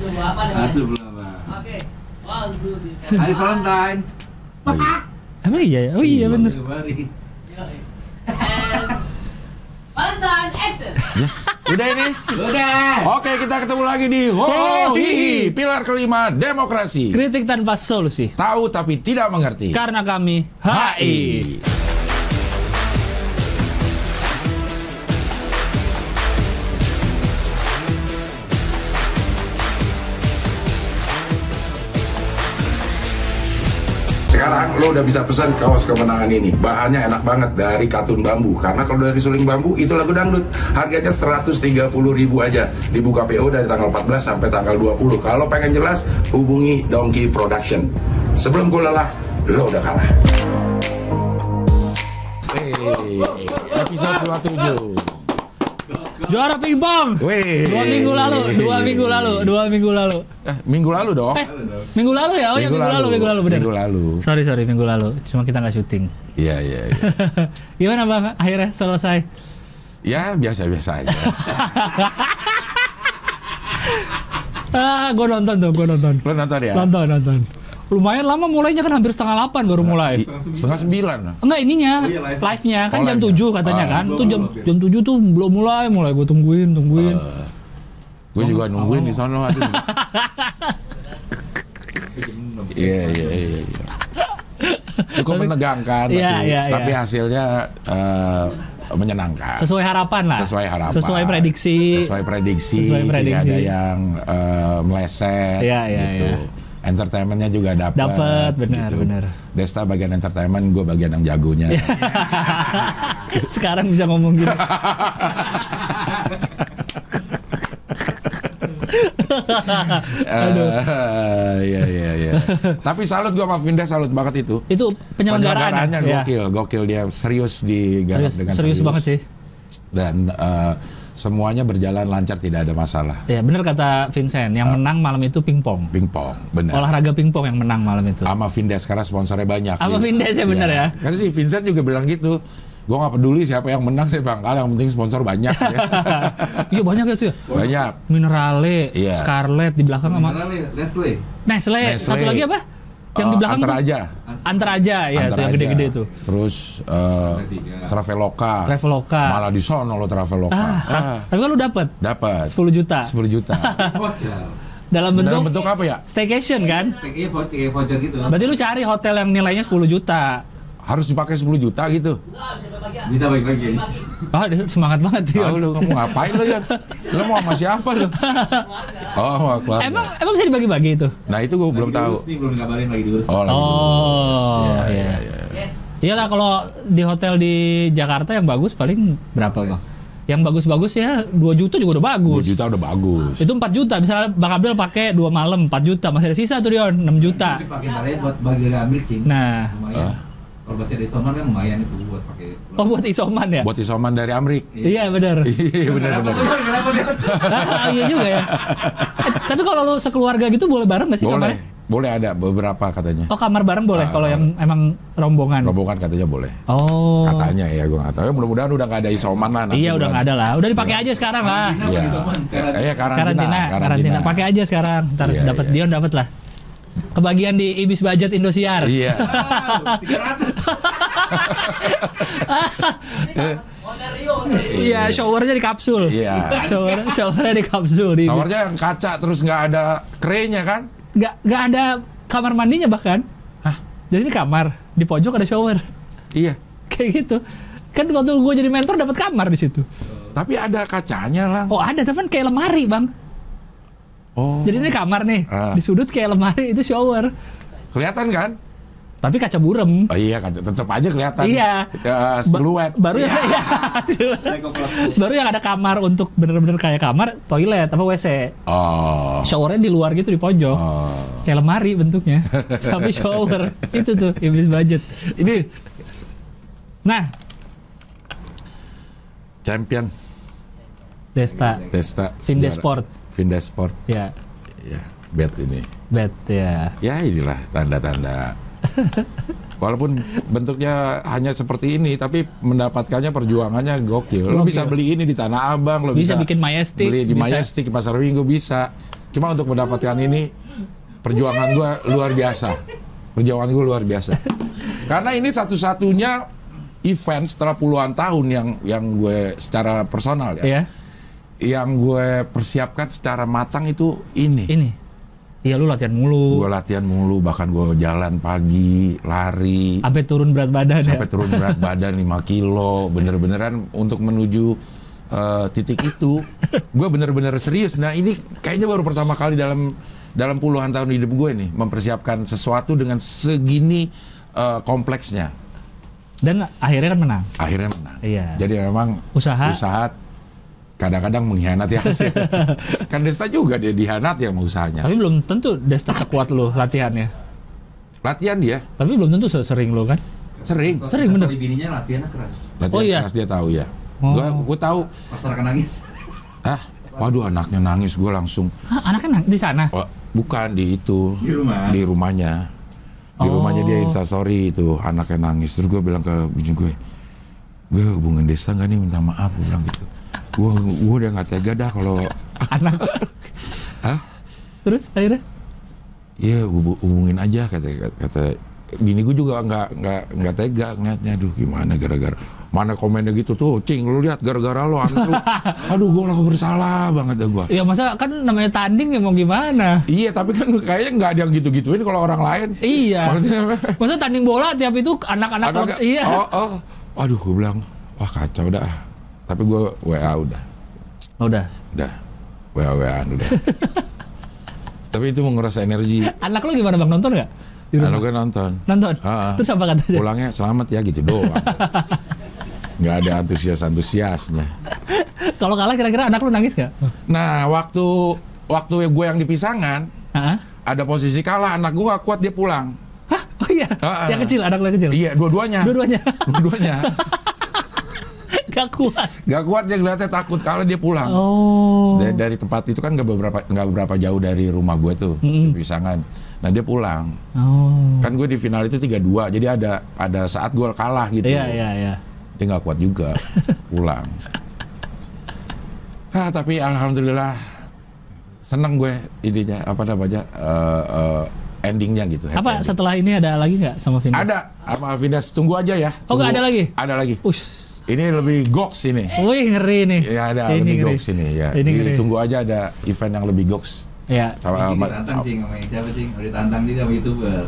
dulu apa nih? Asli belum apa. Oke. One, two, three. Hari Valentine. Iya. Emang iya ya? Oh iya bener. Februari. Yoi. And Valentine action. Udah ini. Udah. Oke, kita ketemu lagi di Ho Hi Pilar kelima demokrasi. Kritik tanpa solusi. Tahu tapi tidak mengerti. Karena kami HI. Sekarang lo udah bisa pesan kaos kemenangan ini. Bahannya enak banget dari katun bambu. Karena kalau dari suling bambu itu lagu dangdut. Harganya 130 ribu aja. Dibuka PO dari tanggal 14 sampai tanggal 20. Kalau pengen jelas, hubungi Donkey Production. Sebelum gue lelah, lo udah kalah. Hey, episode 27. Juara pingpong. Wih. Dua minggu lalu, dua minggu lalu, dua minggu lalu. Eh, minggu lalu dong. Eh, minggu lalu ya? Oh ya minggu lalu, minggu lalu bener. Minggu lalu. Sorry sorry minggu lalu. Cuma kita nggak syuting. Iya, iya, iya. Gimana bang? Akhirnya selesai. Ya, biasa-biasa aja. Ah, gue nonton tuh, gue nonton. Lo nonton ya? Nonton, nonton. Lumayan lama mulainya kan hampir setengah delapan baru mulai. Setengah sembilan. Enggak ininya, Oh iya, live. live-nya kan Oh, jam. 7 katanya Ah. kan. Tuh jam belum, jam 7 tuh belum mulai, mulai gue tungguin, tungguin. Gue juga nungguin di sono. aduh. Iya, iya, iya. iya. Cukup menegangkan, Iya, tapi, iya, iya. tapi hasilnya eh, menyenangkan. Sesuai harapan lah. Sesuai harapan. Sesuai prediksi. Sesuai prediksi. Sesuai Tidak prediksi. ada yang eh, meleset. Iya, iya, gitu. iya. Entertainmentnya juga dapat. Dapat, benar, gitu. benar. Desta bagian entertainment, gue bagian yang jagonya. Iya. Sekarang bisa ngomong. Eh, Iya iya iya. Tapi salut gua sama Vinda salut banget itu. Itu penyelenggaraannya. Penyelenggaraannya ya. gokil, gokil dia serius digarap Serius, dengan serius banget sih. Dan eh, semuanya berjalan lancar tidak ada masalah. Ya benar kata Vincent, yang Ah. menang malam itu pingpong. Pingpong, benar. Olahraga pingpong yang menang malam itu. Sama Vinda sekarang sponsornya banyak. Sama. Vindes ya benar ya. Kan si Vincent juga bilang gitu. Gua nggak peduli siapa yang menang saya bangkal yang penting sponsor banyak ya. Iya banyak ya tuh ya. banyak. Minerale, Iya. Scarlett di belakang sama nih, Nestle. Nestle. Nestle. Satu lagi apa? Yang di Eh, belakang antar tuh? aja. Antar aja ya Antar itu yang gede-gede tuh. Terus eh, Tiga. Traveloka. Traveloka. Malah di sono lo Traveloka. Ah, Ah, tapi kan lu dapat dapat 10 juta 10 juta. Voucher. dalam bentuk, Dalam bentuk apa ya? staycation kan? Steak iya voucher, iya, voucher gitu. Berarti lu cari hotel yang nilainya 10 juta. Harus dipakai 10 juta gitu. Enggak, bisa bagi-bagi ini. Ah, dia semangat banget dia. Tahu lu kamu ngapain lu ya? Lu mau sama siapa lu? Oh, keluarga. Emang emang bisa dibagi-bagi itu? Nah, itu gue belum Lagi tahu. diurus nih, belum dikabarin lagi diurus. Oh, lagi Oh. Iya, iya. iya, iya. Yes. Iyalah kalau di hotel di Jakarta yang bagus paling berapa, Bang? Yang bagus-bagus ya 2 juta juga udah 2 bagus. juta udah bagus. Itu 4 juta, misalnya Bang Abdul pakai 2 malam 4 juta, masih ada sisa tuh Dion 6 juta. Ini pakai taranya buat bagi Cing. Nah, Lumayan. Kalau bahasa dari Soman kan lumayan itu buat pakai. oh buat isoman ya? Buat isoman dari Amrik. Iya benar. Iya, benar benar. Kenapa dia? Ah, iya juga ya. Eh, tapi kalau lu sekeluarga gitu boleh bareng gak sih Boleh. kamarnya? Boleh ada beberapa katanya. Oh kamar bareng boleh Ah, kalau ah. yang emang rombongan. Rombongan katanya boleh. Oh. Katanya ya, gue nggak tahu. Ya, mudah-mudahan udah nggak ada isoman lah. nanti Iya udah nggak ada lah. Udah dipakai aja sekarang lah. Iya. Karantina. Iya, karantina. Karantina, karantina. Pakai aja sekarang. Ntar Iya, dapat iya. Dion dapat lah. Kebagian di Ibis Budget Indosiar. Iya. Wow, 300. Hotel Rio, Hotel Rio. Iya, showernya di kapsul. Iya. Shower, showernya di kapsul di Ibis. Showernya yang kaca terus nggak ada kerennya kan? Nggak nggak ada kamar mandinya bahkan. Hah? Jadi ini kamar, di pojok ada shower. Iya. Kayak gitu. Kan waktu gue jadi mentor dapat kamar di situ. Tapi ada kacanya lah. Oh ada, tapi kan kayak lemari bang. Oh. Jadi ini kamar nih, Ah. di sudut kayak lemari itu shower. Kelihatan kan? Tapi kaca burem. Oh iya, kaca tetap aja kelihatan. Iya. Ya, Ba- siluet. baru yang iya. baru yang ada kamar untuk bener-bener kayak kamar toilet apa WC. Oh. Showernya di luar gitu di pojok. Oh. Kayak lemari bentuknya. Tapi shower. itu tuh iblis budget. Ini Nah, champion Desta, Desta. Vindes juara. Vindes Sport. Ya, Ya, bet ini. bet ya. Ya inilah tanda-tanda. Walaupun bentuknya hanya seperti ini, tapi mendapatkannya perjuangannya gokil. Lo Gokil. bisa beli ini di Tanah Abang, lo Bisa bisa, bikin Majestic, beli di bisa. Majestic, pasar Minggu bisa. Cuma untuk mendapatkan ini perjuangan gue luar biasa. Perjuangan gue luar biasa. Karena ini satu-satunya event setelah puluhan tahun yang yang gue secara personal ya, Iya. Yang gue persiapkan secara matang itu ini. Ini. Iya lu latihan mulu. Gue latihan mulu, bahkan gue jalan pagi, lari, Sampai turun berat badan sampai ya. turun berat badan 5 kilo, bener-beneran untuk menuju eh, titik itu, gue bener-bener serius. Nah ini kayaknya baru pertama kali dalam dalam puluhan tahun hidup gue nih mempersiapkan sesuatu dengan segini eh, kompleksnya. Dan akhirnya kan menang. Akhirnya menang. Iya. Jadi memang Usaha. usaha kadang-kadang mengkhianati hasil. kan Desta juga dia dihianati sama usahanya. Tapi belum tentu Desta sekuat lu latihannya. Latihan dia Tapi belum tentu sering lu kan. sering. So- Sering, bener. Bininya latihannya keras. Latihan Oh, iya? keras dia tahu ya. Oh. Gua gue tahu. Pas orang nangis. Hah? Waduh anaknya nangis gue langsung. Hah, anaknya nang- di sana. Oh, bukan di itu. Di rumah. Di rumahnya. Di Oh. rumahnya dia instastory itu anaknya nangis. Terus gue bilang ke bini gue, gue hubungin Desta nggak nih minta maaf. Gue bilang gitu. Gue gue udah nggak tega dah kalau Anak. Hah? Terus akhirnya Iya hubu- hubungin aja kata kata bini gue juga nggak nggak nggak tega ngeliatnya aduh gimana gara-gara mana komennya gitu tuh cing lu lihat gara-gara lo anak lu aduh gue lah bersalah banget ya gue Ya masa kan namanya tanding ya mau gimana? iya tapi kan kayaknya nggak ada yang gitu-gituin kalau orang lain Iya. maksudnya Masa tanding bola tiap itu anak-anak anak- iya. oh oh aduh gue bilang wah kacau dah tapi gue wa udah Oh, udah. udah wa waan udah tapi itu menguras energi Anak lu gimana Bang nonton nggak? Anak gue nonton Nonton. Ah. Terus apa katanya? pulangnya selamat ya gitu doang nggak ada antusias antusiasnya Kalau kalah kira-kira anak lu nangis nggak? nah waktu waktu gue yang di pisangan Hah? ada posisi kalah anak gue gak kuat dia pulang Hah? Oh iya. Ah. Yang kecil, anak yang kecil. iya dua-duanya Dua-duanya. dua-duanya Gak kuat. gak kuat dia ngeliatnya takut kalah dia pulang Oh. dari, dari tempat itu kan nggak beberapa nggak beberapa jauh dari rumah gue tuh di pisangan nah dia pulang Oh. kan gue di final itu 3-2 jadi ada ada saat gue kalah gitu Iya, iya, iya. dia nggak kuat juga pulang ah tapi alhamdulillah seneng gue idenya apa namanya eh, eh, endingnya gitu Apa ending. setelah ini ada lagi nggak sama Vindas? ada sama Vindas tunggu aja ya Oh, nggak Tunggu. ada lagi? ada lagi Ush. Ini lebih goks ini Wih ngeri nih. ya ada Ini lebih ngeri. goks ini ya Ini ngeri. tunggu aja ada event yang lebih goks Ya. sama Ini ditantang cing sama siapa cing? Udah ditantang juga sama youtuber.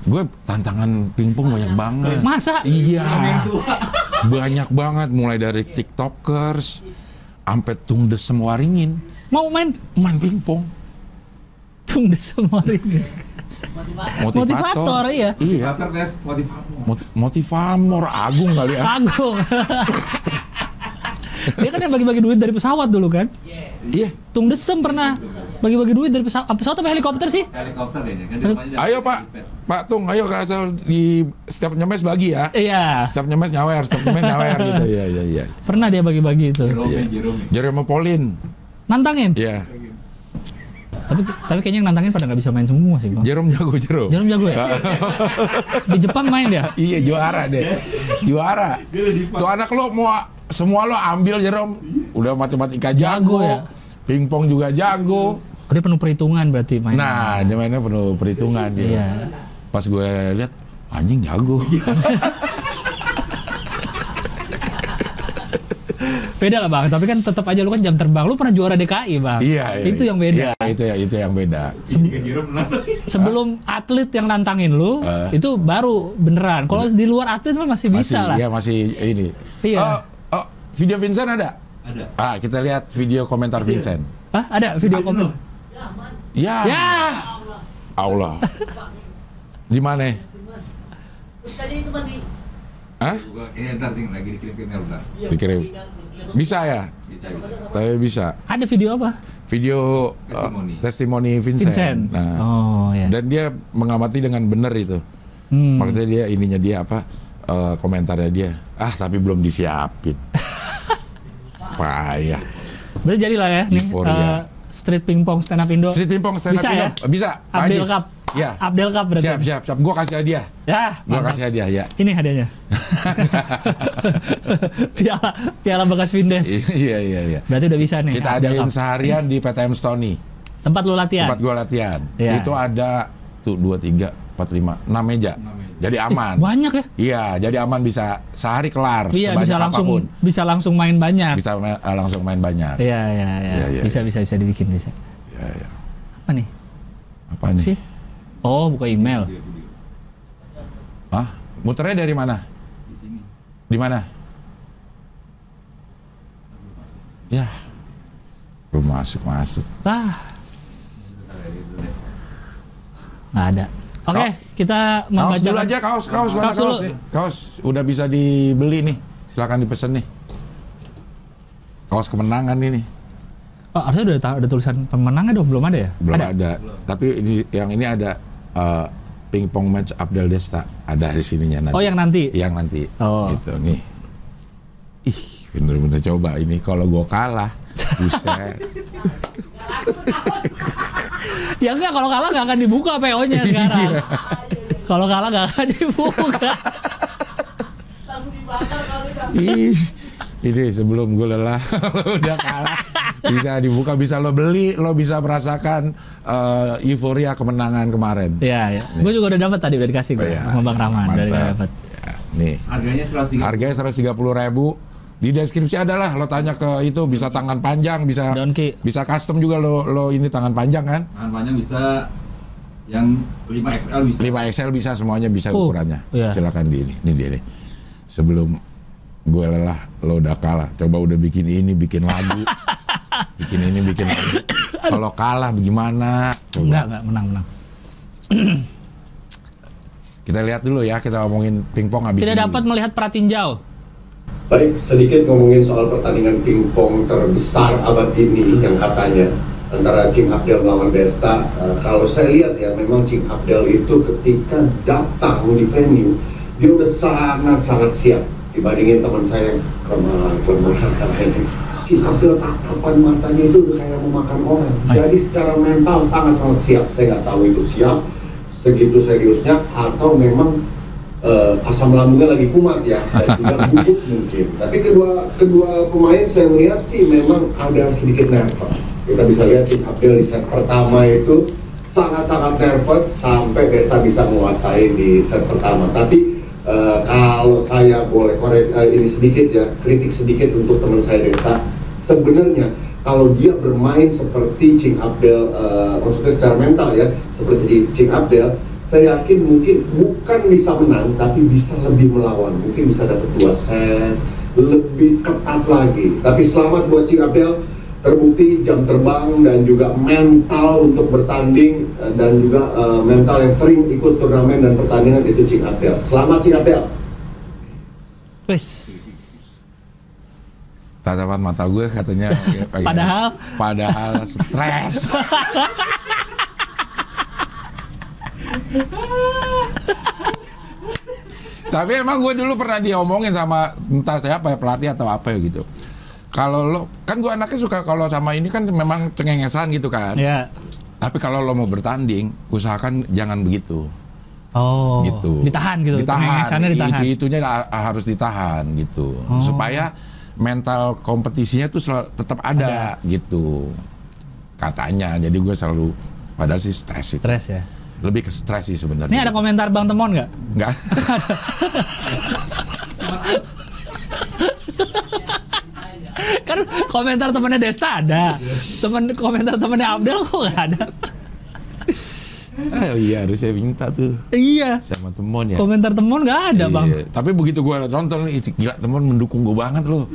gue tantangan pingpong banyak banget Masa? iya banyak banget mulai dari tiktokers sampai tung desem waringin Mau main main pingpong tung semua ini. Motivator, Motivator, iya. iya Motivator motivator. Mot- motivamor agung kali ya Agung. Dia kan yang bagi-bagi duit dari pesawat dulu kan? iya Tung Desem pernah bagi-bagi duit dari pesawat, pesawat apa helikopter sih? Helikopter deh kan ayo pak pak tung ayo ke asal di setiap nyemes bagi ya Iya, setiap nyemes nyawer setiap nyemes nyawer gitu iya iya iya pernah dia bagi-bagi itu. Jerome, Iya. Jerome. Jeremy Pauline Nantangin. iya Tapi tapi kayaknya yang nantangin pada nggak bisa main semua sih, Bang. Jerome jago Jerome Jarum jago ya? Di Jepang main dia. iya juara deh juara tuh anak lo mau semua lo ambil Jerome udah matematika Jago jago, ya? pingpong juga jago Oh, dia penuh perhitungan berarti main. nah dia mainnya penuh perhitungan dia Iya. pas gue lihat anjing jago Beda lah bang, tapi kan tetap aja lu kan jam terbang. Lu pernah juara DKI bang. iya, iya Itu iya. yang beda. Iya, itu ya itu yang beda Jika Jerome menang. Sebelum atlet yang nantangin lu, Eh. itu baru beneran. Kalau di luar atlet mah masih bisa masih lah. ya masih ini Iya. oh, oh, video Vincent ada Ada. ah kita lihat video komentar Vincent Hah, ada video komen. ya, Ya, Allah di mana Terus tadi itu mah di Hah? Ini ntar lagi dikirim ke email bentar. dikirim bisa ya Bisa bisa. tapi bisa ada video apa? video uh, Testimoni. testimoni Vincent, Vincent. Nah, Oh ya. dan dia mengamati dengan benar itu Hmm. maksudnya dia ininya dia apa eh, komentarnya dia ah tapi belum disiapin payah Berarti jadi lah ya nih eh, street pingpong stand up Indo. Street pingpong stand up Bisa Indo. ya? bisa Ajis. Cup. Ya Abdel Cup berarti. siap siap siap gua kasih hadiah Ya, gua mantap. kasih hadiah ya Ini hadiahnya. piala piala bekas Vindes. iya iya iya Berarti udah bisa nih. kita Abdel adain Cup. seharian di PTM Stony Tempat lu latihan. tempat gua latihan. Iya. Itu ada tuh dua tiga empat lima enam meja. Enam meja. Jadi aman. Banyak ya? Iya, jadi aman bisa sehari kelar. Iya, bisa langsung apa pun. bisa langsung main banyak. Bisa ma- eh, langsung main banyak. Iya, iya, iya. Iya, iya, bisa bisa bisa dibikin bisa. Iya, iya. Apa nih? Apa nih? Sih? Oh, buka email. Hah? Muternya dari mana? Di sini. Di mana? Ya. Belum masuk masuk. Ah, nggak ada. Oke, kita Kaos membaca dulu aja kaos, kaos Kaos kaos, nih? Kaos udah bisa dibeli nih. Silakan dipesan nih. Kaos kemenangan ini. Oh, harusnya udah, ada tulisan pemenangnya dong, belum ada ya? Belum ada. Tapi ini yang ini ada eh, pingpong match Abdel Desta ada di sininya nanti. Oh, yang nanti. Yang nanti. Oh. Gitu nih. Ih, bener-bener coba ini kalau gua kalah. Buset. Ya enggak, kalau kalah nggak akan dibuka PO-nya sekarang. kalau kalah nggak akan dibuka. Ih, ini sebelum gue lelah, udah kalah. Bisa dibuka, bisa lo beli, lo bisa merasakan eh, euforia kemenangan kemarin. Iya, ya. Gue juga udah dapat tadi, udah dikasih gue Oh, iya. sama Bang Rahman. Udah dapat. Ya, nih, Harganya 130. harganya 130 ribu. Di deskripsi adalah lo tanya ke itu bisa tangan panjang, bisa Donkey. bisa custom juga lo lo ini tangan panjang kan? Tangan panjang bisa yang 5XL bisa. 5 XL bisa semuanya bisa Oh, ukurannya. iya. Silakan di ini. Ini dia nih. Sebelum gue lelah, lo udah kalah. Coba udah bikin ini, bikin lagu. bikin ini, bikin. Kalau kalah bagaimana? Enggak, enggak menang, menang. Kita lihat dulu ya, kita ngomongin pingpong habis Tidak dapat dulu. melihat pratinjau. Baik, sedikit ngomongin soal pertandingan pingpong terbesar abad ini yang katanya antara Cing Abdel melawan Desta. Eh, kalau saya lihat ya, memang Cing Abdel itu ketika datang di venue, dia udah sangat-sangat siap dibandingin teman saya yang kelemah kelemah Cing Abdel tatapan matanya itu udah kayak mau makan orang. Jadi secara mental sangat-sangat siap. Saya nggak tahu itu siap segitu seriusnya atau memang eh, asam lambungnya lagi kumat ya gugup mungkin. Tapi kedua kedua pemain saya melihat sih memang ada sedikit nervous. Kita bisa lihat tim Abdel di set pertama itu sangat-sangat nervous sampai Desta bisa menguasai di set pertama. Tapi eh, kalau saya boleh korek eh, ini sedikit ya kritik sedikit untuk teman saya Desta. Sebenarnya kalau dia bermain seperti Cing Abdel, eh, maksudnya secara mental ya, seperti Cing Abdel, saya yakin mungkin bukan bisa menang, tapi bisa lebih melawan. Mungkin bisa dapat dua set, lebih ketat lagi. Tapi selamat buat Cing Abdel, terbukti jam terbang dan juga mental untuk bertanding eh, dan juga eh, mental yang sering ikut turnamen dan pertandingan itu Cing Abdel. Selamat Cing Abdel. Wes. Tatapan mata gue katanya ya, Padahal? padahal stres. Tapi emang gue dulu pernah diomongin sama entah siapa ya pelatih atau apa ya gitu. Kalau lo kan gue anaknya suka kalau sama ini kan memang cengengesan gitu kan. Ya. Tapi kalau lo mau bertanding, usahakan jangan begitu. Oh. gitu. Ditahan gitu. Ditahan. Cengengesannya ditahan. Itu itunya ha- harus ditahan gitu. Oh. Supaya mental kompetisinya tuh sel- tetap ada, gitu. Katanya. Jadi gue selalu padahal sih stres itu. Stres ya. Lebih ke stres sih sebenarnya. Ini ada komentar Bang Temon nggak? Enggak. Kan komentar temennya Desta ada. Temen komentar temennya Abdel kok nggak ada? oh iya harusnya minta tuh Iya. sama temon ya. Komentar Temon nggak ada Iya, bang. Tapi begitu gue nonton nih, ih, gila temen mendukung gue banget loh.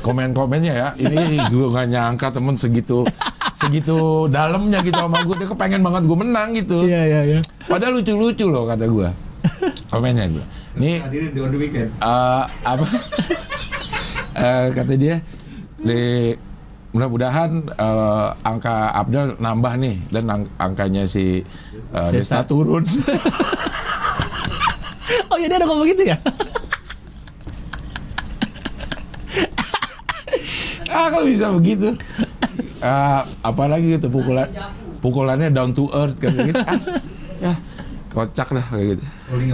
Komen-komennya ya, ini gue nggak nyangka temen segitu segitu dalamnya gitu sama gue. Dia kepengen banget gue menang gitu. Iya iya iya. Padahal lucu-lucu loh kata gue. Komennya gue. Nih Hadirin di on the weekend. eh, apa? Eh, kata dia di mudah-mudahan eh, angka Abdel nambah nih dan ang- angkanya si eh, Desta. Desta turun. Oh iya dia ada ngomong gitu ya? ah kok bisa begitu Ah, apalagi gitu pukulan pukulannya down to earth kan gitu Ah, ya kocak dah kayak gitu Rolling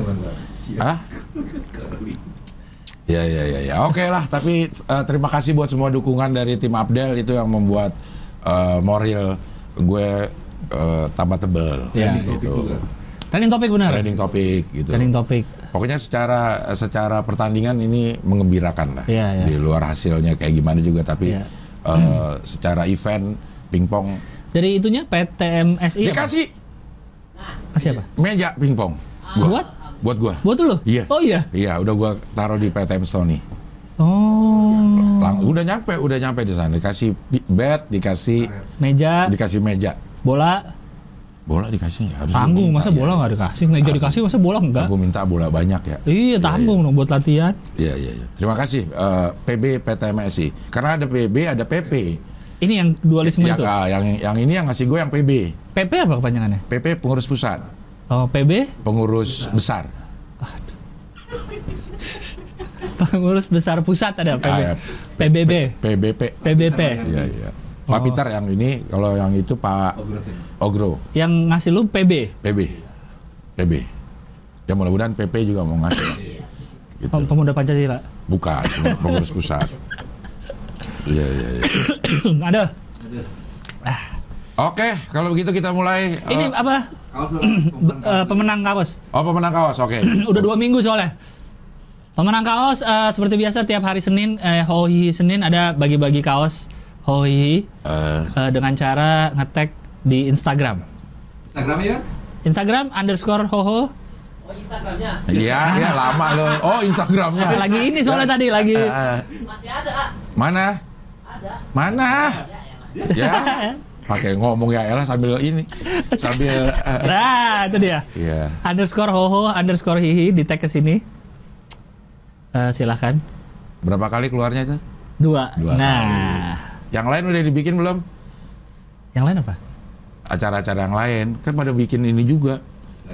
ya ya ya ya oke lah tapi eh, terima kasih buat semua dukungan dari tim Abdel itu yang membuat eh, moral gue eh, tambah tebel Iya. gitu. Trending topik benar. Trending topik gitu. Trending topik. Pokoknya secara secara pertandingan ini mengembirakan lah. Iya, iya. Di luar hasilnya kayak gimana juga tapi Iya. eh, secara event pingpong Dari itunya PTMSI apa? dikasih Kasih apa? meja pingpong. Buat? Buat gua. Buat lu? Iya. Oh iya. Iya, udah gua taruh di PTM Stony. Oh. Lang- udah nyampe, udah nyampe di sana. Dikasih bat, dikasih Meja, dikasih meja. bola, Bola dikasih ya harus tanggung. Masa minta, bola ya. nggak dikasih? Meja dikasih, masa bola enggak? Aku minta bola banyak ya. Iya, tanggung dong buat latihan. Iya, iya, iya. Terima kasih eh, PB PTMSI. Karena ada PB, ada PP. Ini yang dualisme Ya, itu. ah, yang yang ini yang ngasih gue yang PB. PP apa kepanjangannya? PP pengurus pusat, Oh, PB, pengurus besar. pengurus besar pusat ada PB. Ah, ya. PBB, PBP. PBP. Iya, iya. Pak Oh. Peter yang ini, kalau yang itu Pak Ogro, Yang ngasih lu PB. PB. PB. Ya mudah-mudahan PP juga mau ngasih. Gitu. Pem- Pemuda Pancasila. Bukan, pengurus pusat. Iya, iya, iya. ada. Oke, kalau begitu kita mulai. Ini eh, apa? Kaos Eh, pemenang kaos. oh, pemenang kaos, oke. Udah dua minggu soalnya. Pemenang kaos eh, seperti biasa tiap hari Senin, eh, Hohi Senin ada bagi-bagi kaos Hohi Eh, eh, dengan cara ngetek di Instagram. Instagramnya ya? Instagram underscore hoho. Oh Instagramnya Iya, iya lama loh. Oh, Instagramnya. Lagi ini soalnya tadi lagi. Eh, eh, masih ada mana? Ada. Mana? Ya elah. Ya. Pakai ngomong ya elah sambil ini. Sambil eh, Nah, itu dia. Iya. Underscore hoho underscore hihi di tag ke sini. Eh, silahkan. Berapa kali keluarnya itu? Dua. Dua nah, Yang lain udah dibikin belum? yang lain apa? Acara-acara yang lain kan pada bikin ini juga.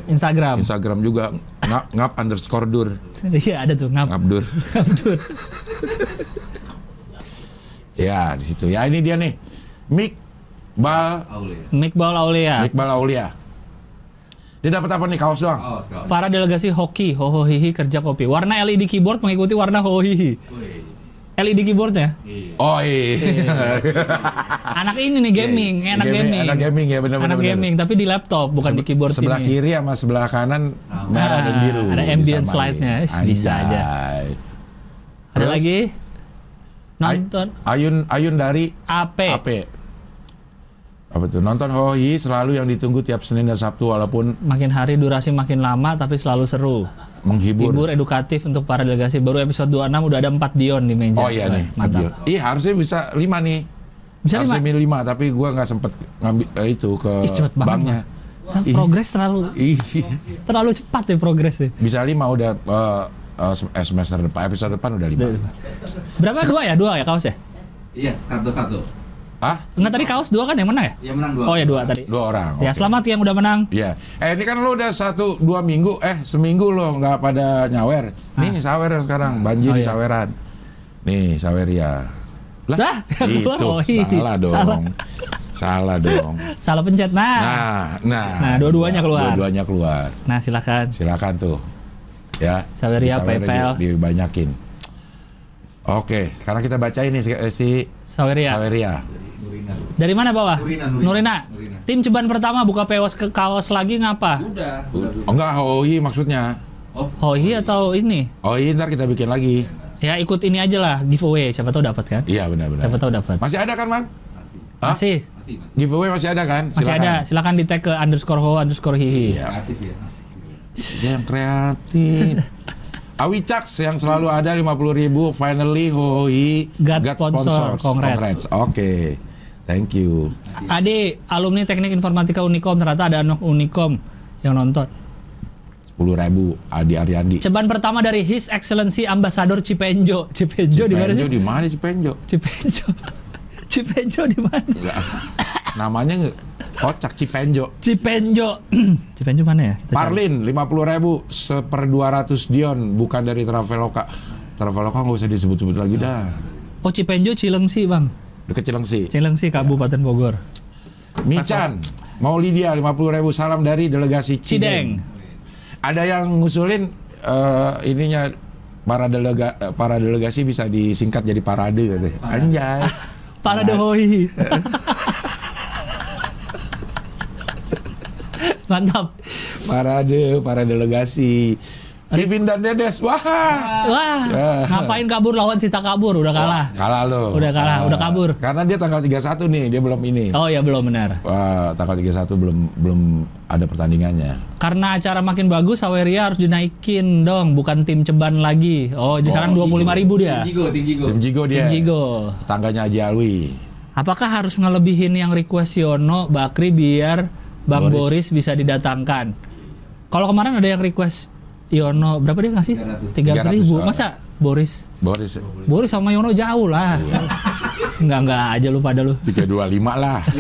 Instagram. Instagram juga ngap, ngap underscore dur. Iya ada tuh ngap. Ngabdur. Ngabdur. Ya, di situ. Ya, ini dia nih. Mik Bal Aule ya? Mikbal Aulia. Iqbal Aulia. Dia dapat apa nih kaos doang? Kaos, kaos. Para delegasi hoki hoho hihi kerja kopi. Warna LED keyboard mengikuti warna hoho hihi. Wih, LED keyboardnya. Iya. Oh iya. Anak ini nih gaming, enak gaming. Anak gaming ya benar-benar. Anak gaming tapi di laptop bukan di keyboard sebelah ini. kiri sama sebelah kanan Sama. merah dan biru. ada ambient slide-nya. Bisa aja. Ada Terus? lagi nonton Ayun Ayun dari AP. AP. Apa tuh? Nonton Hoi selalu yang ditunggu tiap Senin dan Sabtu walaupun Makin hari durasi makin lama tapi selalu seru. menghibur. Hibur edukatif untuk para delegasi. Baru episode 26 udah ada 4 Dion di meja. Oh iya Wah, nih, Mantap. Ih harusnya bisa lima nih. Bisa lima? harusnya milih lima, tapi gua nggak sempet ngambil eh, itu ke Ih, cepet banget, banknya. Ih. progres terlalu Ih, terlalu cepat ya progresnya. bisa lima udah sem- eh, semester depan, episode depan udah lima. Berapa dua ya? Dua ya kaos ya? Iya, satu-satu. Ah, Enggak tadi kaos dua kan yang menang ya? Yang menang dua. Oh ya dua tadi. dua orang. Ya oke. selamat yang udah menang. Iya. Eh ini kan lo udah satu dua minggu, eh seminggu lo nggak pada nyawer. Nih sawer sekarang banjir Oh, iya. saweran. Nih saweria. Lah, Lah, itu oh, iya. salah dong. Salah. Salah dong. Salah pencet. Nah. Nah, nah. Nah, dua-duanya keluar. Dua-duanya keluar. Nah, silakan. Silakan tuh. Ya. Saweria, di PayPal. di- dibanyakin. Oke, sekarang kita baca ini si, si Saweria. Saweria. Nurina. Dari mana bawah? Nurina, Nurina. Nurina. Nurina. Tim ceban pertama buka pewas ke kaos lagi ngapa? Udah. udah, Oh enggak, Hoi maksudnya. Oh, Hoi atau ini? Oh iya, ntar kita bikin lagi. Ya ikut ini aja lah giveaway. Siapa tahu dapat kan? Iya benar-benar. Siapa tahu dapat. Masih ada kan, Man? masih. Hah? Masih. Masih, masih. Giveaway masih ada kan? Masih Silakan. ada. Silakan di tag ke underscore ho underscore hihi. Iya. Kreatif ya, masih. Dia yang kreatif. Awicaks yang selalu ada 50.000 ribu finally hoi God sponsor, congrats. Oke. Thank you. Adi, alumni Teknik Informatika Unikom ternyata ada anak Unikom yang nonton. 10.000 ribu Adi Ariandi. Ceban pertama dari His Excellency Ambassador Cipenjo. Cipenjo di mana sih? di mana Cipenjo? Cipenjo. Cipenjo di mana? Namanya nge- kocak Cipenjo. Cipenjo. Cipenjo mana ya? Kita cari. Parlin 50.000 ribu seper 200 Dion bukan dari Traveloka. Traveloka nggak usah disebut-sebut lagi dah. Oh Cipenjo Cilengsi bang. Deket Cilengsi. Cilengsi Kabupaten Bogor. Michan, mau Lydia 50.000 ribu salam dari delegasi Cideng. Cideng. Ada yang ngusulin eh, ininya para delega eh, para delegasi bisa disingkat jadi parade katanya. Anjay. Para Dehoi. Mantap. Parade, para delegasi. Vivin dan Dedes, wah. Wah, Ya. ngapain kabur lawan Sita kabur? Udah kalah. Kalah lo. Udah kalah, udah kabur. Karena dia tanggal 31 nih, dia belum ini. Oh ya belum benar. Wah, tanggal 31 belum belum ada pertandingannya. Karena acara makin bagus, Saweria harus dinaikin dong, bukan tim ceban lagi. Oh, jadi sekarang 25 ribu dia. Tim Jigo, tim Jigo. Tim Jigo dia. Tim Jigo. Tangganya Haji Alwi. Apakah harus ngelebihin yang request Yono, Bakri biar Bang Boris, Boris. bisa didatangkan? Kalau kemarin ada yang request Yono, berapa dia ngasih? 300 ribu. 300, Masa Boris? Boris Boris sama Yono jauh lah. Enggak enggak aja lu pada lu. 325 lah.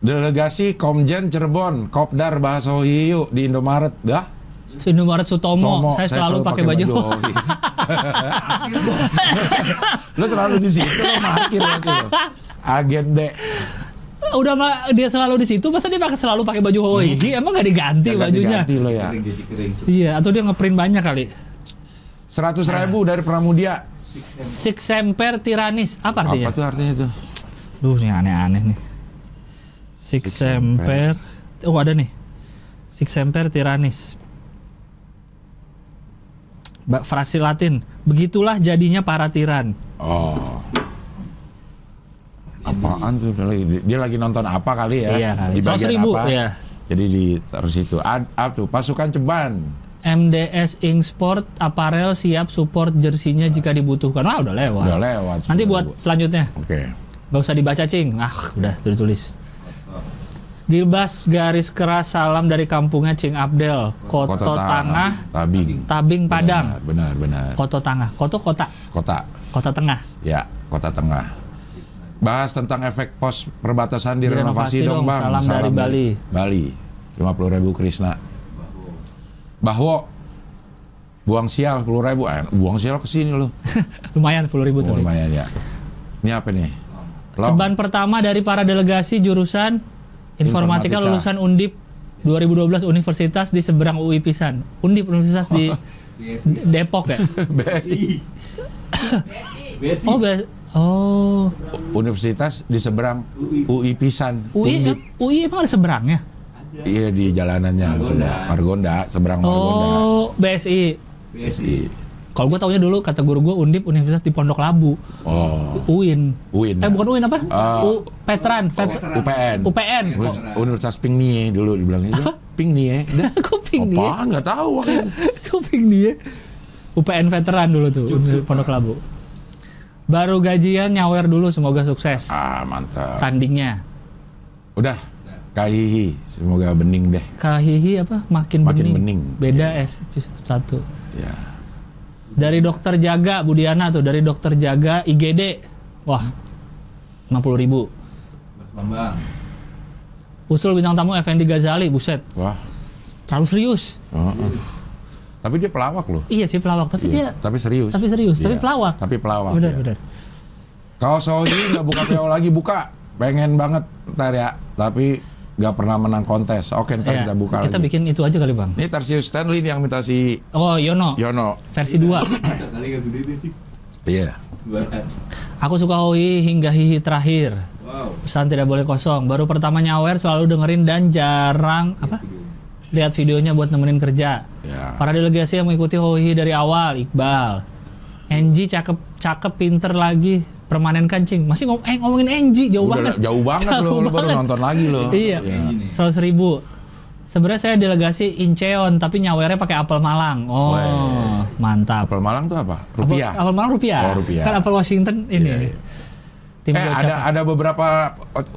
Delegasi Komjen Cirebon, Kopdar Bahasa Hiu di Indomaret, dah. Indomaret Sutomo, Somo, saya, selalu pakai baju. Hoi. lo selalu di situ lo tuh. Agen D. Udah dia selalu di situ, masa dia pakai selalu pakai baju hoi? Emang gak diganti Nggak bajunya? ganti lo ya. Iya, atau dia ngeprint banyak kali. 100 ribu dari Pramudia. Six semper tiranis. Apa artinya? Apa tuh artinya tuh? Duh, ini aneh-aneh nih. Six Six semper. Oh, ada nih. Six semper tiranis. Mbak frasi Latin. Begitulah jadinya para tiran. Oh. Apaan tuh? Dia lagi, dia lagi nonton apa kali ya? Iya kali. Di bagian seribu, apa? iya. Jadi di terus itu. Ad, apa tuh? Pasukan Ceban. MDS Ink Sport Apparel siap support jersinya jika dibutuhkan. Wah, udah lewat. Udah lewat. Nanti 10.000. buat selanjutnya. Oke. Gak usah dibaca, Cing. Ah, udah ditulis. Gilbas garis keras salam dari kampungnya Cing Abdel, Koto, Tangah, Tabing. Tabing Padang. Benar, benar. benar. Koto Tangah, Koto Kota, Kota. Kota Tengah. Ya, Kota Tengah. Bahas tentang efek pos perbatasan Direnovasi dong, dong. Bang. Salam dari Bali. Bali. 50 ribu Krisna. Bahwo. Buang sial 10 ribu. Eh, buang sial ke sini loh. Lumayan 10 ribu tuh. Oh, lumayan ya. Ini apa nih? Long. Ceban pertama dari para delegasi jurusan Informatika, Informatika. lulusan Undip 2012 Universitas di seberang UI Pisan. Undip Universitas di BSI. Depok ya? BSI. BSI. Oh, be- oh. Universitas di seberang UI. Pisan. UI, Undip. UI emang ada seberangnya? Iya di jalanannya Margonda. Margonda, seberang Margonda. Oh, BSI. BSI. Kalau gue taunya dulu kata guru gue Undip Universitas di Pondok Labu. Oh, UIN. UIN. Eh bukan UIN apa? Ah. U Petran, Vet- Veteran. UPN. UPN. Univers- Universitas Ping Nie dulu dibilang itu. Ping Nie. Dah. Kuping dia. Apaan nggak tahu. Kuping dia. UPN veteran dulu tuh, Universitas Pondok Labu. Baru gajian nyawer dulu semoga sukses. Ah mantap. Tandingnya. Udah. Kahihi. Semoga bening deh. Kahihi apa? Makin, Makin bening. bening. Beda S satu. Ya. Dari dokter jaga Budiana tuh, dari dokter jaga IGD. Wah. 50 ribu. Mas Bambang. Usul bintang tamu Effendi Ghazali, buset. Wah. Terlalu serius. Oh, oh. Tapi dia pelawak loh. Iya sih pelawak, tapi dia Iya, Tapi serius. tapi serius, tapi Iya. pelawak. Tapi pelawak. benar ya. benar. Kaos Sohi nggak buka PO lagi buka. Pengen banget ntar ya. Tapi nggak pernah menang kontes. Oke ntar Iya, kita buka kita lagi. bikin itu aja kali bang. Ini Tarsius Stanley yang minta si Oh Yono, Yono. versi 2 Kali nggak sendiri sih. Iya. Barat. Aku suka Hoi hingga hihi terakhir. Wow. Pesan tidak boleh kosong. Baru pertama nyawer selalu dengerin dan jarang apa? Lihat videonya buat nemenin kerja. Ya. Para delegasi yang mengikuti Hoi dari awal, Iqbal. Enji cakep cakep pinter lagi permanen kancing. Masih ngom eh, ngomongin Enji jauh Udah banget. jauh banget Jauh lo, lo baru nonton lagi lo. Iya. Nih. Seratus ribu. Sebenarnya saya delegasi Incheon tapi nyawernya pakai apel Malang. Oh, Weh. mantap. Apel Malang tuh apa? Rupiah. Apel, apel Malang rupiah. Oh, rupiah. Kan apel Washington ini. Iya, iya. Tim Eh ucapan. ada ada beberapa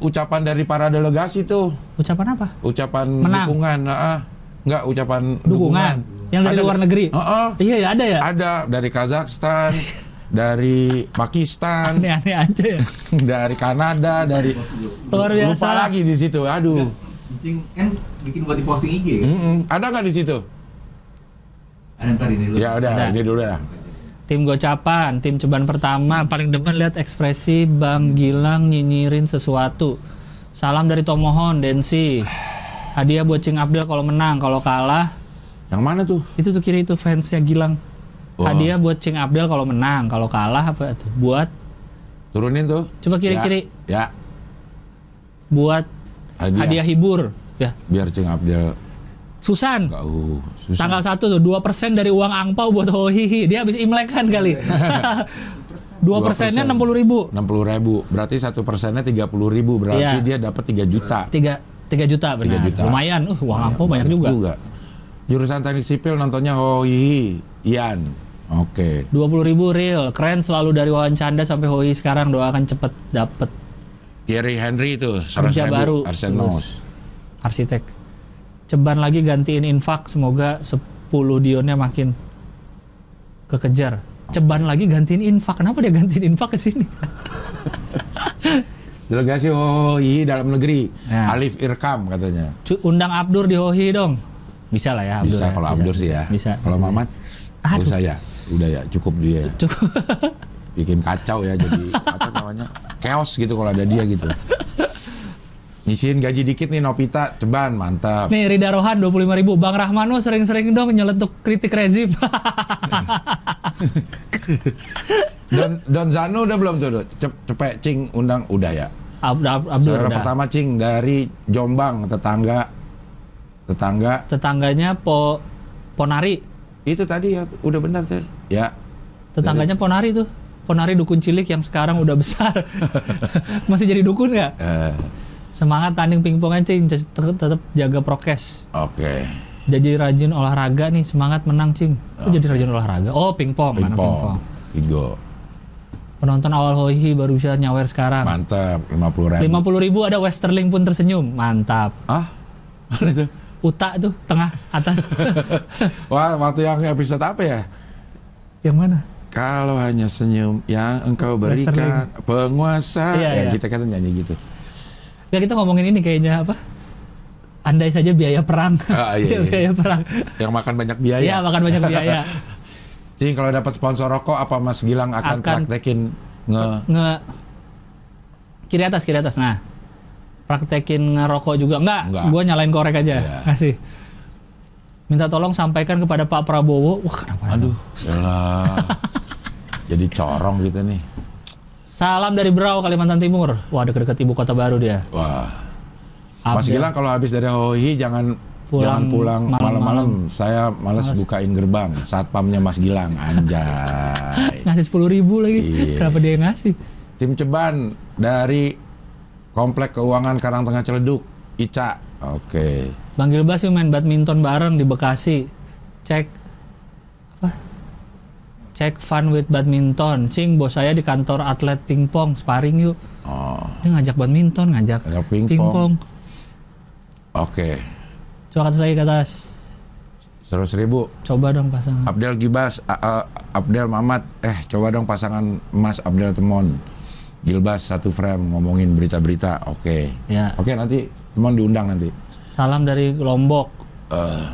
ucapan dari para delegasi tuh. ucapan apa? Ucapan Menang. dukungan. ah. Enggak ucapan Dukungan. Yang dari Ada- luar negeri. Heeh. Iya ya ada ya. Ada dari Kazakhstan, dari Pakistan, Aneh-aneh aja ya. dari Kanada, dari Luar biasa. lupa lagi di situ. Aduh. Kan bikin buat di posting IG kan? Mm-mm. Ada nggak di situ? Ada ntar ini dulu. Ya udah, Ada. ini dulu ya. Tim gocapan, tim ceban pertama paling demen lihat ekspresi Bang Gilang nyinyirin sesuatu. Salam dari Tomohon, Densi. Hadiah buat Cing Abdel kalau menang, kalau kalah Yang mana tuh? itu tuh kiri itu fansnya Gilang. Oh. Hadiah buat Cing Abdel kalau menang, kalau kalah apa tuh? Buat Turunin tuh. Coba kiri-kiri. Ya. ya. buat Hadiah. hadiah hibur. ya. biar Cing Abdel Susan. nggak uh, susah. Tanggal 1 tuh 2% dari uang angpau buat Hohihi. Dia habis Imlek kan kali. 2 persennya 60 ribu. 60 ribu, berarti satu persennya 30 ribu, berarti Iya. dia dapat 3 juta. 3 3 juta benar. 3 juta. Lumayan. Uh, uang angpau banyak juga. Jurusan teknik sipil nontonnya Hohihi, Ian. Oke. 20 ribu real. Keren selalu dari Wawan Canda sampai Hoi sekarang doakan cepet dapet Thierry Henry itu, kerja baru. Arsenos. Arsitek. Ceban lagi gantiin infak. Semoga 10 dionnya makin kekejar. Ceban lagi gantiin infak. Kenapa dia gantiin infak ke sini? Delegasi Hohihi dalam negeri, Ya. Alif Irkam katanya. Undang Abdur di Hoi dong. Bisa lah ya Abdur. Bisa ya. kalau Abdur sih ya. Bisa. Kalau. Mamat, Aduh. usah ya. Udah ya, cukup dia. Cukup. Bikin kacau ya jadi apa namanya? Chaos gitu kalau ada dia gitu. Nyisihin gaji dikit nih Novita, ceban, mantap. Nih Rida Rohan 25 ribu. Bang Rahmano sering-sering dong nyeletuk kritik rezim. Don Don Zano udah belum tuh? Cepet cing undang udah ya. Ab- Ab- Abdur Saudara udah. pertama cing dari Jombang tetangga tetangga Tetangganya Po Ponari. itu tadi ya udah benar tuh ya Tetangganya Ponari tuh. Ponari dukun cilik yang sekarang udah besar. Masih jadi dukun nggak? Eh, Semangat tanding pingpong cing, tetap, jaga prokes. oke Jadi rajin olahraga nih, semangat menang cing. Kok jadi rajin olahraga? Oh pingpong, mana pingpong Vigo Penonton awal Hoihi baru bisa nyawer sekarang. mantap 50 ribu 50 ribu ada Westerling pun tersenyum, mantap. ah mana itu Uta tuh tengah atas. wah waktu yang episode apa ya yang mana? kalau hanya senyum yang engkau berikan penguasa Iya, ya iya. kita kan nyanyi gitu Ya kita ngomongin ini kayaknya apa? Andai saja biaya perang. Ah, iya, iya. biaya perang. yang makan banyak Iya, biaya makan banyak biaya. cing kalau dapat sponsor rokok apa Mas Gilang akan, Akan. praktekin nge Nge kiri atas, kiri atas. Nah. Praktekin ngerokok juga enggak? Enggak. Gua nyalain korek aja. Iya. Kasih. Minta tolong sampaikan kepada Pak Prabowo. Wah, kenapa? Aduh, elah. Jadi corong gitu nih. Salam dari Berau, Kalimantan Timur. Wah, deket-deket ibu kota baru dia. Wah. Mas. Gilang kalau habis dari Hohi jangan Pulang jangan pulang malam-malam. Saya males, bukain gerbang. Satpamnya Mas Gilang, anjay. ngasih sepuluh ribu lagi. Iya. Kenapa dia ngasih? Tim Ceban dari Komplek Keuangan Karangtengah Ciledug, Ica. Oke. Bang Gilbas yuk main badminton bareng di Bekasi. Cek apa? Cek fun with badminton. Cing, bos saya di kantor atlet pingpong, sparring yuk. Oh, Dia ngajak badminton, ngajak Ngajak pingpong. pingpong. oke. Coba ke atas lagi ke atas. Seratus ribu. Coba dong pasangan. Abdel Gibas, A- A- Abdel Mamat, eh coba dong pasangan Mas Abdel Temon. Gilbas satu frame ngomongin berita-berita, oke. Ya. Oke nanti Temon diundang nanti. Salam dari Lombok. Eh,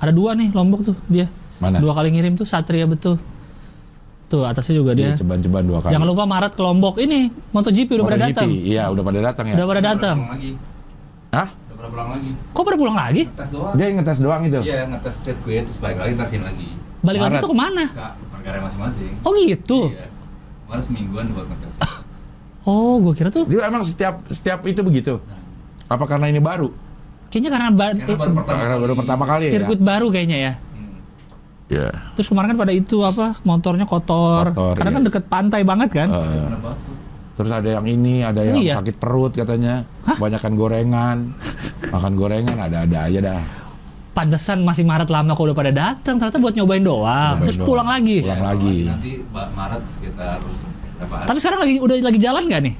Ada dua nih Lombok tuh dia. Mana? Dua kali ngirim tuh Satria betul. Tuh atasnya juga Iya, dia. ceban-ceban dua kali. Jangan lupa Maret ke Lombok. Ini MotoGP udah pada MotoGP, datang. Iya, udah pada datang ya. Udah pada datang. Hah? Udah pada pulang lagi. Kok pada pulang lagi? Tes doang. Dia ngetes doang itu. Iya, ngetes sirkuit terus balik lagi tesin lagi. Balik lagi Maret. tuh ke mana? Enggak, negara masing-masing. Oh gitu. Iya. Kemarin semingguan buat ngetes. Oh, gue kira tuh Dia emang setiap setiap itu begitu. Apa karena ini baru? kayaknya karena ba- Karena baru pertama Karena baru kali. pertama kali ya. sirkuit baru kayaknya ya. Hmm. Iya. Terus kemarin kan pada itu apa motornya kotor. Kotor, karena iya. kan deket pantai banget kan. Batu. Terus ada yang ini, ada yang Iya. sakit perut katanya. Kebanyakan gorengan. Makan gorengan ada-ada aja dah. Pantesan masih Maret lama kok udah pada datang. Ternyata buat nyobain doang. Nyobain Terus doang. pulang lagi. Pulang Iya, lagi. Nanti Maret sekitar berapa hari? Tapi sekarang lagi udah lagi jalan nggak nih?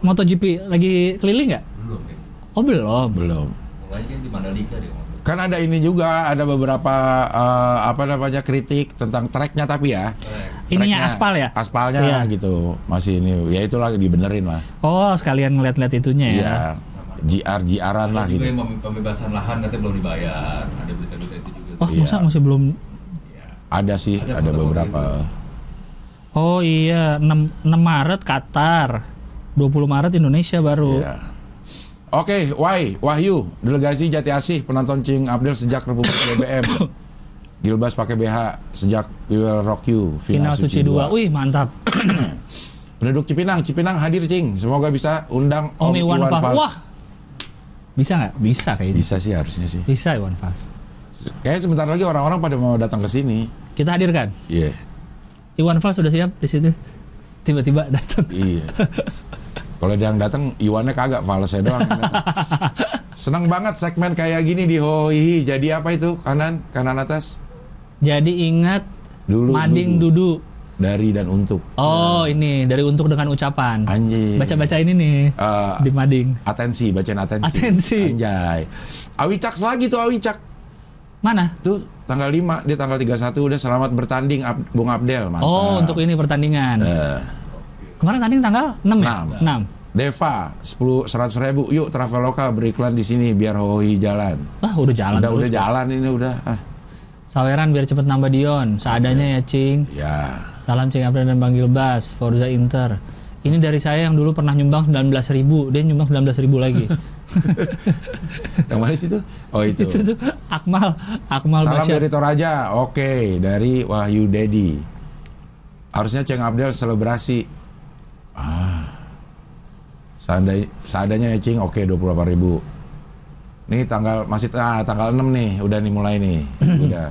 MotoGP lagi keliling nggak? Belum kayaknya. Oh belum. Belum. Mulainya kan di Mandalika deh. Kan ada ini juga, ada beberapa eh, apa namanya kritik tentang treknya tapi ya. Ininya aspal ya? Aspalnya Iya. gitu. Masih ini, ya itu lagi dibenerin lah. Oh sekalian ngeliat-ngeliat itunya ya. Iya. GR GRan lah juga gitu. yang pembe- pembebasan lahan katanya belum dibayar. Ada berita-berita itu juga. Oh tuh. Iya. masa masih belum? Ada sih, Ada ada, beberapa. Oh iya 6, 6 Maret Qatar. 20 Maret Indonesia baru. Iya. Oke, Wai, Wahyu, delegasi Jati Asih, penonton Cing Abdel sejak Republik BBM. Gilbas pakai BH sejak We Will Rock You, Final Suci 2. Wih mantap. Penduduk Cipinang, Cipinang hadir Cing. Semoga bisa undang Om Iwan Fals. Fals. Wah Bisa nggak? Bisa kayaknya. Bisa sih harusnya sih. Bisa Iwan Fals. Kayaknya sebentar lagi orang-orang pada mau datang ke sini. Kita hadirkan. Iya. Iwan Fals sudah siap di situ. Tiba-tiba datang. Iya. Kalau dia yang datang, Iwannya kagak, falsnya doang. Senang banget segmen kayak gini di Hoihi. Jadi apa itu? Kanan, kanan atas. Jadi ingat Dulu, mading dulu. dudu. Dari dan untuk. Oh, ini dari untuk dengan ucapan. Anjing. Baca-baca ini nih Eh, di mading. atensi, bacain atensi. Atensi. Anjay. Awicak lagi tuh Awicak. Mana? Tuh tanggal 5, dia tanggal 31 udah selamat bertanding Ab- Bung Abdel. Mantap. Oh, untuk ini pertandingan. Eh, Kemarin tanding tanggal 6 ya? Enam. 6. Deva 10 100 ribu yuk Traveloka beriklan di sini biar Hoi jalan Wah, udah jalan udah terus. udah jalan ini udah ah. Saweran biar cepet nambah Dion. Seadanya ya, Cing. ya Salam Cing April dan Bang Gilbas, Forza Inter. Ini dari saya yang dulu pernah nyumbang 19.000 ribu, dia nyumbang 19.000 ribu lagi. yang mana sih itu oh itu Itu tuh Akmal, Akmal salam Basyar. dari Toraja oke dari Wahyu Dedi harusnya Ceng Abdel selebrasi ah seandainya, seadanya ya Cing oke 28 ribu Nih tanggal masih ah, tanggal 6 nih udah nih mulai nih udah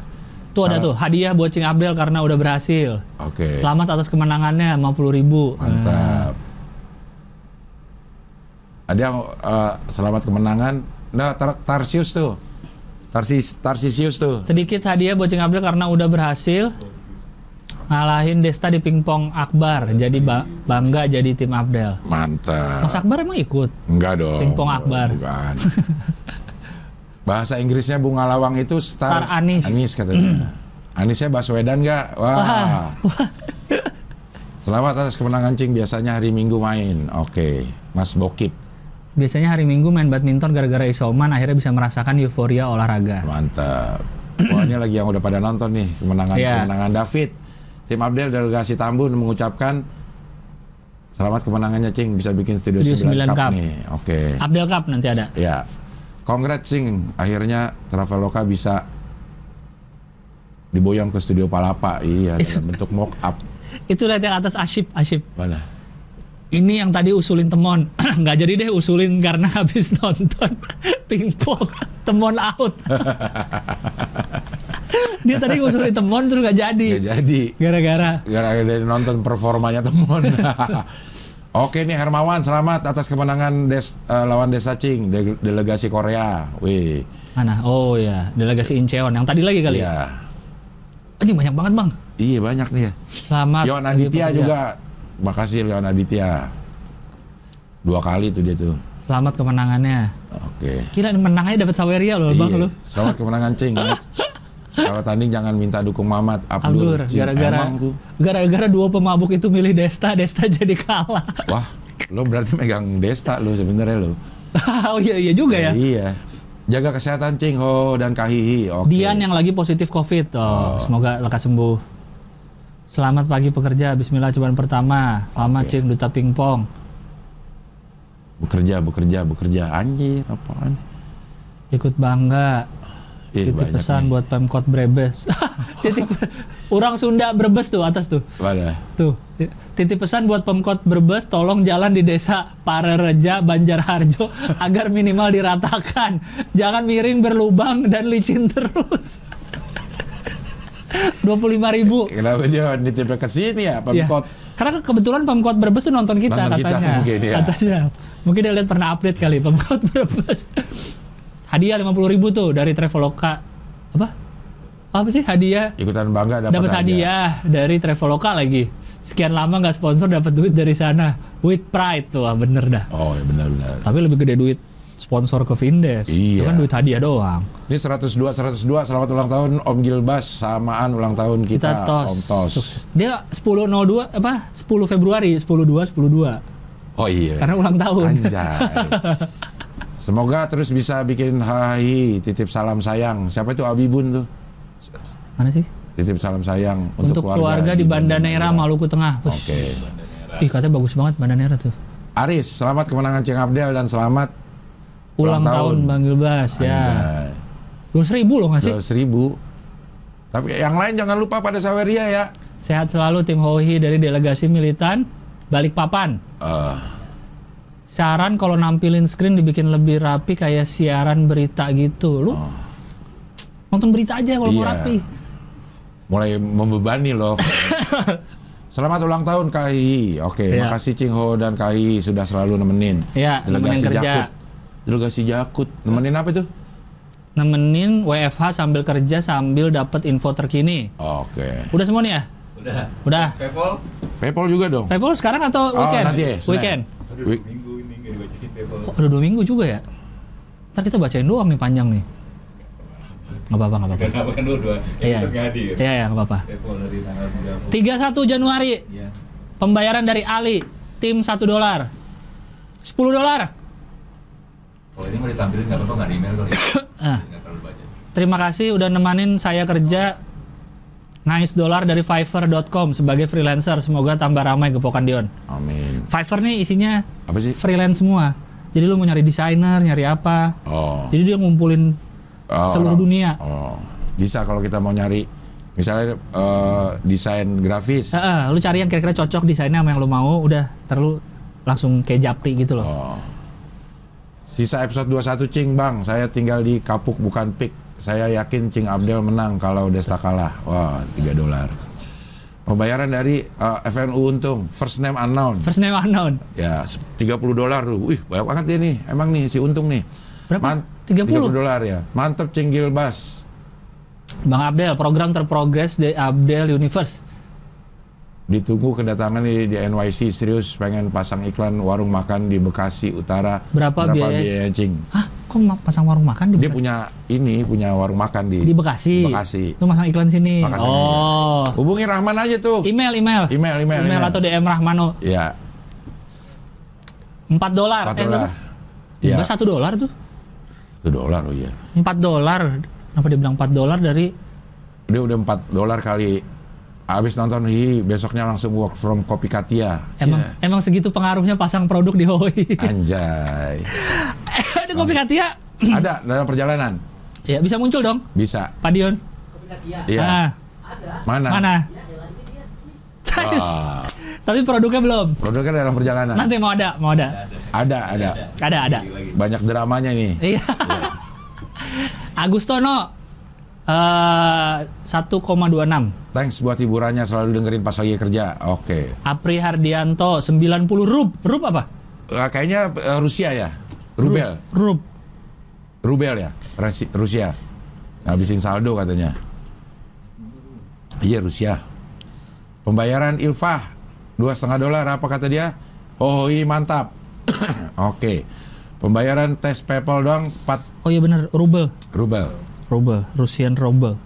Tuh ada tuh hadiah buat Cing Abdel karena udah berhasil. oke Selamat atas kemenangannya 50 ribu. Mantap. Ada yang eh, selamat kemenangan. Nah, Tar Tarsius tuh. Tarsis Tarsisius tuh. Sedikit hadiah buat Cing Abdel karena udah berhasil ngalahin Desta di pingpong Akbar. Jadi ba- bangga jadi tim Abdel. Mantap. Mas Akbar emang ikut? Enggak dong. Pingpong Akbar. Bukan. Bahasa Inggrisnya Bunga Lawang itu star, Star Anis. Anis katanya. Anisnya Baswedan nggak? Wah. Selamat atas kemenangan Cing. Biasanya hari Minggu main. Oke. Mas Bokip. Biasanya hari Minggu main badminton gara-gara isoman akhirnya bisa merasakan euforia olahraga. Mantap. Wah ini lagi yang udah pada nonton nih kemenangan Iya. kemenangan David. Tim Abdel delegasi Tambun mengucapkan selamat kemenangannya Cing bisa bikin studio, Studio 9 9 Cup, Cup. nih. Oke. Abdel Cup nanti ada. Ya. Congrats Cing. Akhirnya Traveloka bisa diboyong ke studio Palapa. Iya dalam bentuk mock up. Itu lihat yang atas Asyip, Asyip. Mana? Ini yang tadi usulin temon. Nggak jadi deh usulin karena habis nonton pingpong. Temon out. Dia tadi usulin temon terus nggak jadi. Ya jadi. Gara-gara. Gara-gara dari nonton performanya temen. Oke nih Hermawan, selamat atas kemenangan des, eh, lawan Desa Cing, de- delegasi Korea. Wih, Mana? Oh ya, delegasi Incheon. Yang tadi lagi kali. ya? iya, Anjing banyak banget bang. iya banyak nih ya. Selamat. Yon Aditya juga, makasih Yon Aditya. Dua kali tuh dia tuh. Selamat kemenangannya. Oke. Kira menang aja dapat Saweria loh bang Iya. lu. Selamat kemenangan Cing. Kalau tanding jangan minta dukung Mamat Abdul. Abdur, gara-gara gara-gara dua pemabuk itu milih Desta, Desta jadi kalah. Wah, lo berarti megang Desta lo sebenarnya lo. oh iya iya juga ya. Iya. Jaga kesehatan Cing Ho dan Kahihi. Oke. Dian yang lagi positif COVID. Oh, semoga lekas sembuh. Selamat pagi pekerja. Bismillah cobaan pertama. Selamat Oke. Cing duta pingpong. bekerja bekerja bekerja anjir apaan Ikut bangga. Ih, Titip banyak pesan nih. buat Pemkot Brebes. Titip orang Sunda Brebes tuh atas tuh. Mana? Tuh, titip pesan buat Pemkot Brebes, tolong jalan di desa Parereja, Banjarharjo agar minimal diratakan. Jangan miring berlubang dan licin terus. 25.000 ribu. kenapa dia nitipnya ke sini ya Ya. Pemkot Karena Pemkot Brebes tuh nonton kita kita Nonton kita katanya. mungkin, ya. Katanya. Mungkin dia lihat pernah update kali Pemkot Brebes. Hadiah 50.000 ribu tuh dari Traveloka. Apa? Apa sih hadiah? ikutan bangga dapat Dapat hadiah dari Traveloka lagi. Sekian lama nggak sponsor dapat duit dari sana. With pride tuh, ah, bener dah. oh ya benar-benar Tapi lebih gede duit sponsor ke Vindes. Itu Iya. kan duit hadiah doang. ini 102 102 selamat ulang tahun Om Gilbas samaan ulang tahun kita, Kita, tos. Om Tos Sukses. Dia 10.02 apa? 10 Februari, 10.2 10.2. oh iya Karena ulang tahun. anjay semoga terus bisa bikin hai titip salam sayang siapa itu Abibun tuh Mana sih? titip salam sayang Untuk, keluarga, di Banda Neira, Maluku Tengah. Oke Ih, katanya bagus banget Banda Neira tuh. Aris selamat kemenangan Ceng Abdel dan selamat Ulang, Ulang tahun, tahun. Bang Gilbas ya. Dua ribu loh nggak sih? Dua ribu. Tapi yang lain jangan lupa pada Saweria ya. Sehat selalu tim Hohi dari delegasi militan Balikpapan. Eh, Saran kalau nampilin screen dibikin lebih rapi kayak siaran berita gitu. Lu nonton berita aja kalau mau Oh. Iya. rapi. Mulai membebani loh. Selamat ulang tahun KI. Oke, Iya. makasih Cing Ho dan KI sudah selalu nemenin. Iya, nemenin kerja. Jakut. Delegasi Jakut. Nemenin apa itu? Nemenin WFH sambil kerja sambil dapat info terkini. Oke. Udah semua nih ya? Udah. Udah. Paypal. PayPal juga dong. Paypal sekarang atau Oh, weekend? nanti ya. Weekend. Aduh, Wih. minggu ini nggak dibacain Paypal. Oh, udah dua minggu juga ya? Ntar kita bacain doang nih panjang nih. Nggak apa-apa, nggak apa-apa. Kenapa kan dua dua Iya. Iya, iya, nggak apa-apa. Paypal dari tanggal 30. 31 Januari, Iya. pembayaran dari Ali, tim 1 dolar. 10 dolar. Kalau ini mau ditampilin nggak apa-apa nggak di email kali. ya? Ah, terima kasih udah nemanin saya kerja. Nice dolar dari Fiverr.com sebagai freelancer. Semoga tambah ramai gepokan Dion. Amin. Fiverr nih isinya Apa sih? freelance semua. Jadi lu mau nyari desainer, nyari apa? Oh. Jadi dia ngumpulin Oh, seluruh orang- dunia. Oh. Bisa kalau kita mau nyari misalnya eh, desain grafis. Heeh, lu cari yang kira-kira cocok desainnya sama yang lu mau, udah terlalu langsung kayak japri gitu loh. Oh. Sisa episode 21 Cing Bang, saya tinggal di Kapuk bukan Pik. Saya yakin Cing Abdel menang kalau Desta kalah. Wah, 3 dolar. Pembayaran dari eh, FNU untung, first name unknown. First name unknown. Ya, 30 dolar tuh. Wih, banyak banget dia nih. Emang nih si untung nih. Berapa? 30? dolar ya. Mantep Cing Gilbas. Bang Abdel, program terprogres di Abdel Universe. Ditunggu kedatangan di, di NYC serius pengen pasang iklan warung makan di Bekasi Utara. Berapa biaya? biaya Cing? Hah, kok ma- pasang warung makan di Dia Bekasi? punya ini, punya warung makan di di Bekasi. Di Bekasi. Lu masang iklan sini. Makasih. oh. Hubungi Rahman aja tuh. Email, email. Email, email, email. atau DM Rahmano. Ya, 4 dolar. 4 Eh, dolar. berapa? Ya, Enggak, 1 dolar tuh. 1 dolar oh iya. 4 dolar. Kenapa dia bilang 4 dolar dari Dia udah 4 dolar kali. Habis nonton hi besoknya langsung work from Kopi Katia. emang Ya, emang segitu pengaruhnya pasang produk di Hoi. Anjay. Ada kopi Katia. Ada dalam perjalanan. Ya, bisa muncul dong, Bisa. Pak Dion. Kopi Katia. Iya. Ah, Mana? mana? Ya, Tapi produknya belum. produknya dalam perjalanan. Nanti mau ada, mau ada. Ada, ada. Ada, ada. Banyak dramanya nih. Iya. Agustono eh 1,26. Thanks buat hiburannya selalu dengerin pas lagi kerja. Oke. Apri Hardianto 90 rub. Rub apa? Eh, kayaknya eh, Rusia ya. Rubel. Rub. Rubel ya, Rasi- Rusia. Ngabisin saldo katanya. Iya Rusia. Pembayaran Ilfah dua setengah dolar apa kata dia? Oh iya mantap. Oke. Pembayaran tes PayPal doang 4 Oh iya bener, rubel. rubel. Rubel, Rusian rubel.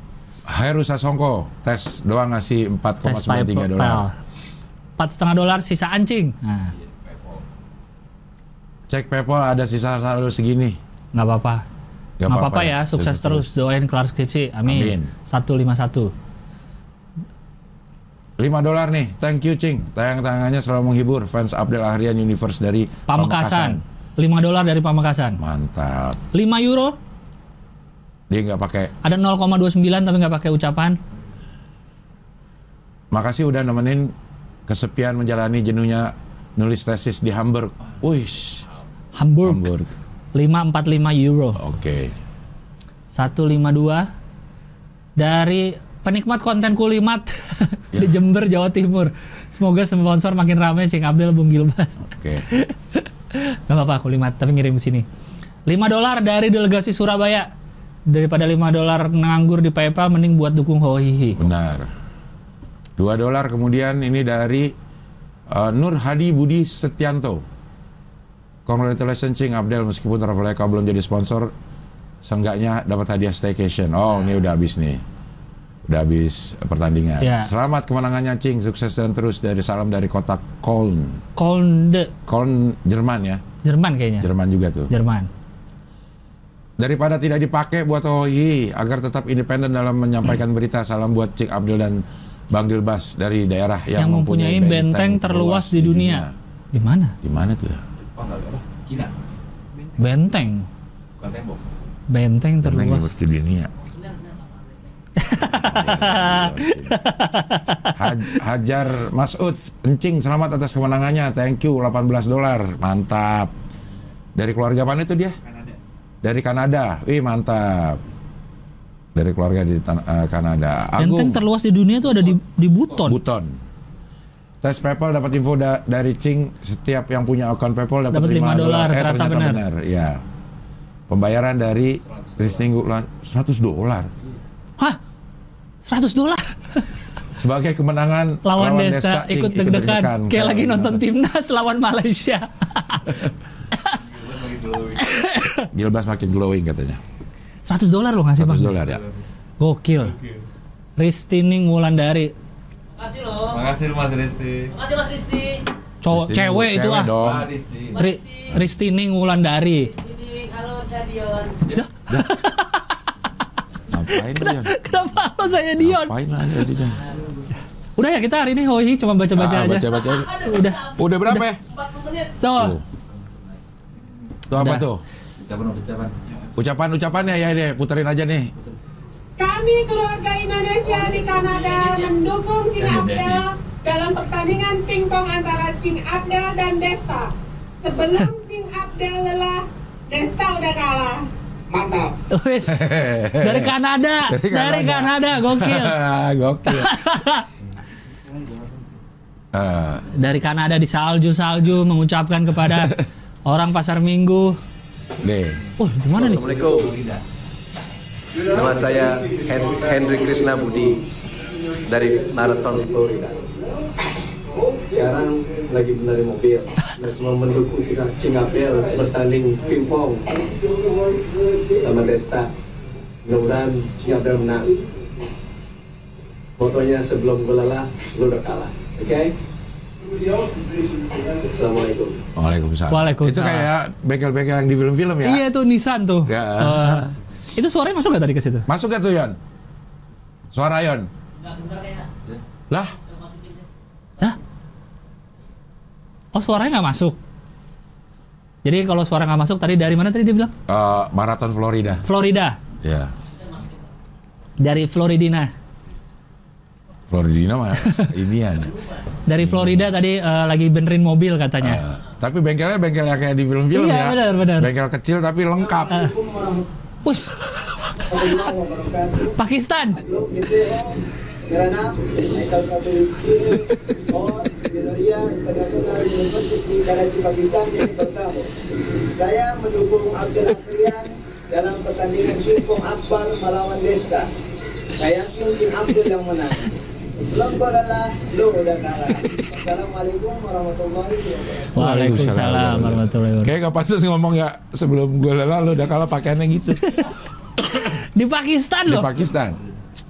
Hai Rusa Songko, tes doang ngasih Tes 4,93 dolar. Empat setengah dolar sisa ancing. Nah, Cek PayPal ada sisa saldo segini. nggak apa-apa. Nggak apa-apa ya, ya, sukses sukses terus. Doain kelar skripsi. Amin. Amin. 151. 5 dolar nih, thank you Cing. Tayang-tayangannya selalu menghibur fans Abdel Ahrian Universe dari Pamekasan. 5 dolar dari Pamekasan. Mantap. 5 euro, Dia nggak pakai. ada 0,29 tapi nggak pakai ucapan. Makasih udah nemenin kesepian menjalani jenuhnya nulis tesis di Hamburg. Wih, Hamburg. Hamburg. 545 euro. Oke. 152 dari penikmat konten kulimat Ya. di Jember, Jawa Timur. Semoga sponsor makin ramai Cing Abdel Bung Gilbas. Oke. Gak apa-apa kulimat, tapi ngirim sini. 5 dolar dari delegasi Surabaya. Daripada 5 dolar nganggur di PayPal, mending buat dukung Hohihi. Benar. 2 dolar kemudian ini dari uh, Nur Hadi Budi Setianto. Congratulations Cing Abdel meskipun Traveloka belum jadi sponsor seenggaknya dapat hadiah staycation. Oh, ini udah habis nih. Udah habis pertandingan. Ya. Selamat kemenangannya Cing, sukses dan terus dari salam dari kota Köln. Kolde, Köln Jerman ya. Jerman kayaknya. Jerman juga tuh. Jerman. Daripada tidak dipakai buat OI agar tetap independen dalam menyampaikan berita, salam buat Cik Abdul dan Bang Gilbas dari daerah yang, Yang, mempunyai benteng, terluas di dunia. Di mana? Di mana tuh? Jepang kali apa? Cina. Benteng. Bukan tembok. Benteng Benteng terluas. terluas di dunia. Haj- Hajar Masud, Encing, selamat atas kemenangannya. Thank you, 18 dolar. Mantap. Dari keluarga mana itu dia? Dari Kanada. Wih, mantap. Dari keluarga di eh, Kanada. Benteng terluas di dunia itu ada di di Buton. Buton. Tes PayPal dapat info da- dari Cing setiap yang punya akun PayPal dapat Dapat 5 5 dolar. Eh, Ternyata benar. Ya. Pembayaran dari listing bulan 100 dolar Hah? 100 dolar sebagai kemenangan lawan, Desta, Cing, ikut deg-degan kayak lagi nonton timnas lawan Malaysia. Gilbas makin glowing katanya. 100 dolar loh ngasih 100 Bang. dolar ya. Gokil. Ristining Wulandari. Makasih loh. Makasih Mas Risti. Makasih Mas Risti. Cowok Listing cewek itu ah. dong. Risti. Ri- Ristining Wulandari. Ini halo saya Dion. Ngapain dia? Kenapa lo saya Dion? Ngapain aja dia? Udah ya kita hari ini hoi cuma baca-baca Ah, aja. baca-baca. Udah. Udah berapa ya? 40 menit. Tuh. Tuh. Tuh apa Udah. tuh? Ucapan ucapan. Ucapan-ucapannya ya deh, puterin aja nih. Kami keluarga Indonesia di Kanada mendukung Cing Abdel dalam pertandingan pingpong antara Cing Abdel dan Desta. Sebelum Cing Abdel lelah, Desta udah kalah. Mantap. Wis. Dari Kanada. Dari Dari Kanada. Kanada, gokil. Gokil. Dari Kanada di salju-salju mengucapkan kepada orang pasar Minggu. Deh. Oh, gimana nih? Assalamualaikum. Nama saya Hen- Henry Krishna Budi dari Marathon Florida. Sekarang lagi benar di mobil dan cuma mendukung kita Cingapel bertanding pingpong sama Desta. Mudah-mudahan Cingapel menang. Pokoknya sebelum gue lelah, lu udah kalah. Oke? Assalamualaikum. Waalaikumsalam. Waalaikumsalam. Itu kayak bengkel-bengkel yang di film-film ya. Iya tuh Nissan tuh. Ya. Eh, itu suaranya masuk gak tadi ke situ? Masuk gak tuh Yon? Suara Yon? Lah, Hah? Oh suaranya nggak masuk. Jadi kalau suara nggak masuk tadi dari mana tadi dia bilang? eh, Marathon Florida. Florida. Ya. Dari Floridina. Florida mah ya. Dari Florida tadi uh, lagi benerin mobil katanya. Uh, tapi bengkelnya bengkelnya kayak di film-film iya, ya. Benar, benar. Bengkel kecil tapi lengkap. Eh. Uh. Wush. Pakistan. Saya mendukung Abdul dalam pertandingan Akbar melawan Desta. Saya yakin Abdul yang menang. Assalamualaikum warahmatullahi wabarakatuh Waalaikumsalam warahmatullahi wabarakatuh. Kayak gak pantas ngomong ya sebelum gue lelah lo udah kalah pakaiannya gitu. Di Pakistan di loh. Pakistan.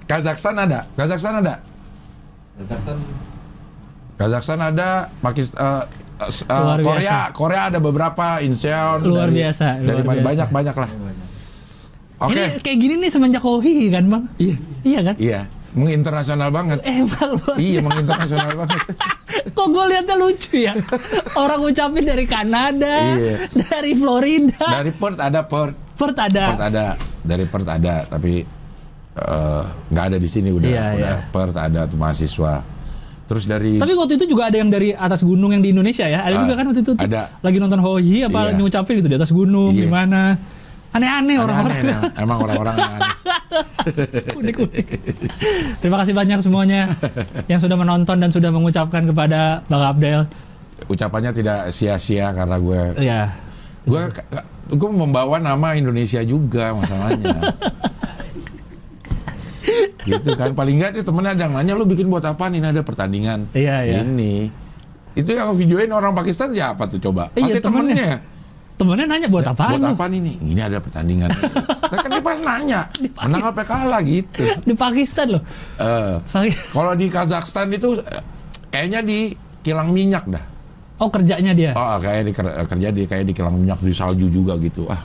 Kazakhstan ada? Kazakhstan ada? Kazakhstan Kazakhstan ada, Pakistan Luar biasa. Korea, Korea ada beberapa Incheon Luar dari- biasa, dari luar mana biasa. banyak banyak lah. Oke, Ini kayak gini nih semenjak Hohi kan bang? iya, Iya kan? iya, menginternasional banget. Emang luar Iya, menginternasional banget. Kok gue liatnya lucu ya? Orang ngucapin dari Kanada, Iya. dari Florida, Dari Perth ada Perth, Perth ada. Perth ada, dari Perth ada, tapi eh, nggak ada di sini udah, Iya, udah iya. Perth ada tuh mahasiswa. Terus dari Tapi waktu itu juga ada yang dari atas gunung yang di Indonesia ya. Ada Ah, juga kan waktu itu tuh, ada. lagi nonton Hohi apa Iya. ngucapin gitu di atas gunung Iya. gimana. Aneh-aneh orang-orang. Nah. emang orang-orang aneh. Unik-unik. Terima kasih banyak semuanya yang sudah menonton dan sudah mengucapkan kepada Bang Abdel. Ucapannya tidak sia-sia karena gue Ya. gue gue membawa nama Indonesia juga masalahnya gitu kan paling nggak nih temennya ada yang nanya lu bikin buat apa ini ada pertandingan Iya, iya. ini itu yang videoin orang Pakistan siapa tuh coba Iya, pasti temennya temennya. Temennya nanya buat apa? buat apa nih ini ada pertandingan Tapi kan dia pas nanya menang apa kalah gitu Di Pakistan loh. Eh, Pak- kalau di Kazakhstan itu kayaknya di kilang minyak dah Oh kerjanya dia. Oh, kayak di ker- kerja di kayak di kilang minyak di salju juga gitu. Ah,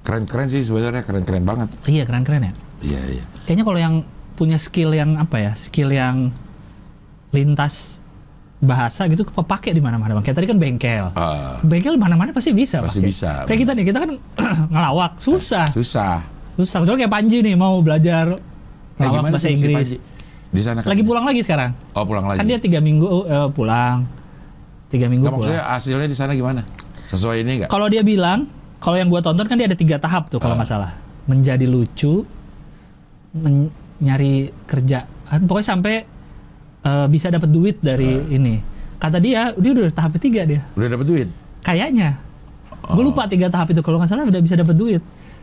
keren-keren sih sebenarnya keren-keren banget. Iya keren-keren ya. Iya iya. Kayaknya kalau yang punya skill yang apa ya? Skill yang lintas bahasa gitu kepake di mana-mana bang. Kayak tadi kan bengkel. Ah, Bengkel mana-mana pasti bisa. Pasti pakai. bisa. Kayak kita nih, kita kan ngelawak susah. susah. Susah. Kecuali kayak Panji nih mau belajar Eh, ngelawak bahasa tuh si Inggris. Panji? Di sana kan? Lagi pulang lagi sekarang. Oh pulang lagi. Kan dia tiga minggu eh, pulang. Tiga minggu Nggak, pulang. maksudnya hasilnya di sana gimana? Sesuai ini nggak? Kalau dia bilang, kalau yang gua tonton kan dia ada tiga tahap tuh kalau Ah. nggak salah. Menjadi lucu, men- nyari kerjaan, pokoknya sampai eh, bisa dapat duit dari Ah. ini. Kata dia, dia udah tahap ketiga dia. Udah dapat duit? Kayaknya. Gue Oh. lupa tiga tahap itu kalau nggak salah udah bisa dapat duit.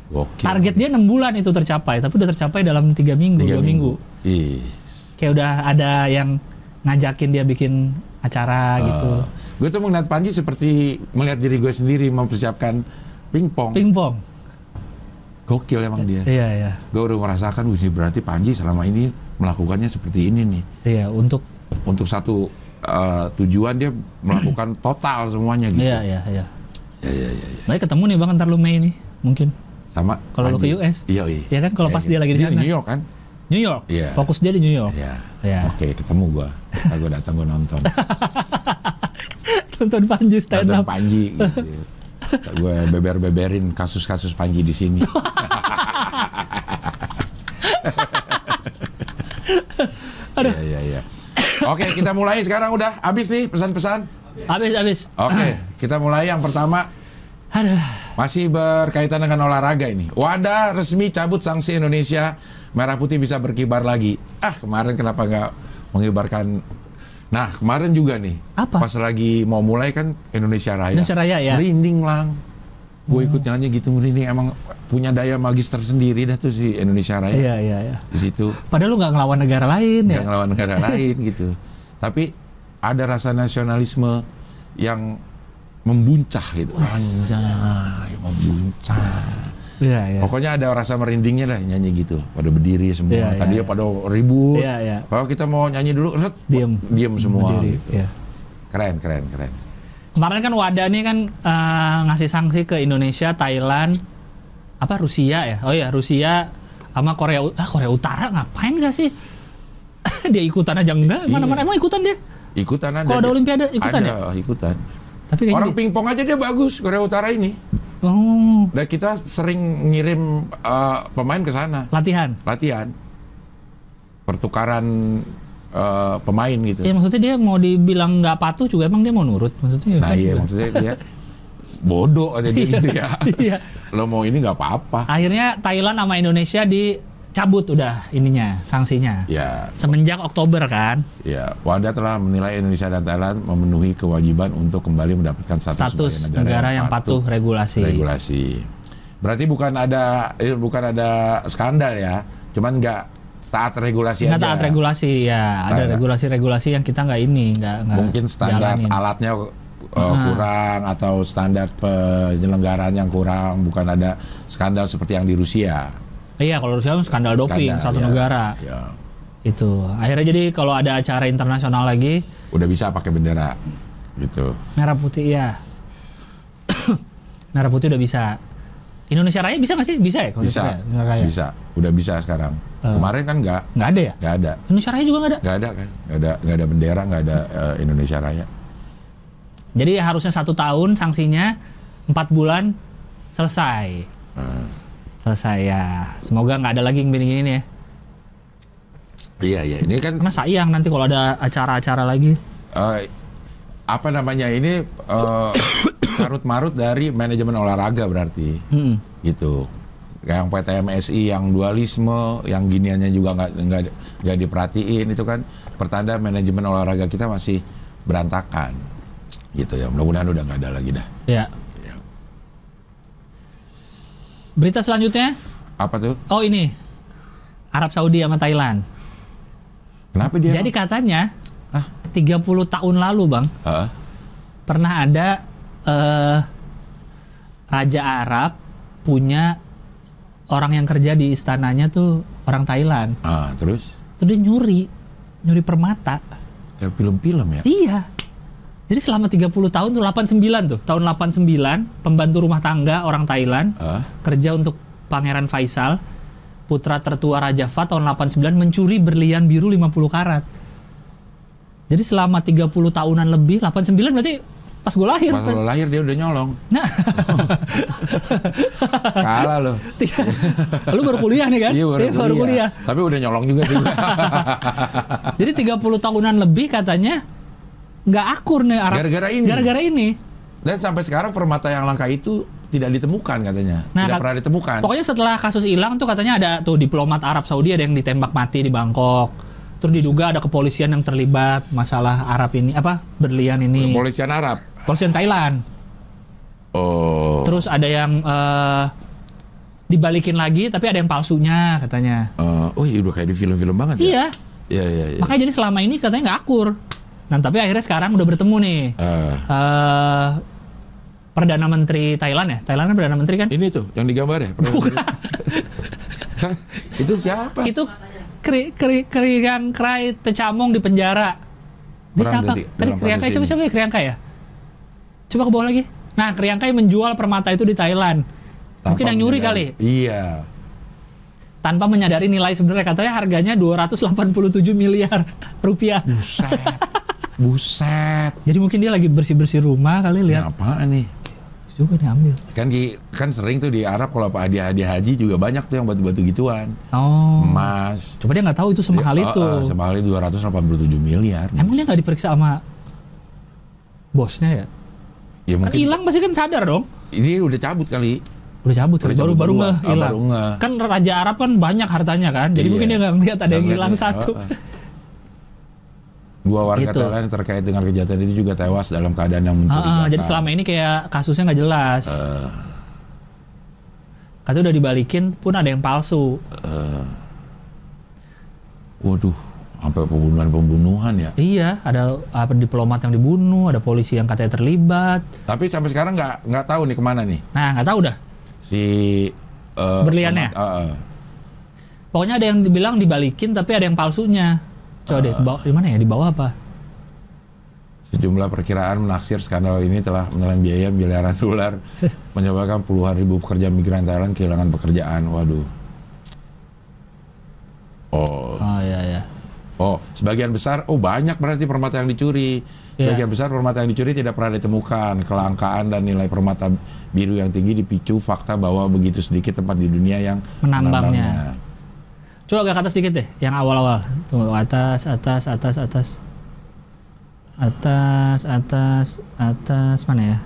Gokil. Target dia enam bulan itu tercapai, tapi udah tercapai dalam tiga minggu, Tiga dua minggu. Ih. Kayak udah ada yang ngajakin dia bikin acara gitu. Gue tuh melihat Panji seperti melihat diri gue sendiri mempersiapkan pingpong. Pingpong. Gokil emang dia. Iya, iya. Gue udah merasakan, wih berarti Panji selama ini melakukannya seperti ini nih. Iya, untuk Untuk satu eh, tujuan dia melakukan total semuanya gitu. iya, iya, iya. Ya, ya, ya, ya. Baik ketemu nih Bang ntar lu Mei nih, mungkin. Sama Kalau lu ke US. Iya, iya. Iya kan, kalau pas dia lagi di sana. New York kan? New York. Iya. Fokus dia di New York. Iya. Iya. Oke, ketemu gua. Ntar gua datang gua nonton. Tonton Panji stand nonton up. Panji gitu. Ntar gua beber-beberin kasus-kasus Panji di sini. Aduh. Iya, iya, iya. Oke, kita mulai sekarang udah habis nih pesan-pesan. Habis, habis. Oke, kita mulai yang pertama Aduh. masih berkaitan dengan olahraga ini. WADA resmi cabut sanksi Indonesia merah putih bisa berkibar lagi. Ah kemarin kenapa nggak mengibarkan? Nah kemarin juga nih. Apa? Pas lagi mau mulai kan Indonesia Raya. Indonesia Raya, ya. Merinding lang. Gue ikut nyanyi gitu merinding. Emang punya daya magister sendiri dah tuh si Indonesia Raya. Iya, iya, iya. Di situ Padahal lu nggak ngelawan negara lain ya. nggak ngelawan negara lain gitu. Tapi ada rasa nasionalisme yang membuncah gitu. Anjay, membuncah. Iya, iya. Pokoknya ada rasa merindingnya lah nyanyi gitu. Pada berdiri semua. Iya, Tadinya iya. pada ribut. Iya, iya. Kalau kita mau nyanyi dulu, set, Diem. diem semua. Berdiri, gitu. iya. Keren, keren, keren. Kemarin kan WADA nih kan eh, ngasih sanksi ke Indonesia, Thailand, apa Rusia ya? Oh ya Rusia sama Korea ah Korea Utara ngapain gak sih? dia ikutan aja enggak? Mana-mana Iya. emang ikutan dia? Ikutan ada. Kalau ada. Olimpiade, ikutan ya? ada, ikutan. Tapi Orang dia- pingpong aja dia bagus Korea Utara ini. oh, Dan kita sering ngirim eh, pemain ke sana latihan. latihan, pertukaran eh, pemain gitu. Ya maksudnya dia mau dibilang nggak patuh juga emang dia mau nurut maksudnya. Nah kan iya juga. maksudnya dia bodoh aja dia gitu ya. Iya. Lo mau ini nggak apa-apa. Akhirnya Thailand sama Indonesia dicabut udah ininya sanksinya. Ya, Semenjak Oktober kan ya. WADA telah menilai Indonesia dan Thailand memenuhi kewajiban untuk kembali mendapatkan status, status sebagai negara yang patuh regulasi. regulasi. Berarti bukan ada eh, bukan ada skandal ya, cuman nggak taat regulasi Nggak aja. taat regulasi ya, ada Nah, regulasi-regulasi yang kita nggak ini, nggak nggak Mungkin standar jalanin. alatnya uh, Ah. kurang atau standar penyelenggaraan yang kurang, bukan ada skandal seperti yang di Rusia. Iya, kalau Rusia kan skandal doping Skandal, satu ya. negara. Ya. Itu. Akhirnya jadi kalau ada acara internasional lagi Udah bisa pakai bendera gitu. merah putih ya. merah putih udah bisa. Indonesia Raya bisa nggak sih? Bisa ya? kalau Bisa, Indonesia Raya? Indonesia Raya. bisa, udah bisa sekarang. Eh. Kemarin kan nggak, Nggak ada ya? nggak ada, Indonesia Raya juga nggak ada. nggak ada kan, nggak ada, nggak ada bendera, nggak ada eh, Indonesia Raya. Jadi harusnya satu tahun sanksinya empat bulan selesai. Hmm. Selesai ya. Semoga nggak ada lagi yang gini-gini nih ya. Iya iya, ini kan Karena sayang nanti kalau ada acara-acara lagi. eh, apa namanya ini eh, karut marut dari manajemen olahraga berarti, Mm-mm. gitu. Yang PTMSI, yang dualisme, yang giniannya juga nggak nggak nggak diperhatiin itu kan pertanda manajemen olahraga kita masih berantakan, gitu ya. Mudah-mudahan udah nggak ada lagi dah. Ya. Ya. Berita selanjutnya, Apa tuh? oh ini Arab Saudi sama Thailand. Kenapa dia? Jadi katanya Hah? 30 tahun lalu bang Heeh. pernah ada eh, raja Arab punya orang yang kerja di istananya tuh orang Thailand. Ah, terus Tuh dia nyuri, nyuri permata. kayak film-film ya. Iya. Jadi selama 30 tahun tuh 89 tuh, tahun 89 pembantu rumah tangga orang Thailand Ah, kerja untuk Pangeran Faisal, putra tertua Raja Fah tahun 89 mencuri berlian biru 50 karat. Jadi selama 30 tahunan lebih, 89 berarti pas gue lahir. Pas lo lahir dia udah nyolong. Nah, Kalah lo. lu baru kuliah nih kan? Iya baru, Iya, baru kuliah. Tapi udah nyolong juga sih. Jadi 30 tahunan lebih katanya nggak akur nih Arab. Gara-gara ini. Gara-gara ini. Dan sampai sekarang permata yang langka itu tidak ditemukan katanya. Nah, tidak kat- pernah ditemukan. Pokoknya setelah kasus hilang tuh katanya ada tuh diplomat Arab Saudi ada yang ditembak mati di Bangkok. Terus diduga ada kepolisian yang terlibat masalah Arab ini apa berlian ini. Kepolisian Arab. Kepolisian Thailand. Oh. Terus ada yang eh, dibalikin lagi tapi ada yang palsunya katanya. Eh, oh iya udah kayak di film-film banget ya. Iya. Iya iya iya. Makanya jadi selama ini katanya nggak akur. Nah tapi akhirnya sekarang udah bertemu nih. Eh, eh Perdana Menteri Thailand ya? Thailand kan Perdana Menteri kan? ini tuh yang digambar ya. Hah? itu siapa? Itu kri, kri, kriang krai tecamong di penjara. Dia Orang siapa? Tadi dalam kriang kai kasus coba ini. siapa ya kriang kai ya? Coba ke bawah lagi. Nah kriang kai menjual permata itu di Thailand. Mungkin Tanpa yang nyuri menyadari. kali. Iya. Tanpa menyadari nilai sebenarnya katanya harganya 287 miliar rupiah. Buset. Buset. Jadi mungkin dia lagi bersih-bersih rumah kali Ini lihat. apaan nih? Juga nih ambil. Kan di, kan sering tuh di Arab kalau apa hadiah-hadiah haji juga banyak tuh yang batu-batu gituan. Oh. Emas. Coba dia nggak tahu itu semahal Ya, itu. eh, eh, semahal itu 287 miliar. Emang dia nggak diperiksa sama bosnya ya? Ya Kan mungkin hilang pasti kan sadar dong. ini udah cabut kali. Udah cabut, Udah baru cabut baru duluan. ngeh Ah, hilang. Kan Raja Arab kan banyak hartanya kan, jadi Iya. mungkin dia nggak ngeliat ada yang Nggak hilang satu. Dua warga Gitu. Thailand terkait dengan kejahatan itu juga tewas dalam keadaan yang mencurigakan. jadi selama ini kayak kasusnya nggak jelas. Eh. Katanya udah dibalikin pun ada yang palsu. Waduh, sampai pembunuhan-pembunuhan ya. Iya, ada apa diplomat yang dibunuh, ada polisi yang katanya terlibat. Tapi sampai sekarang nggak nggak tahu nih ke mana nih Nah, nggak tahu dah. si eh, Berliannya? pemat- eh, eh. Pokoknya ada yang dibilang dibalikin tapi ada yang palsunya. Coba deh, di bawah- di mana ya? Di bawah apa? Sejumlah perkiraan menaksir skandal ini telah menelan biaya miliaran dolar, menyebabkan puluhan ribu pekerja migran Thailand kehilangan pekerjaan. Waduh. Oh, Oh iya iya. oh, sebagian besar, oh banyak berarti permata yang dicuri. Iya. Sebagian besar permata yang dicuri tidak pernah ditemukan. Kelangkaan dan nilai permata biru yang tinggi dipicu fakta bahwa begitu sedikit tempat di dunia yang Menambangnya. Coba agak ke atas dikit deh, yang awal-awal. Tunggu atas, atas, atas, atas. Atas, atas, atas mana ya?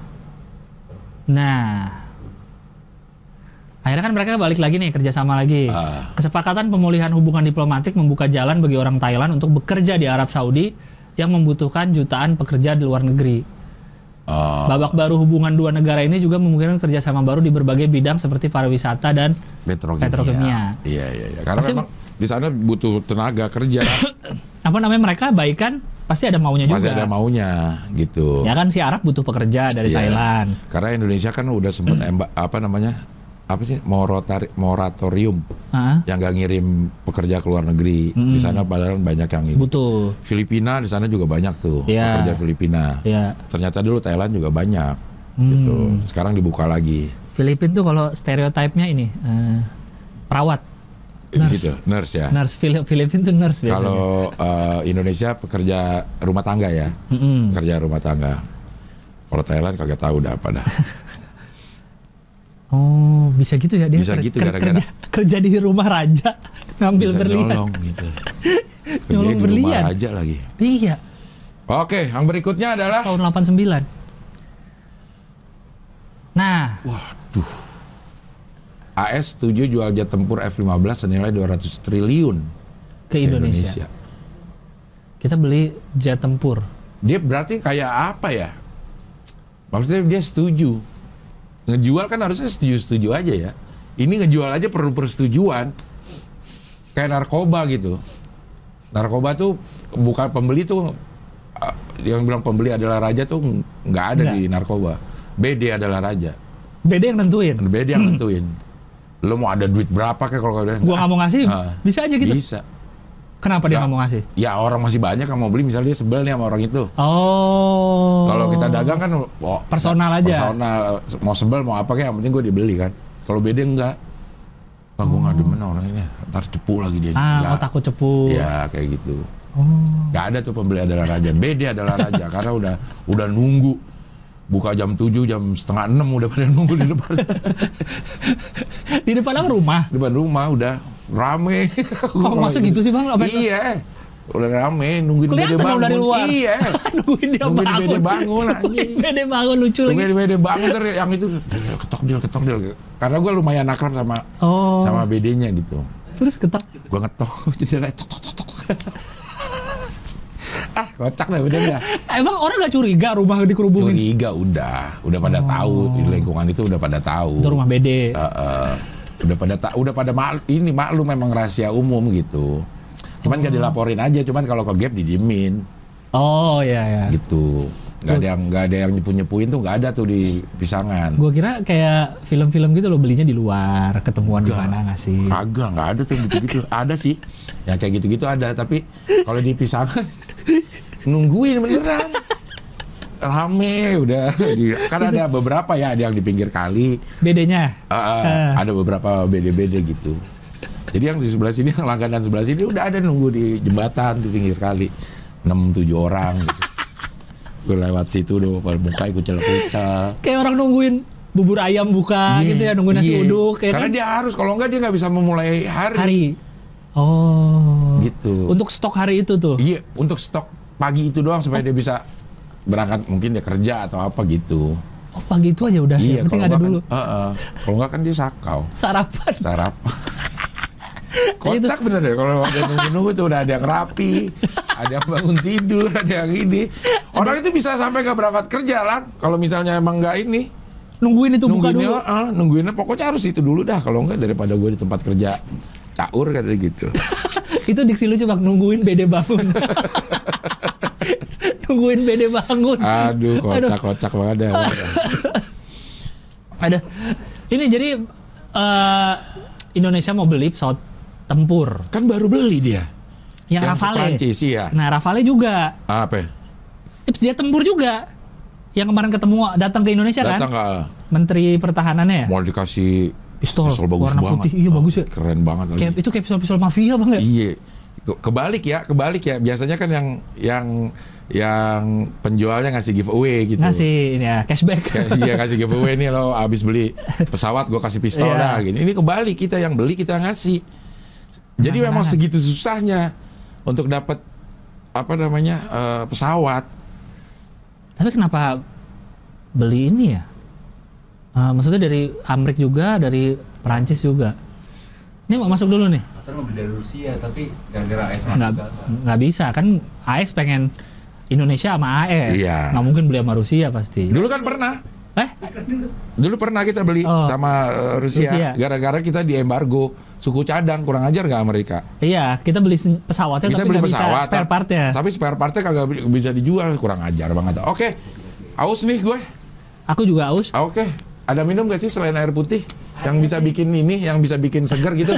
Nah. Akhirnya kan mereka balik lagi nih kerjasama lagi. Ah. Kesepakatan pemulihan hubungan diplomatik membuka jalan bagi orang Thailand untuk bekerja di Arab Saudi yang membutuhkan jutaan pekerja di luar negeri. Oh, Babak baru hubungan dua negara ini juga memungkinkan kerjasama baru di berbagai bidang seperti pariwisata dan petrokimia. Petrokimia. Iya, iya, iya. Karena Pasti- memang di sana butuh tenaga kerja. apa namanya mereka baik kan pasti ada maunya juga. Masih ada maunya gitu. Ya kan si Arab butuh pekerja dari Iya. Thailand. Karena Indonesia kan udah sempet emba, apa namanya? Apa sih? Morotari, moratorium yang gak ngirim pekerja ke luar negeri. Di sana padahal banyak yang ini. Butuh. Filipina di sana juga banyak tuh Iya. pekerja Filipina. Ya. Ternyata dulu Thailand juga banyak Hmm. gitu. Sekarang dibuka lagi. Filipin tuh kalau stereotipnya ini eh, perawat. Di Nurse. situ, nurse ya. Nurse Fili- Filipin tuh nurse biasanya. Kalau eh, Indonesia pekerja rumah tangga ya, Mm-mm. pekerja rumah tangga. Kalau Thailand kagak tahu udah apa dah. Oh, bisa gitu ya dia Bisa ker- gitu ker- gara-gara- kerja, kerja di rumah raja ngambil Bisa berlian. nyolong gitu. Kerjanya Nyolong di berlian. rumah aja lagi. Iya, Oke, yang berikutnya adalah tahun 89. Nah, Waduh. AS setuju jual jet tempur F-15 senilai 200 triliun ke Indonesia. Kita beli jet tempur. Dia berarti kayak apa ya? Maksudnya dia setuju. Ngejual kan harusnya setuju-setuju aja ya. Ini ngejual aja perlu persetujuan. Kayak narkoba gitu. Narkoba tuh bukan pembeli tuh yang bilang pembeli adalah raja tuh nggak ada Nggak. di narkoba. BD adalah raja. Beda yang nentuin. BD yang nentuin. Lo mau ada duit berapa kayak kalau kalian Gua nggak mau ngasih, Ah. bisa aja gitu. Bisa. Kenapa dia Nggak. mau ngasih? Ya orang masih banyak yang mau beli misalnya dia sebel nih sama orang itu. Oh. Kalau kita dagang kan oh, Personal aja. Personal mau sebel mau apa kayak yang penting gue dibeli kan. Kalau beda enggak. Ah, gue nggak demen orang ini. Ntar cepu lagi dia. Ah, Nggak. oh takut cepu. Ya kayak gitu. Oh. Nggak ada tuh pembeli adalah raja. BD adalah raja karena udah udah nunggu buka jam 7, jam setengah 6 udah pada nunggu di depan Di depan apa rumah? depan rumah udah rame. Kok masa gitu sih bang? Apa? Iya. Udah rame nungguin Kelihatan Bede bangun. dari luar. Iya. Nungguin dia Nungguin bangun. Bede bangun. Nungguin Bede bangun lucu lagi. Nungguin Bede bangun terus yang itu "Del, ketok deal ketok deal. Karena gue lumayan akrab sama Oh. sama bedenya gitu. Terus ketak. Gue ngetok jendela tok tok tok tok. ah kocak dah udah dah. Emang orang nggak curiga rumah dikerubungin? Curiga udah, udah pada tahu di lingkungan itu udah pada tahu. Oh. Itu rumah Bede. Eh, eh, udah pada tak udah pada mal, ini maklum memang rahasia umum gitu. Cuman Oh. gak dilaporin aja, cuman kalau ke gap didiemin Oh iya ya. gitu. Nggak ada yang nggak ada yang nyepu nyepuin tuh nggak ada tuh di pisangan. Gue kira kayak film-film gitu lo belinya di luar, ketemuan di mana nggak sih? Kagak, nggak ada tuh gitu-gitu. ada sih, ya kayak gitu-gitu ada. Tapi kalau di pisangan nungguin beneran. Rame udah, kan ada beberapa ya, ada yang di pinggir kali, Bedanya? Ah, ah, Eh. ada beberapa beda-beda gitu. Jadi yang di sebelah sini, yang langganan sebelah sini udah ada nunggu di jembatan di pinggir kali. 6-7 orang gitu. Gue lewat situ udah pada buka kucel-kucel. Kayak orang nungguin bubur ayam buka gitu ya, nungguin nasi Iya. uduk ya Karena kan? dia harus, kalau enggak dia nggak bisa memulai hari. Hari. Oh. Gitu. Untuk stok hari itu tuh. Iya, untuk stok pagi itu doang supaya dia bisa berangkat mungkin dia kerja atau apa gitu. Oh pagi itu aja udah. iya, yang penting ada enggak dulu. Kan, Heeh. kalau enggak kan dia sakau. Sarapan. Sarapan. Kocak bener deh kalau ada nunggu-nunggu tuh udah ada yang rapi, ada yang bangun tidur, ada yang ini. Orang itu bisa sampai nggak berangkat kerja lah. Kalau misalnya emang nggak ini, Nungguin itu buka dulu. ah, nungguinnya pokoknya harus itu dulu dah. Kalau enggak daripada gue di tempat kerja caur katanya gitu. itu diksi lucu bang, nungguin bede bangun. nungguin bede bangun. Aduh, kocak-kocak banget. Ada. Ini jadi eh, Indonesia mau beli pesawat tempur Kan baru beli dia. yang, Yang Rafale. Prancis, iya. Nah Rafale juga, Apa? dia tempur juga. Yang kemarin ketemu datang ke Indonesia Datang kan? nggak? Menteri Pertahanannya ya? Mau dikasih Pistol, bagus warna banget. putih. Iya, Oh, bagus ya. Keren banget lagi. Kayak itu kayak pistol-pistol mafia bang ya? Iya. Ke- Kebalik ya, kebalik ya. Biasanya kan yang yang yang penjualnya ngasih giveaway gitu. Ngasih ini ya cashback. Iya kasih giveaway nih lo abis beli pesawat gue kasih pistol Iya. dah gini. Ini kebalik kita yang beli kita ngasih. Jadi Nah, memang nah. segitu susahnya untuk dapat apa namanya eh, pesawat. Tapi kenapa beli ini ya? Eh, maksudnya dari Amrik juga, dari Perancis juga. Ini mau masuk dulu nih. Atau ngebeli dari Rusia tapi gara-gara AS Nggak, masuk gagal. nggak bisa kan AS pengen Indonesia sama AS. Iya. Nggak mungkin beli sama Rusia pasti. Dulu kan pernah. Eh, Dulu pernah kita beli Oh. sama eh, Rusia. Rusia. Gara-gara kita di embargo suku cadang kurang ajar nggak Amerika? iya kita beli pesawatnya kita tapi beli nggak bisa pesawat spare partnya. Tapi spare partnya kagak bi- bisa dijual kurang ajar banget. Oke. Aus nih gue. Aku juga aus. Oke. Ada minum gak sih selain air putih? Yang bisa bikin ini, yang bisa bikin segar gitu?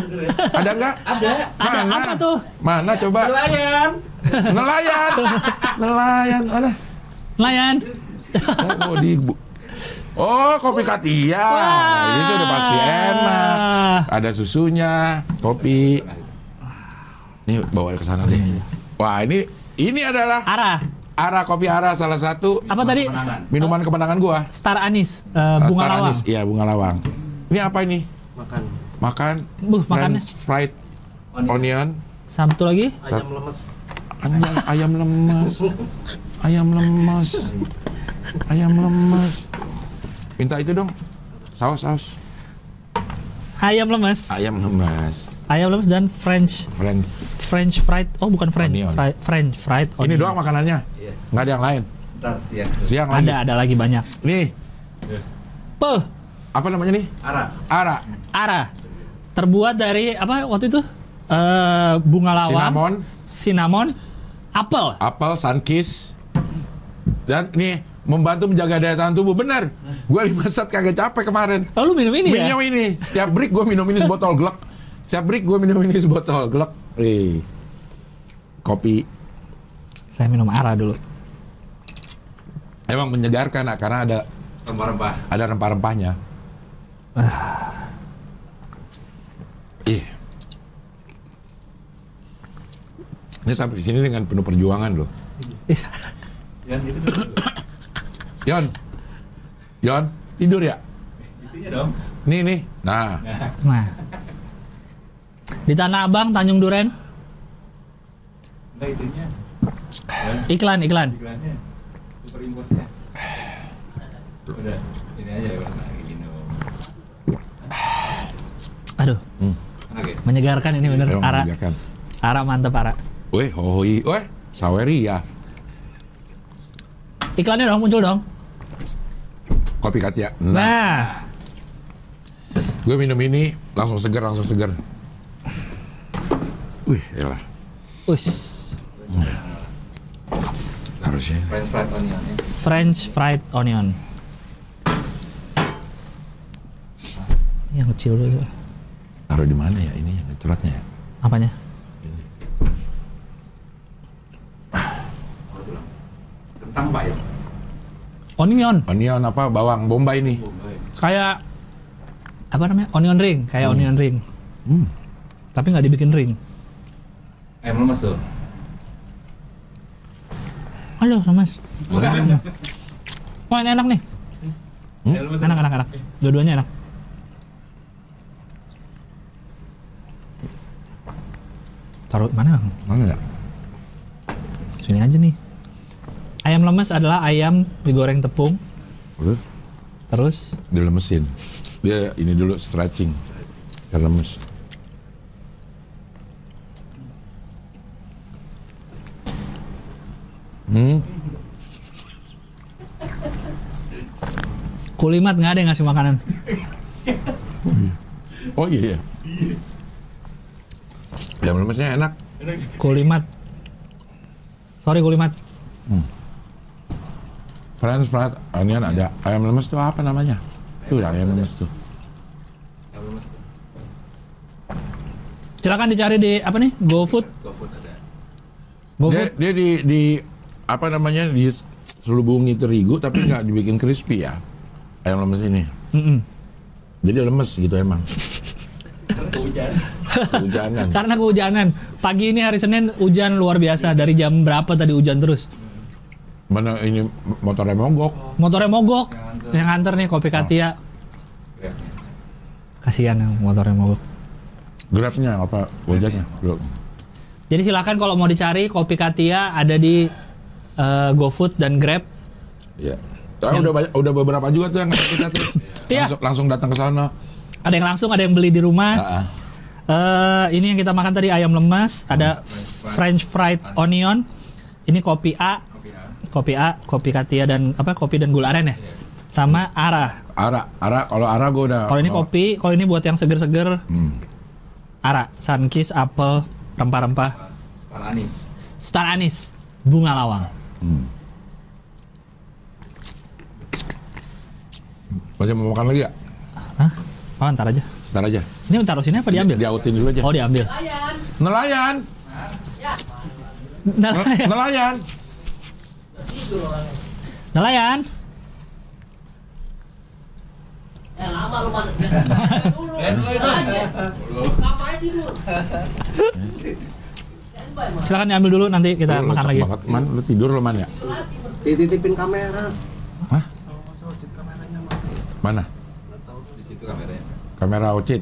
Ada nggak? Ada. Ada Mana? apa tuh? Mana coba? Nelayan. Nelayan. Nelayan. Mana? Layan. Oh, oh, di Oh, kopi Katia. Ini tuh udah pasti enak. Ada susunya, kopi. Nih bawa ke sana deh. Wah, ini ini adalah Arah. Ara kopi Ara salah satu Apa tadi? minuman kemenangan gua. Star anis. eh, Uh, bunga Star lawang. Iya, bunga lawang. Ini apa ini? Makan Makan Buh, makannya. French fried onion. Satu lagi. ayam lemes. Anjay, ayam lemas. Ayam lemas. Ayam lemas. Minta itu dong. Saus, saus. Ayam lemes. Ayam lemas. Ayam lemes dan French French. French fried. Oh bukan French. Onion. Fri- French fried. Ini onion. doang makanannya. Iya. Nggak ada yang lain. Ntar siang. Siang lagi. Ada ada lagi banyak. Nih, Peh. apa namanya nih? Ara. Ara. Ara. Terbuat dari apa waktu itu? Eh bunga lawang. Cinnamon, Cinnamon. Apel. apel, sunkiss. Dan nih, membantu menjaga daya tahan tubuh. Bener. Gue lima set kagak capek kemarin. Oh, lu minum ini ya? minum ini. Setiap break gue minum ini sebotol glek. Setiap break gue minum ini sebotol glek. Nih. Kopi. Saya minum Ara dulu. Emang menyegarkan ah, karena ada Rempah-rempah. ada rempah-rempahnya. Ih. Ini sampai sini dengan penuh perjuangan loh. Yang itu dulu. Yon, Yon, tidur ya? Itunya dong. Nih nih. Nah, Nah. Di Tanah Abang, Tanjung Duren, Enggak itunya. iklan, iklan. Iklannya. Super. Udah, ini aja dong. Aduh, ya? menyegarkan ini bener. emang Ara, membedakan. Ara mantep Ara. Weh, hohoi, weh, saweri ya. Iklannya dong, muncul dong. Kopi Katia. Nah, Nah, gue minum ini langsung seger, langsung seger. Wih, elah. us. Harusnya. French fried onion ya. French fried onion. Yang kecil dulu. Taruh di mana ya ini yang curhatnya ya? Apanya? Kentang pak ya? Onion. Onion apa? Bawang bombay nih. Kayak apa namanya? Onion ring, kayak onion ring. Hmm. Tapi nggak dibikin ring. Ayam lemes tuh. Halo, Mas. Wah, ini enak nih. Lemes. Enak, enak, enak. Dua-duanya enak. Taruh mana? Bang? Mana ya? Sini aja nih. Ayam lemes adalah ayam digoreng tepung, Terus terus dilemesin. Dia ini dulu stretching. Biar lemes. Hmm, kulimat nggak ada yang ngasih makanan. oh iya. iya. Yang lemesnya enak. Kulimat. Sorry kulimat. French fried onion ada. Ayam lemes tuh apa namanya? Tuh ayam lemes tuh. Ayam lemes tuh. Silakan dicari di apa nih? GoFood. GoFood ada. Dia, GoFood. dia di, di apa namanya di selubungi terigu tapi nggak dibikin crispy ya ayam lemes ini. Mm-mm. Jadi lemes gitu emang. Hujan. Kehujanan. Karena kehujanan. Pagi ini hari Senin hujan luar biasa. Dari jam berapa tadi hujan terus? Mana ini motornya mogok. Motornya mogok. Yang nganter nih kopi Katia. Kasihan yang motornya mogok. Grabnya apa? Gojeknya? Belum. Jadi silakan kalau mau dicari kopi Katia ada di eh, GoFood dan Grab. Iya. Ah, udah banyak, udah beberapa juga tuh yang tuh. Iya. Langsung, langsung datang ke sana. Ada yang langsung, ada yang beli di rumah. Ah, ah. Eh, ini yang kita makan tadi ayam lemas, ada French fried onion. Ini kopi A, Kopi A. kopi A, kopi Katia dan apa kopi dan gula aren ya. Sama Ara. Ara, Ara, kalau Ara gue udah. Kalau ini kopi, kalau ini buat yang seger-seger Hmm. Ara, Sunkist, apel, rempah-rempah, Star anis. star anis, bunga lawang. Hmm. Masih mau makan lagi ya? Hah? Oh, ntar aja. Ntar aja. Ini taruh sini apa diambil? Diautin dulu aja. Oh, diambil. Nelayan. Nelayan. Nelayan. Nelayan. Ya lama lu? Dulu. Lama aja tidur. Silakan diambil dulu nanti kita Lu makan lagi. banget, man. Lu tidur lo man ya? Dititipin kamera. Hah? Mana? Di situ kameranya. Kamera Ocit.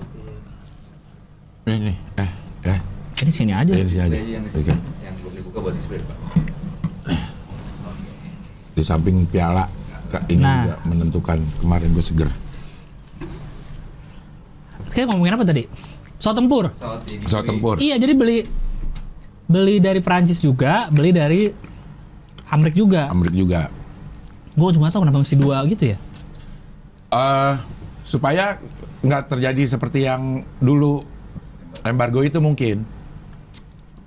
Nih. Eh, eh. Ini sini aja. Di sini aja. Yang, Oke. yang belum dibuka buat display pak. Di samping piala. Kak, ini Nah. juga menentukan kemarin gue seger. Kayak ngomongin apa tadi? Pesawat tempur. Ini. Pesawat tempur. Iya, jadi beli beli dari Perancis juga, beli dari Amrik juga. Amrik juga. Gue cuma tahu kenapa mesti dua gitu ya. eh supaya nggak terjadi seperti yang dulu embargo itu mungkin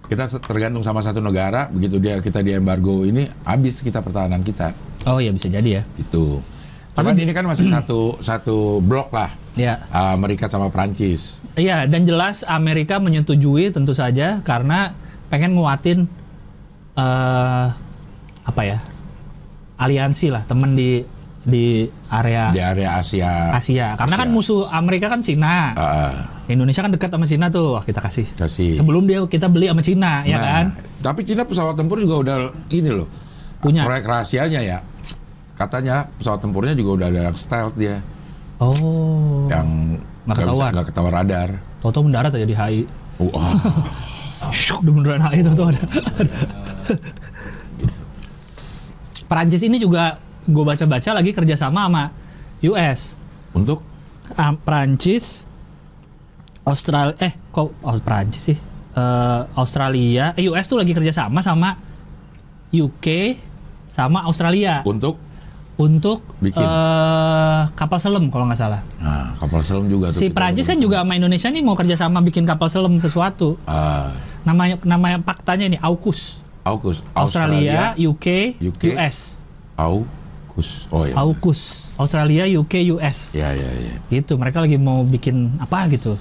kita tergantung sama satu negara begitu dia kita di embargo ini habis kita pertahanan kita Oh iya bisa jadi ya. itu Cuman ini kan masih satu satu blok lah Ya. Amerika sama Prancis Iya, dan jelas Amerika menyetujui tentu saja karena pengen nguatin eh apa ya? aliansi lah, temen di di area di area Asia Asia. Karena kan Asia. musuh Amerika kan Cina. Ah, Indonesia kan dekat sama Cina tuh. Wah, kita kasih. kasih Sebelum dia kita beli sama Cina, ya Nah, kan? tapi Cina pesawat tempur juga udah ini loh Punya. proyek rahasianya ya katanya pesawat tempurnya juga udah ada yang stealth dia, Oh. yang Nggak ketahuan. nggak ketahuan radar. Toto mendarat aja di HI. Wah, Syuk, beneran HI Toto ada. Perancis ini juga gue baca-baca lagi kerjasama sama US. untuk Ah, Perancis, Australia, eh kok oh, Perancis sih? Eh, Australia, eh, US tuh lagi kerjasama sama UK sama Australia untuk untuk Bikin. eh, kapal selam kalau nggak salah. nah, kapal selam juga tuh. Si kita Perancis kan juga sama Indonesia nih mau kerjasama bikin kapal selam sesuatu. Ah, Namanya namanya faktanya ini AUKUS. AUKUS Australia, UK, UK. US. AUKUS. Oh ya. AUKUS. Australia, UK, US. Ya ya ya. Gitu, mereka lagi mau bikin apa gitu.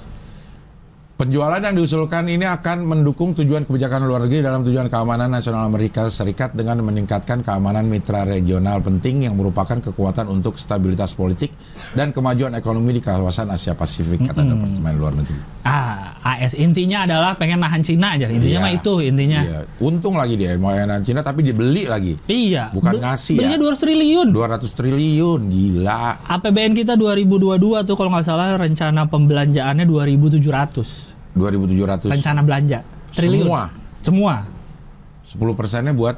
Penjualan yang diusulkan ini akan mendukung tujuan kebijakan luar negeri dalam tujuan keamanan nasional Amerika Serikat dengan meningkatkan keamanan mitra regional penting yang merupakan kekuatan untuk stabilitas politik dan kemajuan ekonomi di kawasan Asia Pasifik kata Departemen Luar Negeri. Ah, AS intinya adalah pengen nahan Cina aja. Intinya Iya. mah itu intinya. Iya. Untung lagi dia mau yang Cina tapi dibeli lagi. Iya. Bukan Be- ngasih Belinya ya. 200 triliun. 200 triliun, gila. APBN kita 2022 tuh kalau nggak salah rencana pembelanjaannya 2700. 2700. Rencana belanja triliun. Semua. Semua. 10 persennya buat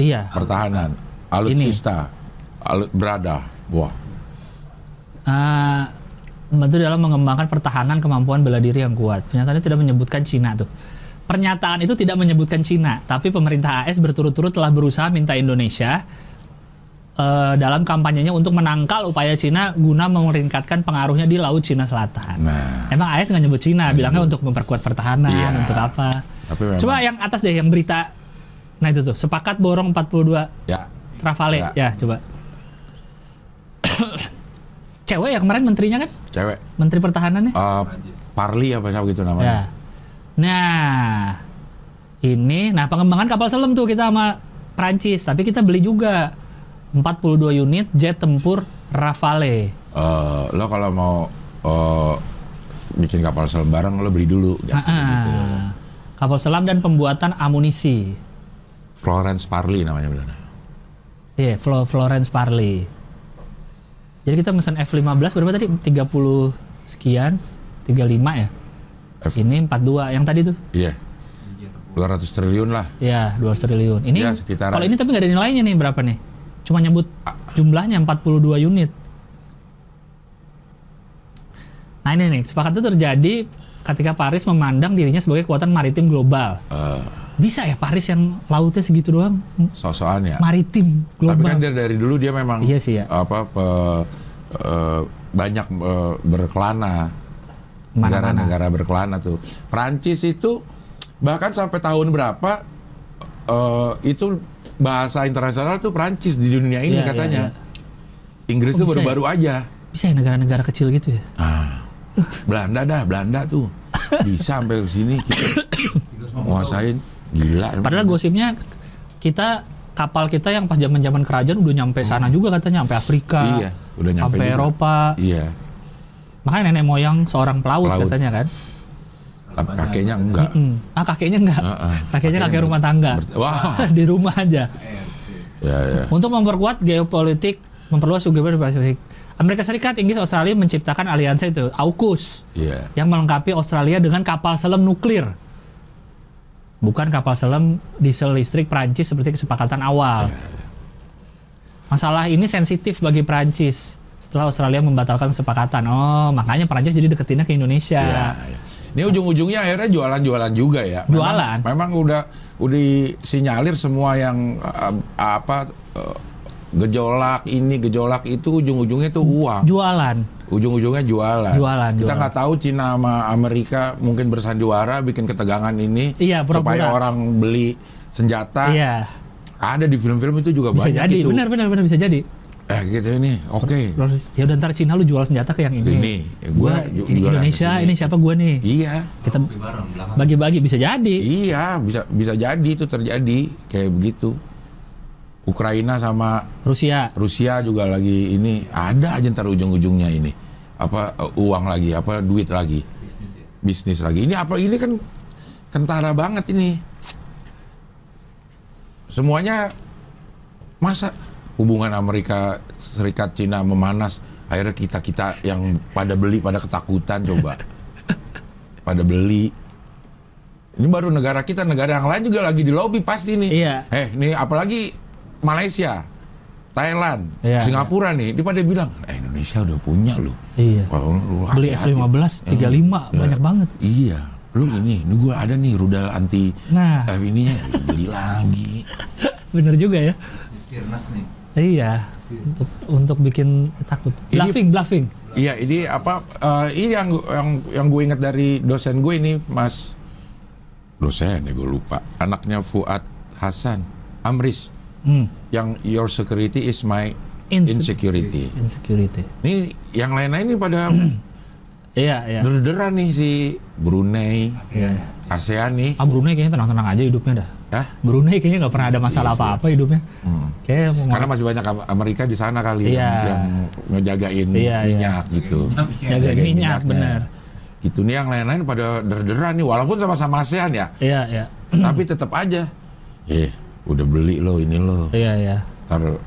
Iya. pertahanan. Alutsista, alut berada. Wah. Ah, membantu dalam mengembangkan pertahanan kemampuan bela diri yang kuat. Pernyataannya tidak menyebutkan Cina tuh. Pernyataan itu tidak menyebutkan Cina, tapi pemerintah AS berturut-turut telah berusaha minta Indonesia eh, dalam kampanyenya untuk menangkal upaya Cina guna meningkatkan pengaruhnya di Laut Cina Selatan. Nah, Emang AS nggak nyebut Cina, bilangnya untuk memperkuat pertahanan, Iya. untuk apa? tapi memang Coba yang atas deh, yang berita. Nah itu tuh, sepakat borong 42 ya Travale. Ya. Ya, coba. Cewek ya kemarin menterinya kan? cewek Menteri Pertahanannya? Eh, Parli apa siapa gitu Ya. namanya. Nah, ini, nah pengembangan kapal selam tuh kita sama Prancis, tapi kita beli juga 42 unit jet tempur Rafale. Eh, lo kalau mau eh, bikin kapal selam bareng lo beli dulu gitu. Ah, ah. Kapal selam dan pembuatan amunisi. Florence Parli namanya benar. Iya, Flo- Florence Parley. Jadi kita pesan F15 berapa tadi? 30 sekian, 35 ya. F- Ini 42 yang tadi tuh. Iya. 200 triliun lah. Ya, 200 triliun. Ini Ya, kalau ini tapi nggak ada nilainya nih berapa nih? Cuma nyebut jumlahnya 42 unit. Nah ini nih, sepakat itu terjadi ketika Paris memandang dirinya sebagai kekuatan maritim global. Eh, Bisa ya Paris yang lautnya segitu doang? sosokan ya. Maritim Tapi global. kan dia dari dulu dia memang Iya sih ya. apa pe- eh, banyak eh, berkelana negara-negara berkelana tuh. Prancis itu bahkan sampai tahun berapa eh, itu bahasa internasional tuh Prancis di dunia ini iya, katanya. iya. Inggris Oh, tuh bisa ya? baru-baru aja. Bisa ya negara-negara kecil gitu ya? Ah, Belanda dah, Belanda tuh bisa sampai ke sini kita nguasain gila. emang. Padahal gosipnya kita kapal kita yang pas zaman-zaman kerajaan udah nyampe sana juga katanya, sampai Afrika. Iya, udah nyampe sampai juga. Eropa. Iya, Makanya nenek moyang seorang pelaut, Pelaut. katanya kan. Tapi kakeknya enggak. Mm. Ah kakeknya enggak. Heeh. Kakeknya kakek rumah tangga. Wah. di rumah aja. Ya, ya. Untuk memperkuat geopolitik, memperluas hubungan Pasifik. Amerika Serikat, Inggris, Australia menciptakan aliansi itu, AUKUS, Iya. yang melengkapi Australia dengan kapal selam nuklir. Bukan kapal selam diesel listrik Prancis seperti kesepakatan awal. Masalah ini sensitif bagi Prancis setelah Australia membatalkan kesepakatan. Oh, makanya Prancis jadi deketinnya ke Indonesia. Ya, ya. Ini ujung-ujungnya akhirnya jualan-jualan juga ya. Memang- Jualan. Memang, udah udah disinyalir semua yang uh, apa uh, gejolak ini gejolak itu ujung-ujungnya itu uang. Jualan. Ujung-ujungnya jualan. Jualan, Kita nggak tahu Cina sama Amerika mungkin bersandiwara bikin ketegangan ini Iya, pura-pura. supaya orang beli senjata. Iya, Ada di film-film itu juga bisa banyak jadi. itu. Benar, benar, benar bisa jadi. Eh gitu ini. Oke. Ya udah ntar Cina lu jual senjata ke yang ini. Ini, ya gua Gua, ini Indonesia, ini siapa gua nih? Iya. Kita bagi-bagi bisa jadi. Iya, bisa bisa jadi itu terjadi kayak begitu. Ukraina sama Rusia. Rusia juga lagi ini ada aja ntar ujung-ujungnya ini apa uh, uang lagi, apa duit lagi, Bisnis ya. bisnis lagi. Ini apa ini kan kentara banget ini. Semuanya masa hubungan Amerika Serikat Cina memanas, akhirnya kita kita yang pada beli pada ketakutan coba, pada beli. Ini baru negara kita, negara yang lain juga lagi di lobby pasti nih. Iya. Eh, nih apalagi Malaysia, Thailand, Iya, Singapura nih, dia pada bilang, eh Indonesia udah punya loh. Iya. Wah, lu Beli hati-hati. F15 35 Eh, banyak ya. banget. Iya, lu ini, ini gua ada nih rudal anti Nah. F ininya beli lagi. Bener juga ya. Bisnis nih. Iya. Untuk untuk bikin takut. Ini- Bluffing, bluffing. Iya, ini apa? eh, ini yang yang yang gue ingat dari dosen gue ini, Mas dosen ya gue lupa. Anaknya Fuad Hasan Amris Hmm. yang your security is my Inse- insecurity. Insecurity. Ini yang lain-lain ini pada Iya, iya. derderan nih si Brunei, Iya. ASEAN nih. Ah Brunei kayaknya tenang-tenang aja hidupnya dah. Ya, Brunei kayaknya nggak pernah ada masalah Iya sih. apa-apa hidupnya. Hmm. Kayak mau Karena masih banyak Am- Amerika di sana kali Iya. yang, yang ngejagain Iya, iya. minyak gitu. Jagain Jagain minyak, minyaknya. bener. Gitu nih yang lain-lain pada derderan nih walaupun sama-sama ASEAN ya. Iya, iya. tapi tetap aja eh udah beli lo ini lo Iya, iya. Ntar-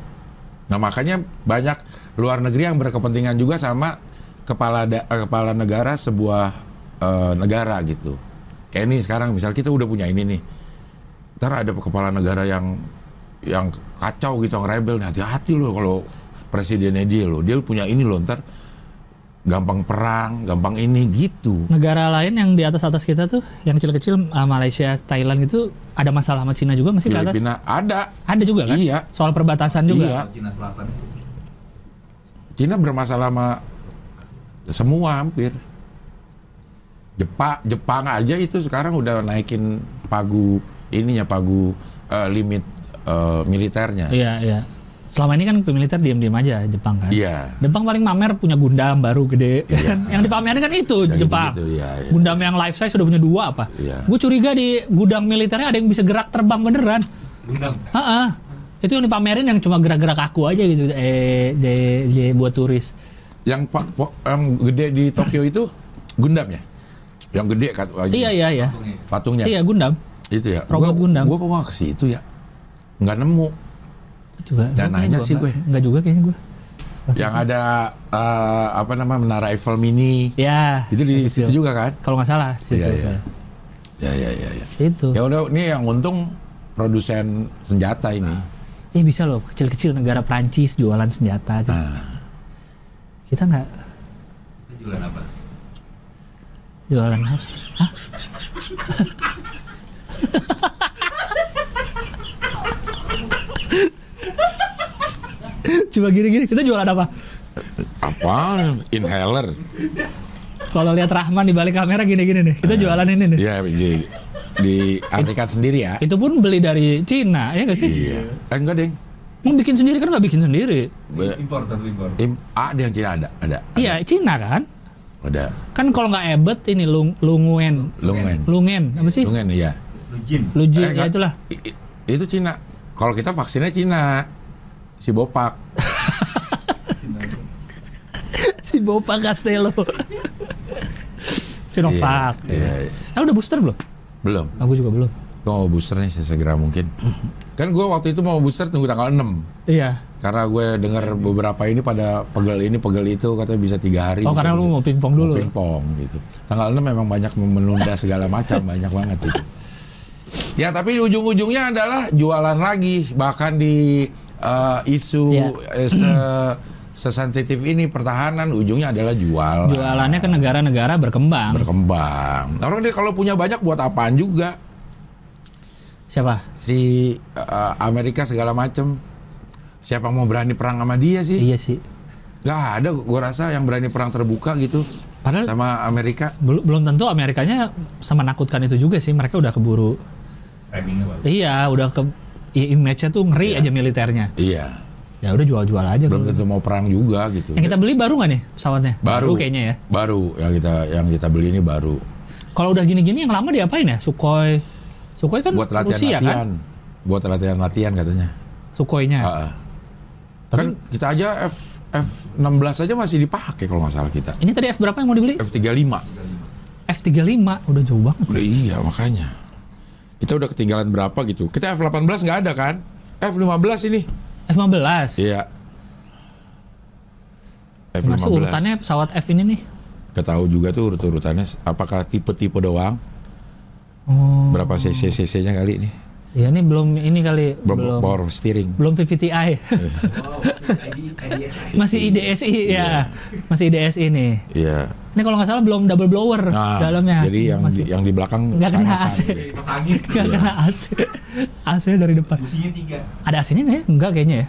nah makanya banyak luar negeri yang berkepentingan juga sama kepala da- eh, kepala negara sebuah eh, negara gitu kayak ini sekarang misal kita udah punya ini nih ntar ada kepala negara yang yang kacau gitu yang rebel nih hati-hati lo kalau presidennya dia lo dia punya ini lo ntar gampang perang gampang ini gitu Negara lain yang di atas-atas kita tuh, yang kecil-kecil, ah, Malaysia, Thailand itu ada masalah sama Cina juga nggak sih ke atas? Filipina ada Ada juga kan? Iya. Soal perbatasan juga. Iya. Cina Selatan. Cina bermasalah sama semua hampir. Jepang, Jepang aja itu sekarang udah naikin pagu ininya pagu eh, limit eh, militernya. Iya, iya. Selama ini kan ke militer diam-diam aja Jepang kan. Iya. Jepang paling mamer punya Gundam baru gede. kan? yang dipamerin kan itu Ya, Jepang. gitu-gitu, iya, iya. Gundam yang life size sudah punya dua apa? Iya. Gue curiga di gudang militernya ada yang bisa gerak terbang beneran. Gundam. Heeh. Itu yang dipamerin yang cuma gerak-gerak aku aja gitu. Eh, J, J buat turis. Yang pak po- yang gede di Tokyo itu Gundam ya? Yang gede kan? Iya, iya, iya. Patungnya. Iya, Gundam. Itu ya. Robot Gundam. Gue ke situ ya. Nggak nemu. Juga. Nggak gua nanya sih gue. Nggak juga kayaknya gue. Yang ada eh, apa nama menara Eiffel mini. Ya. Itu di kecil. situ juga kan? Kalau nggak salah. Situ, Iya, iya. ya. Ya ya ya ya. Itu. Ya udah ini yang untung produsen senjata ini. Ya bisa loh, kecil-kecil negara Prancis jualan senjata gitu. Nah, Kita nggak Itu jualan apa? jualan apa? Hah? Coba gini-gini, kita jualan apa? apa inhaler? Kalau lihat Rahman di balik kamera gini-gini nih, kita jualan ini nih. Ya di diartikan sendiri ya. Itu pun beli dari Cina, ya nggak sih? Iya. Eh, enggak deng. Mau bikin sendiri kan nggak bikin sendiri. Impor impor? Im, ada yang Cina ada, ada. Iya, Cina kan? Ada. Kan kalau nggak ebet ini lung, lunguen, Lungen. lungen apa sih? Lungen ya. Lujin. Lujin, Eh, ya itulah. Itu Cina. Kalau kita vaksinnya Cina. Si Bopak. si Bopa Castello. Sinovac. Iya, iya. Ah udah booster belum? Belum. Aku juga belum. Gue mau booster nih sesegera mungkin. Kan gue waktu itu mau booster tunggu tanggal 6. Iya. Karena gue dengar beberapa ini pada pegel ini pegel itu katanya bisa tiga hari. Oh karena lu mau pingpong dulu. Mau pingpong gitu. Tanggal 6 memang banyak menunda segala macam, banyak banget itu. Ya tapi di ujung-ujungnya adalah jualan lagi bahkan di eh, isu Ya. eh, se sesensitif ini pertahanan ujungnya adalah jual. Jualannya ke negara-negara berkembang. berkembang. Orang dia kalau punya banyak buat apaan juga? Siapa? Si eh, Amerika segala macem. Siapa mau berani perang sama dia sih? Iya sih. Gak ada, gua rasa yang berani perang terbuka gitu Padahal sama Amerika. belum belum tentu Amerikanya sama menakutkan itu juga sih. Mereka udah keburu. Framingnya bagus. Iya, udah ke ya, image-nya tuh ngeri aja militernya. Iya, Ya udah jual-jual aja. belum kalau tentu mau perang juga gitu. Yang kita beli baru nggak nih pesawatnya? Baru. kayaknya ya. Baru yang kita yang kita beli ini baru. Kalau udah gini-gini yang lama diapain ya? Sukhoi. Sukhoi kan Buat Rusia latihan-latihan. kan? Buat latihan-latihan katanya. Sukhoinya. Ah, ah. Kan kita aja F F16 aja masih dipakai kalau nggak salah kita. Ini tadi F berapa yang mau dibeli? F35. F35 udah jauh banget. Udah iya makanya. Kita udah ketinggalan berapa gitu. Kita F18 nggak ada kan? F15 ini. F15. Iya. Mas F15. urutannya pesawat F ini nih. Ketahu juga tuh urut-urutannya apakah tipe-tipe doang? Oh. Berapa cc cc-nya kali ini? Ya ini belum ini kali Belum, belum power steering. belum VVTi. Wow, ID, IDSI. Masih IDSI ya. Masih IDSI nih. Iya. Ini kalau nggak salah belum double blower Nah, dalamnya. Jadi yang Masih- di, yang di belakang nggak kena. AC. Nggak kena AC. AC dari depan. Businya tiga. Ada AC-nya nggak ya? Enggak kayaknya ya.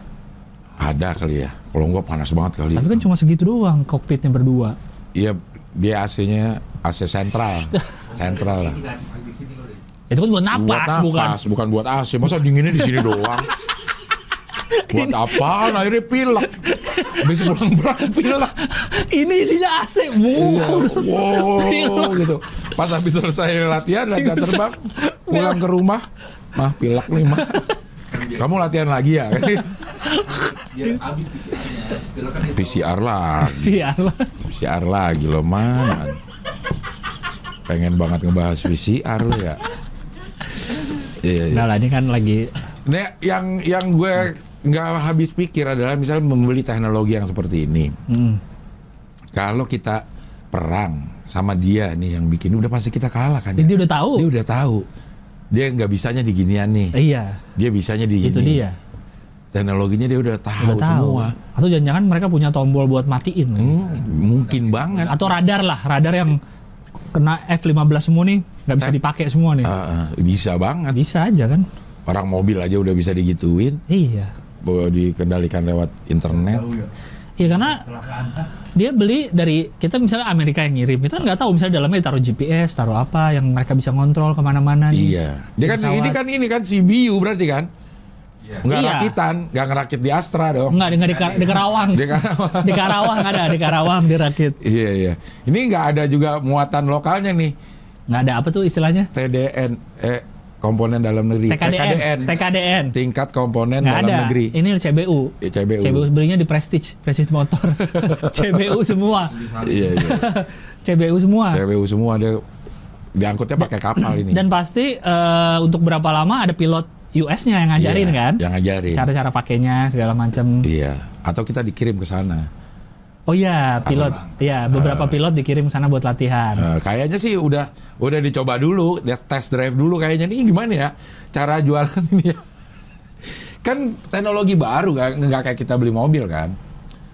Ada kali ya. Kalau enggak panas banget kali. Tapi kan cuma segitu doang kokpitnya berdua. Iya, dia AC-nya AC sentral. sentral lah. Ini kan, di sini kali. Itu kan buat napas, buat bukan? napas, bukan buat AC. Masa dinginnya di sini doang? buat apaan? Akhirnya pilek. Habis pulang berang pilek. Ini isinya AC, Iya, bu. wow, gitu. Pas habis selesai latihan, latihan terbang, pulang ke rumah, mah pilek nih mah. Kamu latihan lagi ya? Biar habis PCR-nya. Itu. PCR lagi. PCR lagi loh man. Pengen banget ngebahas PCR lo ya. Iya, iya. Nah lah ini kan lagi Nah, yang yang gue nggak habis pikir adalah misalnya membeli teknologi yang seperti ini. hmm, Kalau kita perang sama dia nih yang bikin udah pasti kita kalah kan ya? dia udah tahu. Dia udah tahu. Dia nggak bisanya di ginian nih. Iya, Dia bisanya di itu gini. dia. Teknologinya dia udah tahu, Udah tahu. semua. Atau jangan-jangan mereka punya tombol buat matiin. Hmm, mungkin banget. Atau radar lah, radar yang kena F15 semua nih nggak bisa dipakai semua nih. Ah, bisa banget. Bisa aja kan? Orang mobil aja udah bisa digituin. Iya. Bahwa dikendalikan lewat internet. Ya. Iya karena. Ah, dia beli dari kita misalnya Amerika yang ngirim kita kan nggak tahu misalnya dalamnya taruh GPS taruh apa yang mereka bisa ngontrol ke mana-mana nih Iya. Dia kan pesawat. ini kan ini kan CBU berarti kan? Nggak Iya. rakitan, nggak ngerakit di Astra dong. Enggak, di, di, Kar- di Karawang. Di Karawang. di Karawang ada, di Karawang dirakit. Iya iya. Ini nggak ada juga muatan lokalnya nih. Nggak ada apa tuh istilahnya? TDN eh komponen dalam negeri. TKDN. TKDN. Tingkat komponen Nggak dalam ada. negeri. Ini CBU. Ya, CBU. CBU belinya di Prestige, Prestige Motor. CBU semua. Iya iya. CBU semua. CBU semua dia diangkutnya pakai kapal ini. Dan pasti eh, untuk berapa lama ada pilot US-nya yang ngajarin Iya, kan? Yang ngajarin. Cara-cara pakainya segala macam. Iya. Atau kita dikirim ke sana. Oh iya, pilot. Iya, beberapa pilot dikirim sana buat latihan. Eh, kayaknya sih udah udah dicoba dulu, tes test drive dulu kayaknya ini gimana ya cara jualan ini ya. Kan teknologi baru kan, nggak kayak kita beli mobil kan.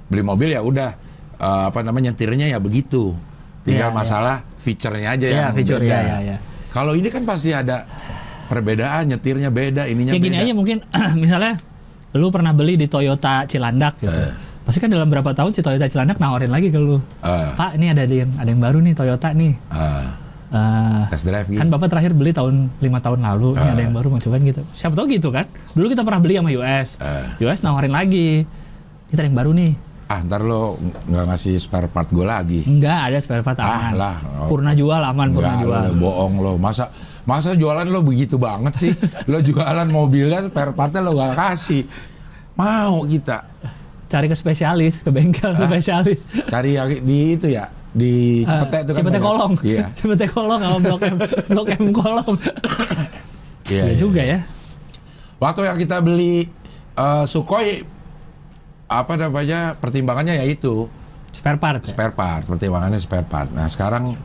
Beli mobil ya udah eh, apa namanya nyetirnya ya begitu. Tinggal Iya, iya. masalah fiturnya aja Iya, yang fitur, beda. iya, iya, iya. Kalau ini kan pasti ada perbedaan, nyetirnya beda, ininya Ya gini beda. aja mungkin misalnya lu pernah beli di Toyota Cilandak gitu. Eh. Pasti kan dalam berapa tahun si Toyota Cilandak nawarin lagi ke lu. Eh, Pak, ini ada yang ada yang baru nih Toyota nih. eh, Eh, test drive gitu. kan Bapak terakhir beli tahun lima tahun lalu, ini Ah. ada yang baru mau cobain gitu. Siapa tahu gitu kan? Dulu kita pernah beli sama US. Ah. US nawarin lagi. Kita ada yang baru nih. Ah, ntar lo nggak ngasih spare part gue lagi. Enggak ada spare part Ah aman. lah. oh. Purna jual aman, purna Enggak, jual. lo bohong lo. Masa masa jualan lo begitu banget sih? lo jualan mobilnya spare partnya lo gak kasih. Mau kita Cari ke spesialis, ke bengkel Ah. spesialis. cari yang di itu ya di Eh, Cipete itu kan. Cipete banyak. Kolong. Iya. Cipete Kolong sama Blok M, Blok M Kolong. Iya, Iya iya. juga ya. Waktu yang kita beli eh, Sukhoi apa namanya pertimbangannya ya itu Spare part. ya? spare part pertimbangannya spare part. Nah sekarang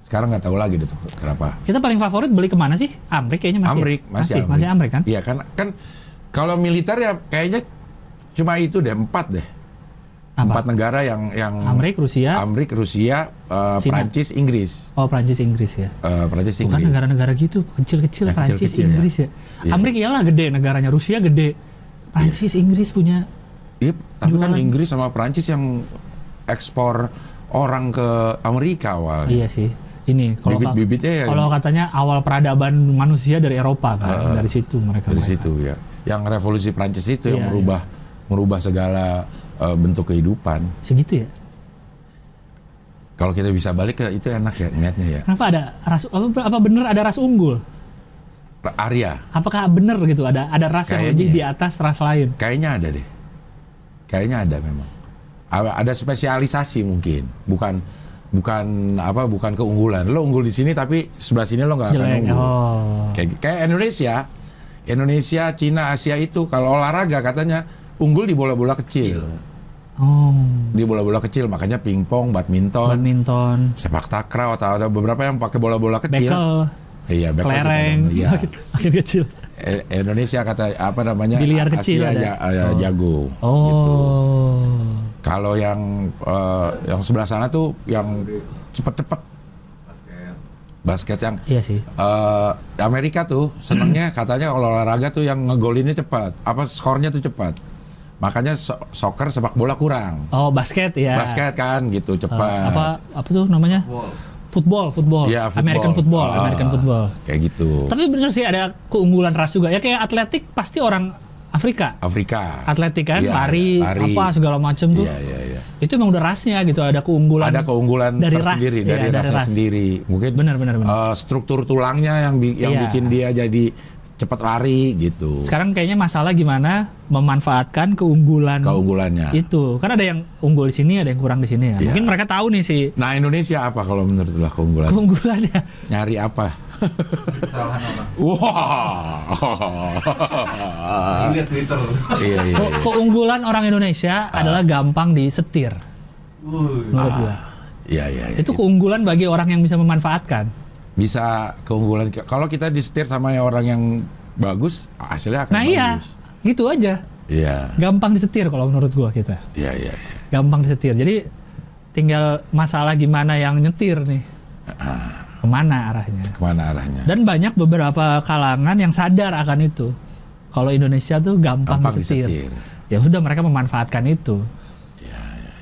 sekarang nggak tahu lagi deh tuh kenapa. Kita paling favorit beli ke mana sih? Amrik kayaknya masih. ya? Amrik masih, masih, masih Amrik kan? Iya kan kan kalau militer ya kayaknya cuma itu deh empat deh. Apa? Empat negara yang yang Amrik, Rusia, Amrik, Rusia, Cina. Prancis, Inggris. oh Prancis, Inggris ya. Eh, Prancis, Bukan Inggris. negara-negara gitu, kecil-kecil Yang Prancis, kecil-kecil ya. Inggris ya. Iya. Amrik iyalah gede negaranya, Rusia gede. Prancis, Inggris punya Iya, tapi kan Jualan. Inggris sama Prancis yang ekspor orang ke Amerika awalnya. Iya sih. Ini kalau ka- Bibit-bibitnya ya kalau katanya awal peradaban manusia dari Eropa kan, Uh, dari situ mereka. dari mereka. situ ya. Yang revolusi Prancis itu yang Iya, merubah segala eh, bentuk kehidupan. Segitu ya. Kalau kita bisa balik ke itu enak ya niatnya ya. Kenapa ada ras apa, apa bener ada ras unggul? Arya, Apakah bener gitu ada ada ras yang Kayaknya lebih ya. di atas ras lain? kayaknya ada deh. Kayaknya ada memang. Ada ada spesialisasi mungkin, bukan bukan apa bukan keunggulan. Lo unggul di sini tapi sebelah sini lo nggak akan unggul. Oh. Kayak, kayak Indonesia, Indonesia, Cina, Asia itu kalau olahraga katanya unggul di bola-bola kecil. Oh, Di bola-bola kecil makanya pingpong, badminton, badminton, sepak takraw atau ada beberapa yang pakai bola-bola kecil. bekel, Iya, bekel kelereng. Iya. makin, makin kecil. E- Indonesia kata apa namanya? Biliar kecil Asia ada. ja- eh, jago. Oh, Gitu. Kalau yang eh, yang sebelah sana tuh yang cepet-cepet basket yang iya sih. eh, Amerika tuh senangnya katanya kalau olahraga tuh yang ngegolinnya cepat, apa skornya tuh cepat. Makanya so- soccer sepak bola kurang. Oh, basket ya. Basket kan gitu Eh, cepat. apa apa tuh namanya? Football, football. Iya, football. American football, Ah, American football. Kayak gitu. Tapi bener sih ada keunggulan ras juga. Ya kayak atletik pasti orang Afrika. Afrika. Atletik kan, Iya, lari, lari. apa segala macam tuh. Iya, iya, iya. Itu emang udah rasnya gitu, ada keunggulan. Ada keunggulan dari ras, tersendiri iya, dari dari rasnya ras. sendiri. Mungkin Benar, benar, benar. eh, struktur tulangnya yang bi- yang Iya. bikin dia jadi cepat lari gitu. Sekarang kayaknya masalah gimana memanfaatkan keunggulan keunggulannya. itu. Kan ada yang unggul di sini, ada yang kurang di sini ya. Iya. Mungkin mereka tahu nih sih Nah Indonesia apa kalau menurut lo keunggulan? keunggulannya. Nyari apa? Kesalahan orang. Wah. Lihat Twitter. iya iya. Iya. keunggulan orang Indonesia Ah. adalah gampang disetir Wuh. menurut gua. Iya iya. iya. Itu keunggulan bagi orang yang bisa memanfaatkan. Bisa keunggulan. Kalau kita disetir sama yang orang yang bagus, hasilnya akan Nah iya, bagus. gitu aja. Iya. Gampang disetir kalau menurut gua kita. Iya iya. iya. Gampang disetir. Jadi tinggal masalah gimana yang nyetir nih. Ke mana arahnya. Ke mana arahnya? Dan banyak beberapa kalangan yang sadar akan itu. Kalau Indonesia tuh gampang, Gampang disetir. disetir. Ya sudah mereka memanfaatkan itu.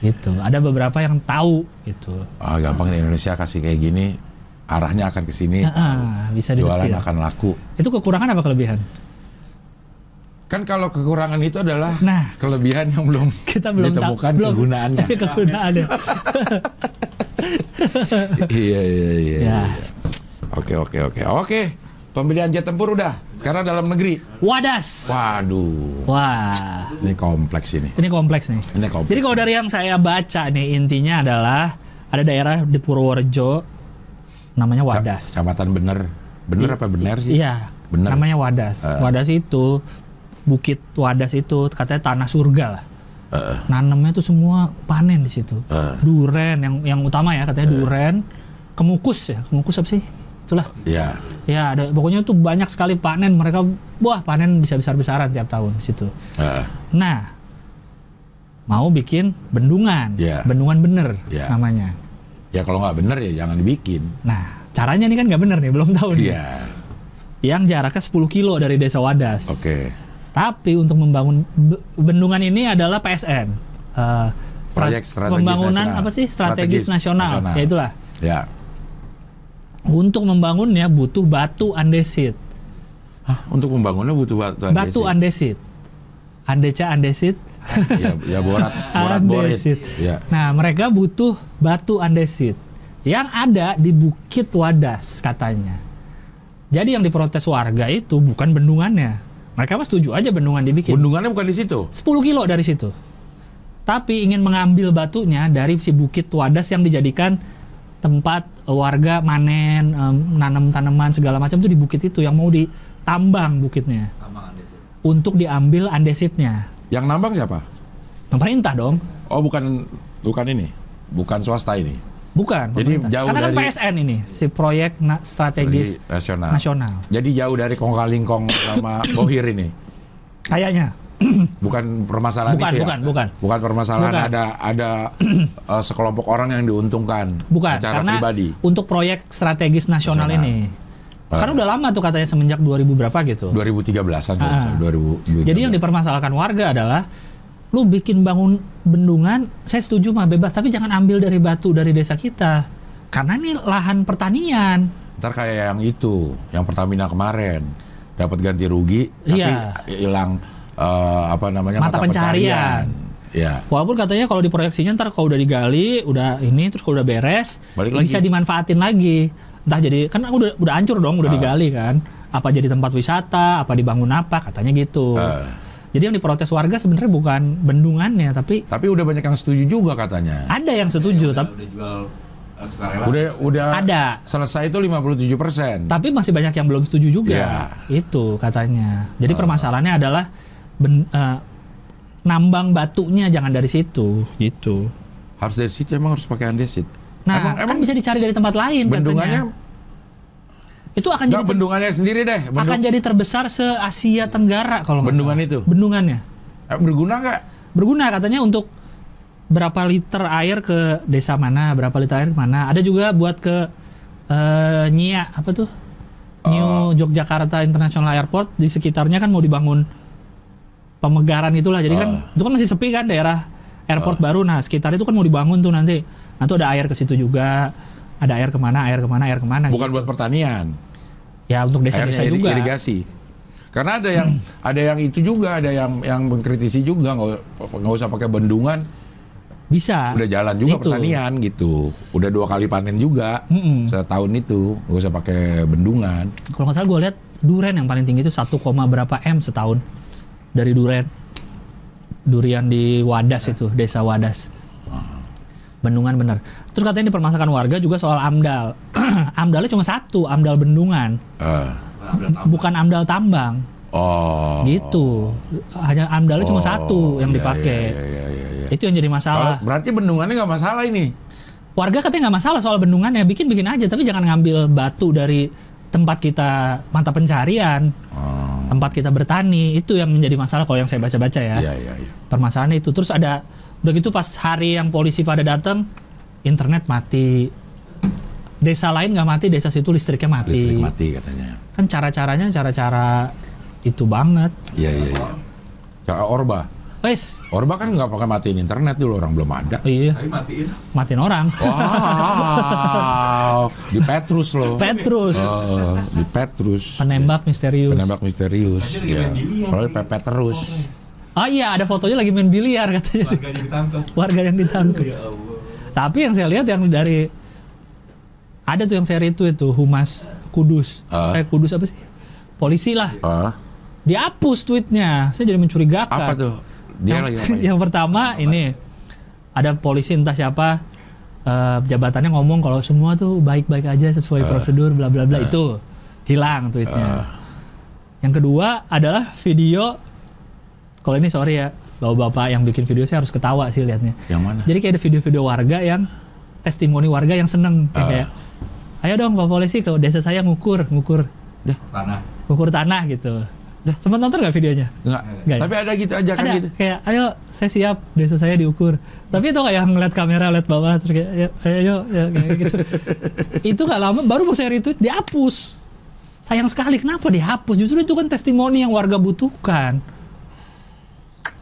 Gitu. Ada beberapa yang tahu gitu. Ah, gampang di Indonesia kasih kayak gini, arahnya akan ke sini. Ah, bisa Jualan disetir. akan laku. Itu kekurangan apa kelebihan? Kan kalau kekurangan itu adalah Nah. kelebihan yang belum Kita belum ditemukan belum. kegunaannya. Kegunaannya. iya iya iya. Ya. iya. Oke oke oke oke. Pembelian jet tempur udah. Sekarang dalam negeri. Wadas. Waduh. Wah. Ini kompleks ini. Ini kompleks nih. Ini kompleks. Jadi kalau dari yang saya baca nih intinya adalah ada daerah di Purworejo namanya Wadas. Kecamatan bener. Bener apa bener sih? Iya. Bener. Namanya Wadas. Eh. Wadas itu Bukit Wadas itu katanya tanah surga lah. Eh, Nanemnya tuh semua panen di situ. Eh. Duren yang yang utama ya katanya duren, kemukus ya. Kemukus apa sih? Itulah. Iya. Ya, ada pokoknya tuh banyak sekali panen mereka wah panen bisa besar-besaran tiap tahun di situ. Eh, Nah, mau bikin bendungan, Iya. bendungan bener Iya. namanya. Ya kalau nggak bener ya jangan dibikin. Nah, caranya nih kan nggak bener nih, belum tahu nih. Iya. Yang jaraknya 10 kilo dari desa Wadas. Oke. Tapi untuk membangun be- bendungan ini adalah PSN. Eh, stra- Proyek strategis pembangunan nasional. apa sih strategis, Strategis nasional. nasional. Ya itulah. Ya. Untuk membangunnya butuh batu andesit. Hah, untuk membangunnya butuh batu andesit. Batu andesit. Andeca andesit. ya, ya borat, borat borit. Andesit. Ya. Nah, mereka butuh batu andesit yang ada di Bukit Wadas katanya. Jadi yang diprotes warga itu bukan bendungannya. Mereka mah setuju aja bendungan dibikin. Bendungannya bukan di situ. 10 kilo dari situ. Tapi ingin mengambil batunya dari si Bukit Wadas yang dijadikan tempat warga manen, nanam tanaman segala macam tuh di bukit itu yang mau ditambang bukitnya Tambangan di situ. untuk diambil andesitnya. Yang nambang siapa? Pemerintah dong. Oh, bukan bukan ini. Bukan swasta ini. Bukan. Jadi pemerintah. jauh Karena kan dari- PSN ini, si proyek na- strategis Strategi nasional. nasional. Jadi jauh dari kong kali kong sama bohir ini. Kayaknya. Bukan permasalahan Bukan, itu ya. bukan, bukan. Bukan permasalahan Bukan. ada ada eh, sekelompok orang yang diuntungkan Bukan, secara karena pribadi. untuk proyek strategis nasional, Nasional. ini. Ah. Karena udah lama tuh katanya semenjak 2000 berapa gitu. 2013-an kalau Ah. nggak salah, 2013. Jadi yang dipermasalahkan warga adalah lu bikin bangun bendungan, saya setuju mah bebas, tapi jangan ambil dari batu dari desa kita. Karena ini lahan pertanian. Ntar kayak yang itu, yang Pertamina kemarin dapat ganti rugi, tapi Iya. hilang eh, apa namanya Mata pencaharian. Ya, Walaupun katanya kalau diproyeksinya ntar kalau udah digali, udah ini terus kalau udah beres, Balik bisa lagi. dimanfaatin lagi. Entah jadi kan udah udah hancur dong, Ah. udah digali kan. Apa jadi tempat wisata, apa dibangun apa, katanya gitu. Ah. Jadi yang diprotes warga sebenarnya bukan bendungannya, tapi tapi udah banyak yang setuju juga katanya. ada yang setuju, udah, tapi udah jual. Udah udah Ada. selesai itu 57 persen. tapi masih banyak yang belum setuju juga. Iya. Itu katanya. Jadi permasalahannya adalah ben- eh, nambang batunya jangan dari situ gitu. Harus dari situ emang harus pakai andesit. Nah, emang, kan emang bisa dicari dari tempat lain bendungannya katanya. Itu akan jadi bendungannya sendiri deh. Bendung, akan jadi terbesar se Asia Tenggara kalau Bendungan itu? Bendungannya. eh, berguna nggak? Berguna katanya untuk berapa liter air ke desa mana, berapa liter air ke mana. Ada juga buat ke eh, Nyia apa tuh? New Yogyakarta International Airport di sekitarnya kan mau dibangun pemegaran itulah. Jadi kan itu kan masih sepi kan daerah airport baru. Nah sekitar itu kan mau dibangun tuh nanti. Tuh ada air ke situ juga. Ada air ke mana, air ke mana, air ke mana. Bukan gitu. buat pertanian. Ya untuk desa-desa juga. irigasi. Karena ada yang ada yang itu juga, ada yang yang mengkritisi juga nggak nggak usah pakai bendungan, Bisa. udah jalan juga Itu. pertanian gitu. Udah dua kali panen juga Mm-mm. setahun itu, nggak usah pakai bendungan. Kalau nggak salah gue lihat duren yang paling tinggi itu 1, berapa m setahun dari duren. Durian di Wadas itu, desa Wadas. Bendungan bener. Terus katanya dipermasakan warga juga soal AMDAL. AMDALnya cuma satu, AMDAL bendungan, Eh, bukan AMDAL tambang. oh. Gitu. Hanya AMDALnya cuma Oh, satu yang iya, dipakai. iya, iya, iya, iya. Itu yang jadi masalah. berarti bendungannya nggak masalah ini. Warga katanya nggak masalah soal bendungannya, bikin-bikin aja, tapi jangan ngambil batu dari tempat kita mata pencarian, Oh. tempat kita bertani, itu yang menjadi masalah kalau yang saya baca-baca ya. Iya, iya, iya. Permasalahannya itu. Terus ada begitu pas hari yang polisi pada datang, internet mati. Desa lain nggak mati, desa situ listriknya mati. Listrik mati katanya. Kan cara-caranya cara-cara itu banget. Iya, iya, iya. Kayak Orba. Wes, Orba kan nggak pakai matiin internet dulu, orang belum ada. iya, Tapi matiin. matiin orang. Wow, di Petrus loh. Petrus, Oh, di Petrus. penembak misterius. Penembak misterius. Ya. Kalau pepet terus. Oh iya, ada fotonya lagi main biliar katanya. Warganya ditangkap. Warga yang ditangkap. Ya Allah. Tapi yang saya lihat yang dari ada tuh yang saya retweet itu Humas Kudus. Ah. Eh Kudus apa sih? Polisi lah. Ah, Dihapus tweetnya. Saya jadi mencurigakan. apa tuh? Dia yang, lagi ngapain? yang pertama ini ada polisi entah siapa eh, jabatannya ngomong kalau semua tuh baik-baik aja sesuai prosedur bla bla bla itu hilang tweetnya. Yang kedua adalah video kalau ini sorry ya bapak-bapak yang bikin video saya harus ketawa sih liatnya. Yang mana? Jadi kayak ada video-video warga yang testimoni warga yang seneng kayak, Ah. kayak, ayo dong pak polisi ke desa saya ngukur ngukur Tanah. ngukur tanah gitu. Sempat nonton nggak videonya? Enggak. Nggak ya? Tapi ada gitu aja kan gitu. kayak ayo saya siap desa saya diukur tapi itu kayak ngeliat kamera lihat bawah terus kayak ayo ayo, ayo ya, kayak gitu itu nggak lama baru mau saya retweet dihapus sayang sekali kenapa dihapus justru itu kan testimoni yang warga butuhkan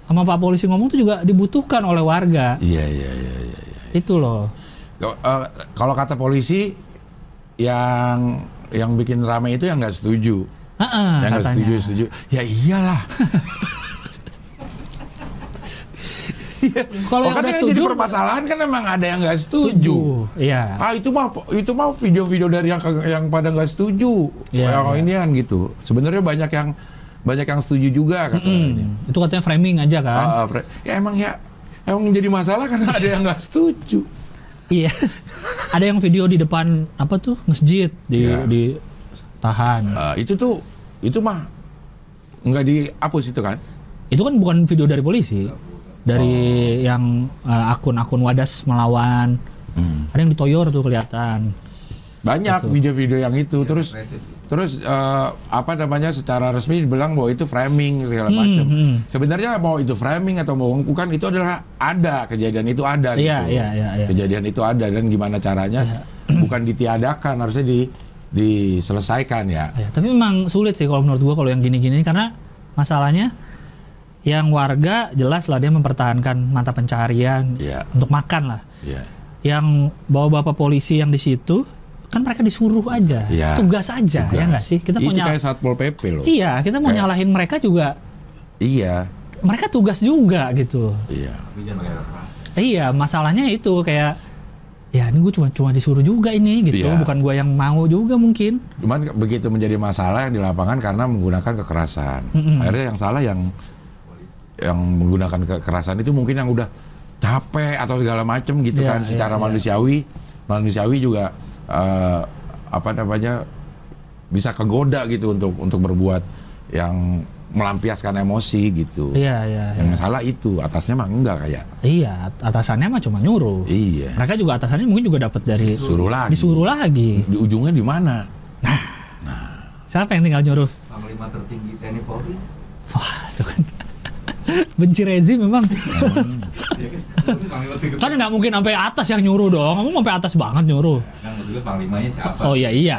sama pak polisi ngomong tuh juga dibutuhkan oleh warga Iya, iya, iya, iya. itu loh Kalau- eh, Kalau kata polisi yang yang bikin rame itu yang nggak setuju. Heeh, yang nggak setuju setuju. Ya iyalah. kalau Oh, yang kan jadi permasalahan kan memang ada yang nggak setuju. iya Ah itu mah itu mah video-video dari yang yang pada nggak setuju. Iya, yang iya. ini kan gitu. Sebenarnya banyak yang banyak yang setuju juga kata ini. Hmm, itu katanya framing aja kan ah, Fred. ya emang ya emang jadi masalah karena ada yang nggak setuju. Iya. Ada yang video di depan apa tuh masjid di Iya. di tahan. Ah, itu tuh itu mah nggak dihapus itu kan? Itu kan bukan video dari polisi. Dari yang eh, akun-akun Wadas melawan. Hmm. Ada yang ditoyor tuh kelihatan. Banyak video-video yang itu terus Represif. Terus eh, apa namanya secara resmi dibilang bahwa itu framing segala Hmm, macam. hmm. Sebenarnya mau itu framing atau mau bukan itu adalah ada kejadian itu ada Iya, gitu. iya, iya, iya. Kejadian itu ada dan gimana caranya bukan ditiadakan harusnya di diselesaikan ya. Ya, tapi memang sulit sih kalau menurut gua kalau yang gini-gini karena masalahnya yang warga jelas lah dia mempertahankan mata pencarian Iya. untuk makan lah. Iya. Yang bawa bapak polisi yang di situ kan mereka disuruh aja, Iya. tugas aja Tugas. ya nggak sih? Kita mau itu nyal- kayak satpol pp loh. Iya, kita mau Kayak- nyalahin mereka juga. Iya. Mereka tugas juga gitu. Iya. Iya, masalahnya itu kayak ya ini gue cuma cuma disuruh juga ini gitu, Iya. bukan gue yang mau juga mungkin. Cuman begitu menjadi masalah yang di lapangan karena menggunakan kekerasan. Mm-mm. Akhirnya yang salah yang yang menggunakan kekerasan itu mungkin yang udah capek atau segala macam gitu Iya, kan iya, secara iya. manusiawi manusiawi juga eh, apa namanya bisa kegoda gitu untuk untuk berbuat yang melampiaskan emosi gitu. Iya, iya. Yang salah itu, atasnya mah enggak kayak. Iya, atasannya mah cuma nyuruh. Iya. Mereka juga atasannya mungkin juga dapat dari Suruh lagi. disuruh lagi. Di ujungnya di mana? Siapa yang tinggal nyuruh? Panglima tertinggi TNI Polri. Wah, itu kan. Benci rezim memang. Iya kan? Nggak mungkin sampai atas yang nyuruh dong. Kamu sampai atas banget nyuruh. Kan maksudnya panglimanya siapa? Oh iya iya.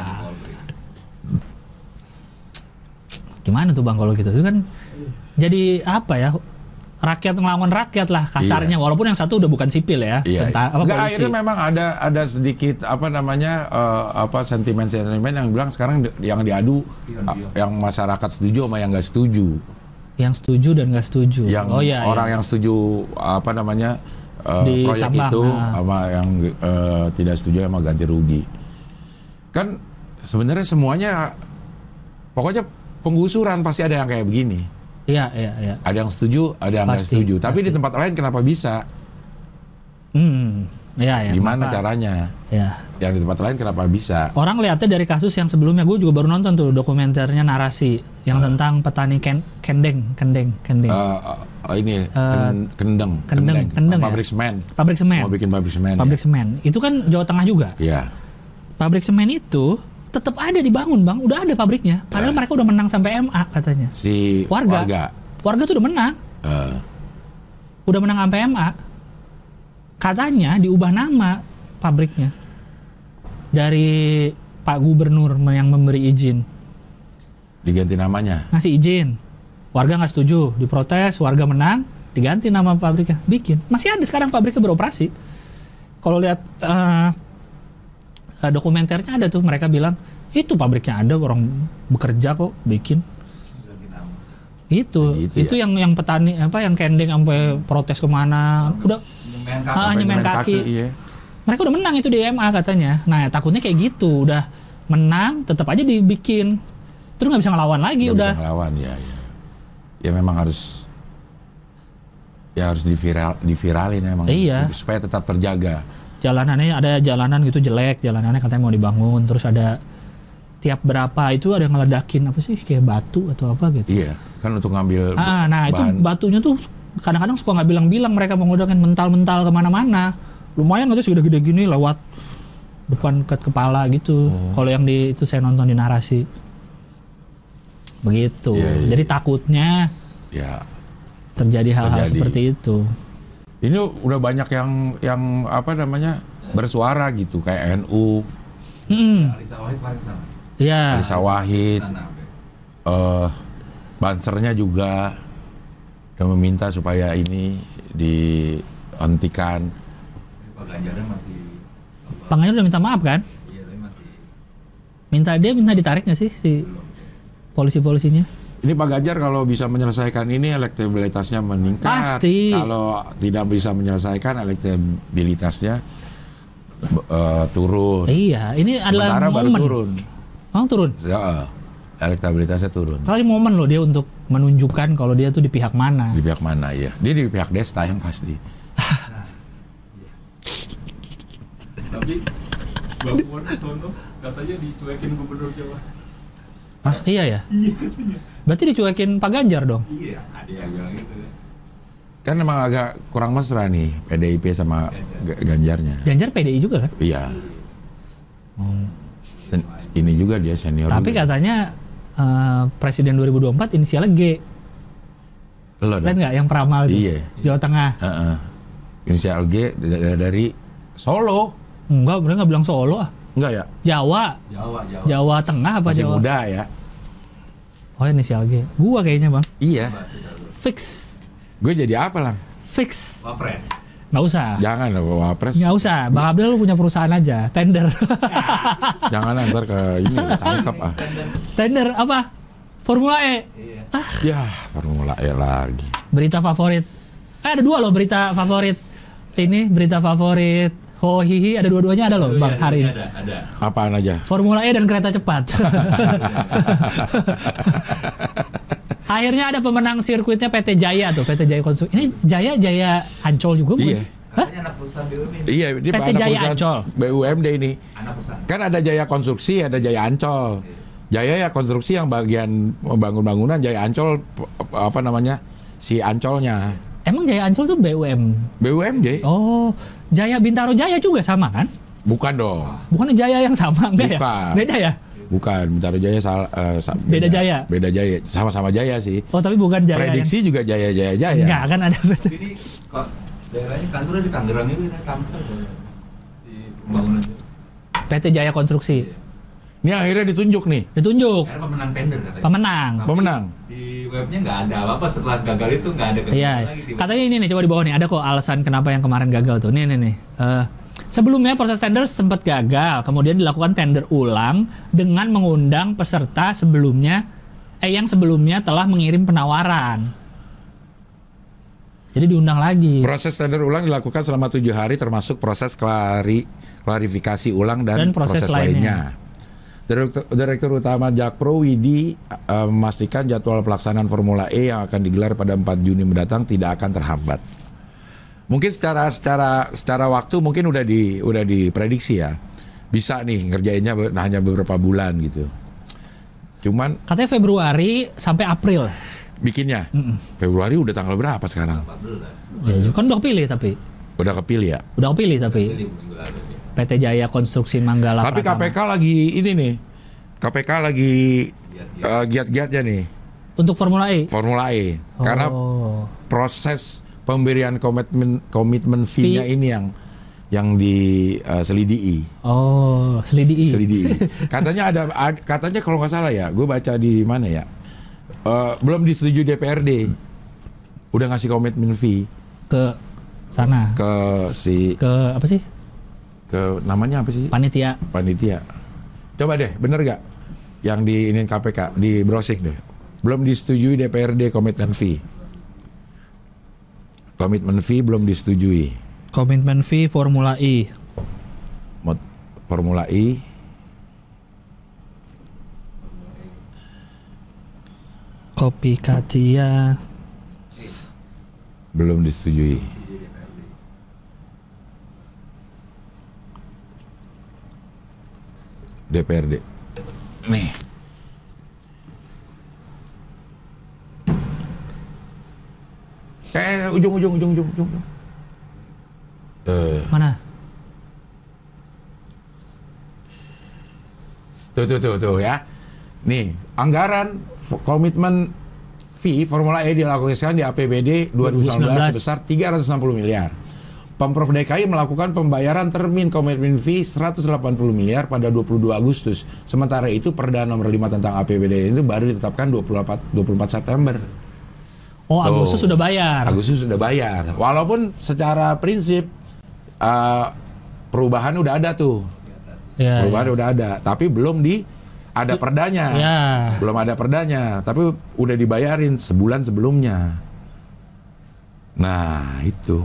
Gimana tuh bang kalau gitu? Itu kan jadi apa ya? Rakyat ngelawan rakyat lah kasarnya. Walaupun yang satu udah bukan sipil ya. Iya. Tentara, apa, Enggak, polisi. akhirnya memang ada ada sedikit apa namanya eh, apa sentimen-sentimen yang bilang sekarang di- yang diadu Pion, ah, pion. yang masyarakat setuju sama yang nggak setuju. Yang setuju dan nggak setuju. Yang oh iya. orang iya. yang setuju apa namanya eh, proyek Ditambah, itu nah. sama yang eh, tidak setuju sama ganti rugi. Kan sebenarnya semuanya pokoknya penggusuran pasti ada yang kayak begini. Iya iya iya. Ada yang setuju, ada yang nggak setuju. Tapi pasti. di tempat lain kenapa bisa? Hmm. Iya ya. Gimana kenapa? caranya? Ya. Yang di tempat lain kenapa bisa? Orang lihatnya dari kasus yang sebelumnya, gue juga baru nonton tuh dokumenternya narasi yang Ah. tentang petani ken, kendeng, kendeng, kendeng, Eh, eh, ini ken- kendeng, kendeng, kendeng ya? pabrik semen. pabrik semen, Mau bikin pabrik semen. pabrik semen. Itu kan Jawa Tengah juga. ya. Pabrik semen itu tetap ada dibangun bang, udah ada pabriknya. Padahal Ya. mereka udah menang sampai MA katanya. Si Warga. warga. Warga tuh udah menang, eh, udah menang sampai MA. Katanya diubah nama pabriknya dari Pak Gubernur yang memberi izin. diganti namanya. ngasih izin. Warga nggak setuju diprotes warga menang diganti nama pabriknya. Bikin. Masih ada sekarang pabriknya beroperasi. Kalau lihat eh, dokumenternya ada tuh mereka bilang itu pabriknya ada orang bekerja kok bikin. Itu. Gitu itu ya. yang yang petani apa yang kendeng sampai protes ke mana. Udah Nyemen Ah, kapal. nyemen Sampai kaki. iya. mereka udah menang itu di MA katanya nah takutnya kayak gitu udah menang tetap aja dibikin terus nggak bisa ngelawan lagi Nggak udah bisa ngelawan ya, ya. Ya memang harus ya harus diviral diviralin emang Iya. supaya tetap terjaga. jalanannya ada jalanan gitu jelek jalanannya katanya mau dibangun terus ada tiap berapa itu ada yang ngeledakin apa sih kayak batu atau apa gitu Iya, kan untuk ngambil ah nah itu bahan. batunya tuh kadang-kadang suka nggak bilang-bilang mereka menggunakan mental-mental ke mana-mana. Lumayan itu segede-gede gini lewat depan ke kepala gitu. Oh. kalau yang di itu saya nonton di narasi. Begitu. Iya, iya. jadi takutnya ya. terjadi hal-hal seperti itu. Ini udah banyak yang yang apa namanya bersuara gitu kayak NU, Hmm, Alisa Wahid ya Alisa Wahid, eh bansernya juga udah meminta supaya ini dihentikan. Pak Ganjarnya masih Pangannya udah minta maaf kan iya tapi masih minta dia minta ditarik nggak sih si polisi-polisinya Ini Pak Ganjar kalau bisa menyelesaikan ini elektabilitasnya meningkat. Pasti. Kalau tidak bisa menyelesaikan elektabilitasnya eh, turun. iya ini adalah Sementara baru turun. oh turun Ya, elektabilitasnya turun. kali momen loh dia untuk menunjukkan kalau dia tuh di pihak mana Di pihak mana ya? Dia di pihak Desta yang pasti. tapi Mbak Puan sono katanya dicuekin gubernur Jawa. iya ya Iya katanya. berarti dicuekin Pak Ganjar dong Iya, ada yang bilang gitu ya. Kan emang agak kurang mesra nih PDIP sama Ganjarnya. Ganjar PDI juga kan Iya. Sen- ini juga dia senior. tapi juga. katanya eh, presiden 2024 inisialnya G Lo lihat dong. nggak yang peramal tuh Iya. Jawa Tengah Heeh. Inisial G dari Solo. enggak mereka nggak bilang Solo ah Enggak ya? Jawa Jawa, Jawa. Jawa Tengah apa Masih Jawa muda ya. oh inisial G gua kayaknya bang Iya. fix Gue jadi apa lang? fix Wapres. Nggak usah. Jangan lah wapres. nggak usah. Bang Abdul lu punya perusahaan aja. Tender. Jangan ntar ke ini tangkap ah. tender apa? Formula E. Iya. Ya, formula E lagi. berita favorit. Eh, ada dua loh berita favorit. Ini berita favorit. Ho hihi ada dua-duanya ada loh Oh, bang iya, hari iya, ini. Ada, ada. Apaan aja? Formula E dan kereta cepat akhirnya ada pemenang sirkuitnya PT Jaya tuh PT Jaya Konstruksi ini Jaya Jaya Ancol juga bukan Iya. Hah? Anak perusahaan. Iya, ini PT anak Jaya Ancol. BUMD ini. Anak perusahaan. Kan ada Jaya Konstruksi, ada Jaya Ancol. Jaya ya konstruksi yang bagian membangun bangunan Jaya Ancol apa namanya si Ancolnya Emang Jaya Ancol tuh BUM. BUMD Oh, Jaya Bintaro Jaya juga sama kan? bukan dong Bukan Jaya yang sama enggak ya? Bukan. Beda ya? Bukan Bintaro Jaya salah eh, sa- Beda Jaya? beda Jaya sama-sama Jaya sih Oh, tapi bukan Jaya prediksi juga Jaya Jaya Jaya. Enggak kan ada. Jadi kok daerahnya kantornya di Tangerang itu ada si itu. PT Jaya Konstruksi. ini akhirnya ditunjuk nih Ditunjuk Akhirnya pemenang tender katanya. pemenang. Tapi pemenang Di webnya nggak ada apa-apa setelah gagal itu nggak ada Iya, lagi. katanya ini nih coba di bawah nih ada kok alasan kenapa yang kemarin gagal tuh. Nih nih nih. Eh, sebelumnya proses tender sempat gagal, kemudian dilakukan tender ulang dengan mengundang peserta sebelumnya eh yang sebelumnya telah mengirim penawaran. Jadi diundang lagi. proses tender ulang dilakukan selama tujuh hari termasuk proses klari klarifikasi ulang dan, Dan proses proses, lainnya. lainnya. Direktur, Direktur Utama Jakpro Widi eh, memastikan jadwal pelaksanaan Formula E yang akan digelar pada 4 Juni mendatang tidak akan terhambat. Mungkin secara secara secara waktu mungkin udah di udah diprediksi ya. Bisa nih ngerjainnya be- hanya beberapa bulan gitu. Cuman Katanya Februari sampai April. bikinnya Februari udah tanggal berapa sekarang? 14. Ya, kan udah kepilih tapi. Udah kepilih ya. Udah kepilih tapi. Pilih. PT Jaya Konstruksi Manggala Tapi Pratama. KPK lagi ini nih. KPK lagi eh, giat-giatnya nih untuk Formula E. Formula E. Karena Oh. proses pemberian komitmen komitmen fee-nya Fee. ini yang yang diselidiki. Oh, selidiki. Selidiki. Katanya ada ad- katanya kalau nggak salah ya, gue baca di mana ya? Eh, belum disetujui DPRD. Udah ngasih komitmen fee ke sana ke si ke apa sih ke namanya apa sih? panitia panitia. Coba deh, bener gak? Yang di ini KPK di browsing deh. Belum disetujui DPRD komitmen fee. Komitmen fee belum disetujui. komitmen fee Formula E Mod Formula E kopi Katia belum disetujui. DPRD. Nih. Eh, ujung, ujung, ujung, ujung, ujung. Eh, mana tuh, tuh, tuh, tuh ya. Nih, anggaran komitmen fee Formula E dilakukan di APBD 2019 2019. sebesar 360 miliar. Pemprov DKI melakukan pembayaran termin komitmen fee 180 miliar pada 22 Agustus. Sementara itu Perda nomor 5 tentang APBD itu baru ditetapkan 24 24 September. Oh Tuh. Agustus sudah bayar Agustus sudah bayar. Walaupun secara prinsip eh, perubahan udah ada tuh. ya, Perubahan udah ada, tapi belum di ada perdanya. ya. Belum ada perdanya, tapi udah dibayarin sebulan sebelumnya. Nah, itu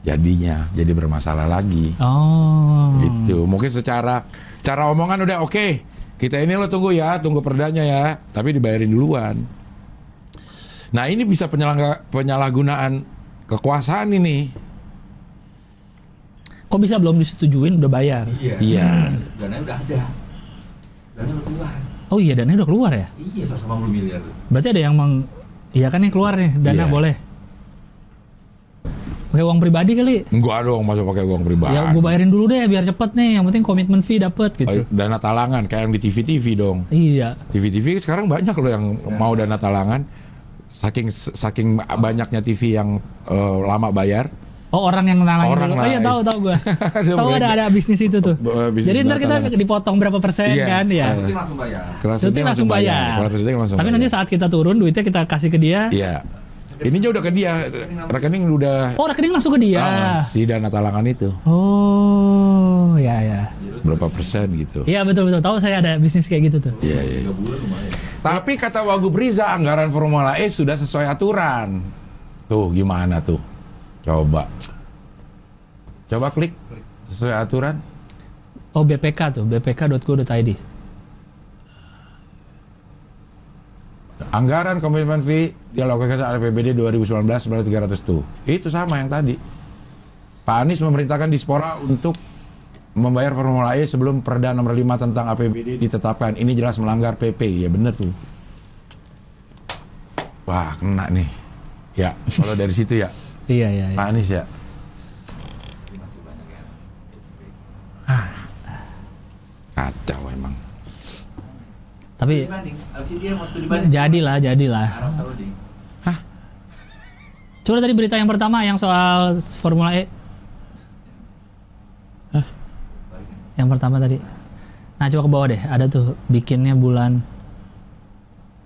jadinya jadi bermasalah lagi. oh Gitu. Mungkin secara cara omongan udah oke. Kita ini lo tunggu ya, tunggu perdanya ya, tapi dibayarin duluan. Nah, ini bisa penyalahgunaan kekuasaan ini. kok bisa belum disetujuin udah bayar Iya. Iya. Dana udah ada. Dana udah keluar. oh iya dananya udah keluar ya Iya 180 miliar. berarti ada yang meng iya kan yang keluar nih dana Iya. boleh pakai uang pribadi kali Enggak dong, masa pakai uang pribadi. ya gue bayarin dulu deh biar cepet nih yang penting komitmen fee dapet gitu Dana talangan kayak yang di TV-TV dong. iya TV-TV sekarang banyak loh yang mau dana talangan. Saking saking banyaknya TV yang eh, lama bayar. Oh orang yang nalangin Orang dulu. Oh iya tahu tahu gue. Tahu ada ada bisnis itu tuh. B- bisnis Jadi ntar kita dipotong berapa persen Iya. kan ya. Mungkin langsung bayar. Syuting langsung bayar. Syuting langsung Tapi bayar. nanti saat kita turun duitnya kita kasih ke dia. Iya. Ininya udah ke dia, rekening udah Oh rekening langsung ke dia. ah, si dana talangan itu Oh ya ya. berapa persen gitu. Iya betul betul. Tahu saya ada bisnis kayak gitu tuh. Iya, iya. Tapi kata Wagub Riza anggaran Formula E sudah sesuai aturan. Tuh gimana tuh? Coba. Coba klik sesuai aturan. Oh BPK tuh bpk.go.id. Anggaran komitmen fee dialokasikan saat APBD 2019 sebanyak 300 tuh. Itu sama yang tadi. Pak Anies memerintahkan Dispora untuk membayar Formula E sebelum Perda nomor 5 tentang APBD ditetapkan. Ini jelas melanggar PP. Ya bener tuh. Wah, kena nih. Ya, kalau dari situ ya. Iya iya. iya. Pak Anies ya. Ah. Kacau emang. Tapi Dibanding. Abis itu dia mau studi banding. jadilah jadilah. Arab Saudi. Coba tadi berita yang pertama yang soal Formula E. Yang pertama tadi. Nah coba ke bawah deh. Ada tuh bikinnya bulan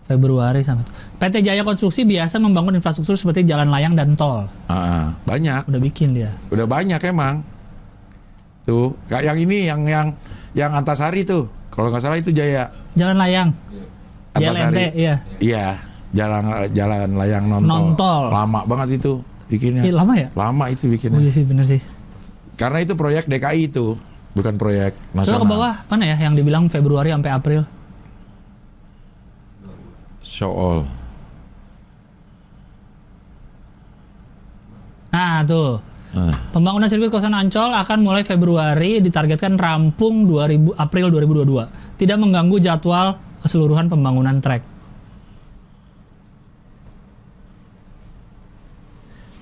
Februari sampai. PT Jaya Konstruksi biasa membangun infrastruktur seperti jalan layang dan tol. Ah, banyak. Udah bikin dia. Udah banyak emang. Tuh, kayak yang ini yang yang yang Antasari tuh. Kalau nggak salah itu Jaya. Jalan layang. Antasari. JLNT, iya. Iya, jalan jalan layang non Non-tol. Lama banget itu bikinnya. Ih, lama ya? Lama itu Oh bikinnya. iya sih bener sih. Karena itu proyek DKI itu, bukan proyek Coba nasional. ke bawah mana ya yang dibilang Februari sampai April. Show all. Nah tuh. Ah. Pembangunan sirkuit kawasan Ancol akan mulai Februari ditargetkan rampung 2000 April 2022. Tidak mengganggu jadwal keseluruhan pembangunan trek.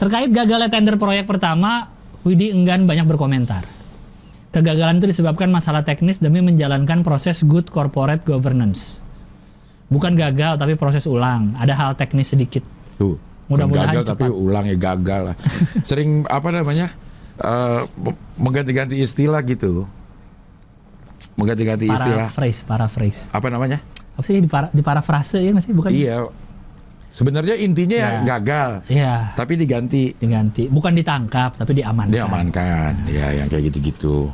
Terkait gagalnya tender proyek pertama, Widi enggan banyak berkomentar. Kegagalan itu disebabkan masalah teknis demi menjalankan proses good corporate governance. Bukan gagal tapi proses ulang. Ada hal teknis sedikit. Tuh. Mudah-mudahan gagal tapi cepat. ulang ya gagal lah. Sering apa namanya? eh, mengganti-ganti istilah gitu. Mengganti-ganti istilah. Paraphrase, paraphrase. Apa namanya? Apa sih di, para, di parafrase ya nggak sih? Bukan? Iya. Sebenarnya intinya ya gagal, Iya, tapi diganti diganti. Bukan ditangkap tapi diamankan. diamankan. Ya, yang kayak gitu-gitu.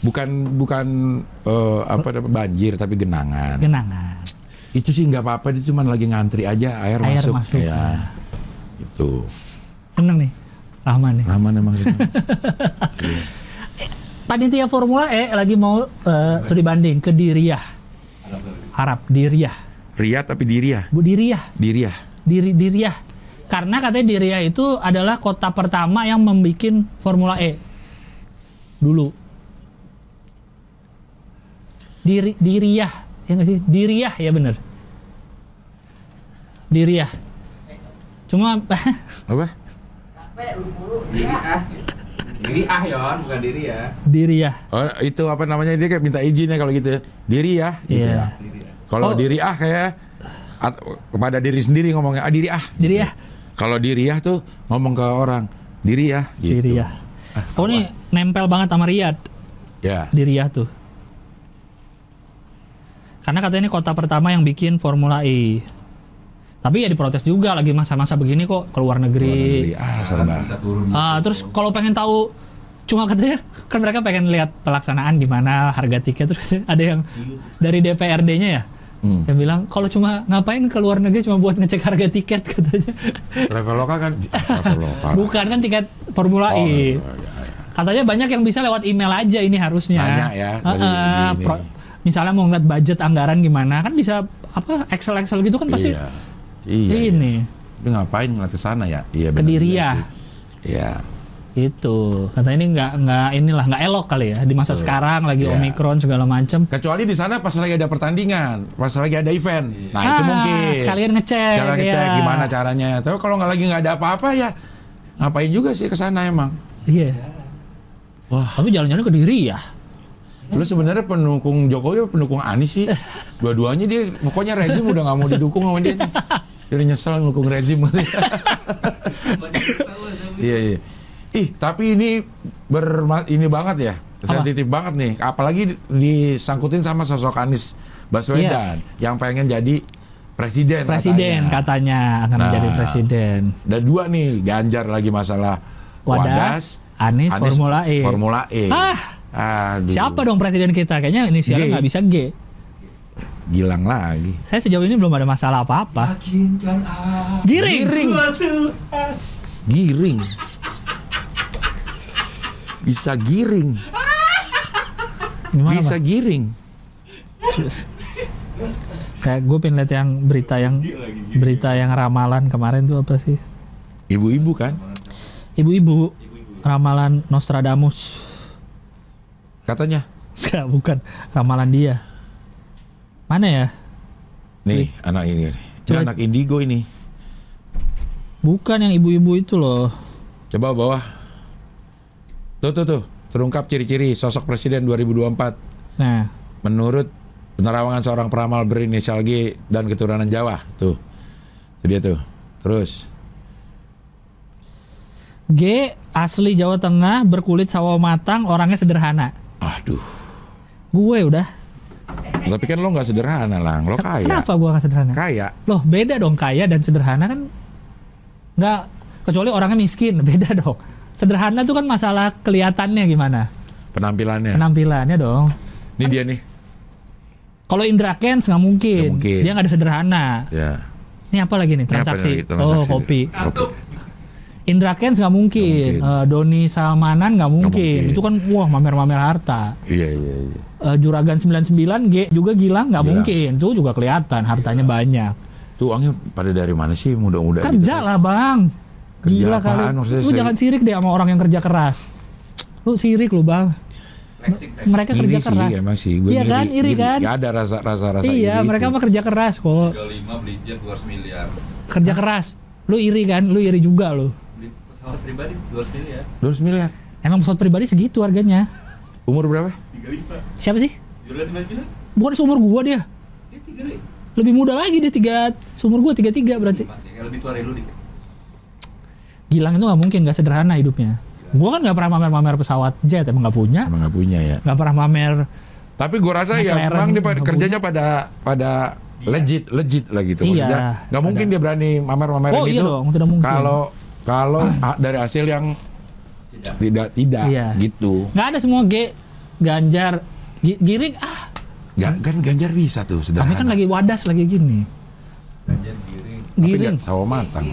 Bukan bukan eh, apa namanya, banjir tapi genangan. Genangan. Itu sih nggak apa-apa, dia cuma lagi ngantri aja air, Air masuk. masuk. Ya. Itu. Seneng nih. Rahman nih. Rahman emang senang. Panitia Formula E lagi mau eh, studi banding ke Diriah. Arab, Diriah. Riyad tapi Diriah. Bu Diriah. Diriah. Diri Diriah. Karena katanya Diriah itu adalah kota pertama yang membuat Formula E. Dulu. Diri Diriah, ya nggak sih? Diriah ya bener. Diriah. Cuma Apa? Diri ah. Diri ah Yon, bukan diri ya. Diriah. Oh, itu apa namanya dia kayak minta izin ya kalau gitu ya. Diri ya. Gitu Iya. ya. Kalau Oh. diri ah kayak at- kepada diri sendiri ngomongnya ah diri ah. Diriah. Kalau diri ah tuh ngomong ke orang diri ya. Gitu. Diriah. Oh ini nempel banget sama Riyadh. Ya. di Riyadh tuh. Karena katanya ini kota pertama yang bikin Formula E. Tapi ya diprotes juga lagi masa-masa begini kok ke luar Luar negeri. negeri. Ah serba. Ah, terus kalau pengen tahu cuma katanya kan mereka pengen lihat pelaksanaan gimana harga tiket terus ada yang dari DPRD-nya ya Hmm. yang bilang kalau cuma ngapain ke luar negeri cuma buat ngecek harga tiket katanya. Traveloka kan Traveloka. Bukan kan tiket Formula Oh, iya, E. iya. Katanya banyak yang bisa lewat email aja ini harusnya. Banyak ya, Heeh, ini. pro- misalnya mau ngeliat budget anggaran gimana kan bisa apa Excel Excel gitu kan pasti Iya. Iya. ini Tapi ngapain ngeliat ke sana ya? Iya benar Ke juga Diriah. sih. Iya. Itu kata ini nggak nggak inilah nggak elok kali ya di masa Betul. sekarang lagi Iya. omikron segala macam. Kecuali di sana pas lagi ada pertandingan, pas lagi ada event. Nah, itu Ah, mungkin. sekalian ngecek, Sekalian ngecek iya. gimana caranya. Tapi kalau nggak lagi nggak ada apa-apa ya ngapain juga sih ke sana emang. Iya. Wah. Tapi jalan-jalan ke diri ya. Lu sebenarnya pendukung Jokowi apa pendukung Anies sih? Dua-duanya dia pokoknya rezim udah nggak mau didukung sama dia. nih. Dia udah nyesel dukung rezim. Iya iya. Ih, tapi ini ber ini banget ya. Sensitif banget nih. Apalagi disangkutin sama sosok Anies Baswedan yang pengen jadi presiden. Presiden katanya. katanya akan Nah. menjadi presiden. Dan dua nih, Ganjar lagi masalah Wadas, Anies, Formula E. Formula E. Ah, Aduh, siapa dong presiden kita? Kayaknya inisialnya nggak bisa G. Gilang lagi. Saya sejauh ini belum ada masalah apa-apa. Giring. Giring. Giring. Bisa giring. Gimana, Bisa Pak? giring. Kayak gue pengen lihat yang berita yang berita yang ramalan kemarin tuh apa sih? Ibu-ibu kan? Ibu-ibu ramalan Nostradamus. katanya. Enggak, bukan ramalan dia. Mana ya? Nih, anak ini. Ini Coba- anak indigo ini. Bukan yang ibu-ibu itu loh. Coba bawah. Tuh, tuh, tuh. Terungkap ciri-ciri sosok presiden 2024. Nah, Menurut penerawangan seorang peramal berinisial G dan keturunan Jawa. Tuh. Itu dia tuh. Terus. G asli Jawa Tengah, berkulit sawo matang, orangnya sederhana. Aduh. Gue udah. Tapi kan lo nggak sederhana lang. Lo kaya. Kenapa gue gak sederhana? Kaya. Loh, beda dong kaya dan sederhana kan nggak kecuali orangnya miskin, beda dong. Sederhana tuh kan masalah kelihatannya gimana? Penampilannya. Penampilannya dong. Ini dia nih. Kalau Indra Kents nggak mungkin. Nggak mungkin. Dia nggak ada sederhana. Ya. Ini apa lagi nih? Ini apa Transaksi. lagi? Transaksi. Oh, kopi. Kopi. Indra Kents nggak mungkin. Nggak mungkin. Eh, Doni Salmanan nggak mungkin. mungkin. Itu kan wah mamer-mamer harta. Iya, iya, iya. Eh, Juragan 99 G juga Gilang nggak mungkin. Itu juga kelihatan hartanya banyak. Tuh uangnya pada dari mana sih muda-muda gitu? Kerja lah bang. Kerja Gila kali. apaan? Maksudnya Lu saya- jangan sirik deh sama orang yang kerja keras. Lu sirik lu bang. Flexing. Mereka Iri kerja sih, keras. emang sih. Gue Iya kan, iri kan? Ya ada rasa rasa rasa Iya, iri mereka itu. mah kerja keras kok. 35 beli jet 200 miliar. Kerja keras. Lu iri kan? Lu iri juga lu. Beli pesawat pribadi 200 miliar. 200 miliar. Emang pesawat pribadi segitu harganya. Umur berapa? 35. Siapa sih? Juragan 99? Bukan seumur gua dia. Ya 3 Lebih muda lagi dia tiga seumur gua tiga tiga berarti. Ya, lebih tua dari lu dikit. Gilang itu nggak mungkin nggak sederhana hidupnya. Gua kan nggak pernah mamer-mamer pesawat jet emang nggak punya. Emang nggak punya ya. Nggak pernah mamer. Tapi gue rasa ya memang dia pada- kerjanya pada pada legit legit lah gitu. Iya, Maksudnya nggak mungkin dia berani mamer-mamerin Oh, iya itu. dong, tidak mungkin. Kalau kalau dari hasil yang tidak tidak Iya. gitu. Nggak ada semua G Ganjar Gi- Giring ah Nggak kan Ganjar bisa tuh kami sederhana. kan lagi wadas lagi gini. Ganjar giring. Tapi Giring. sawo matang.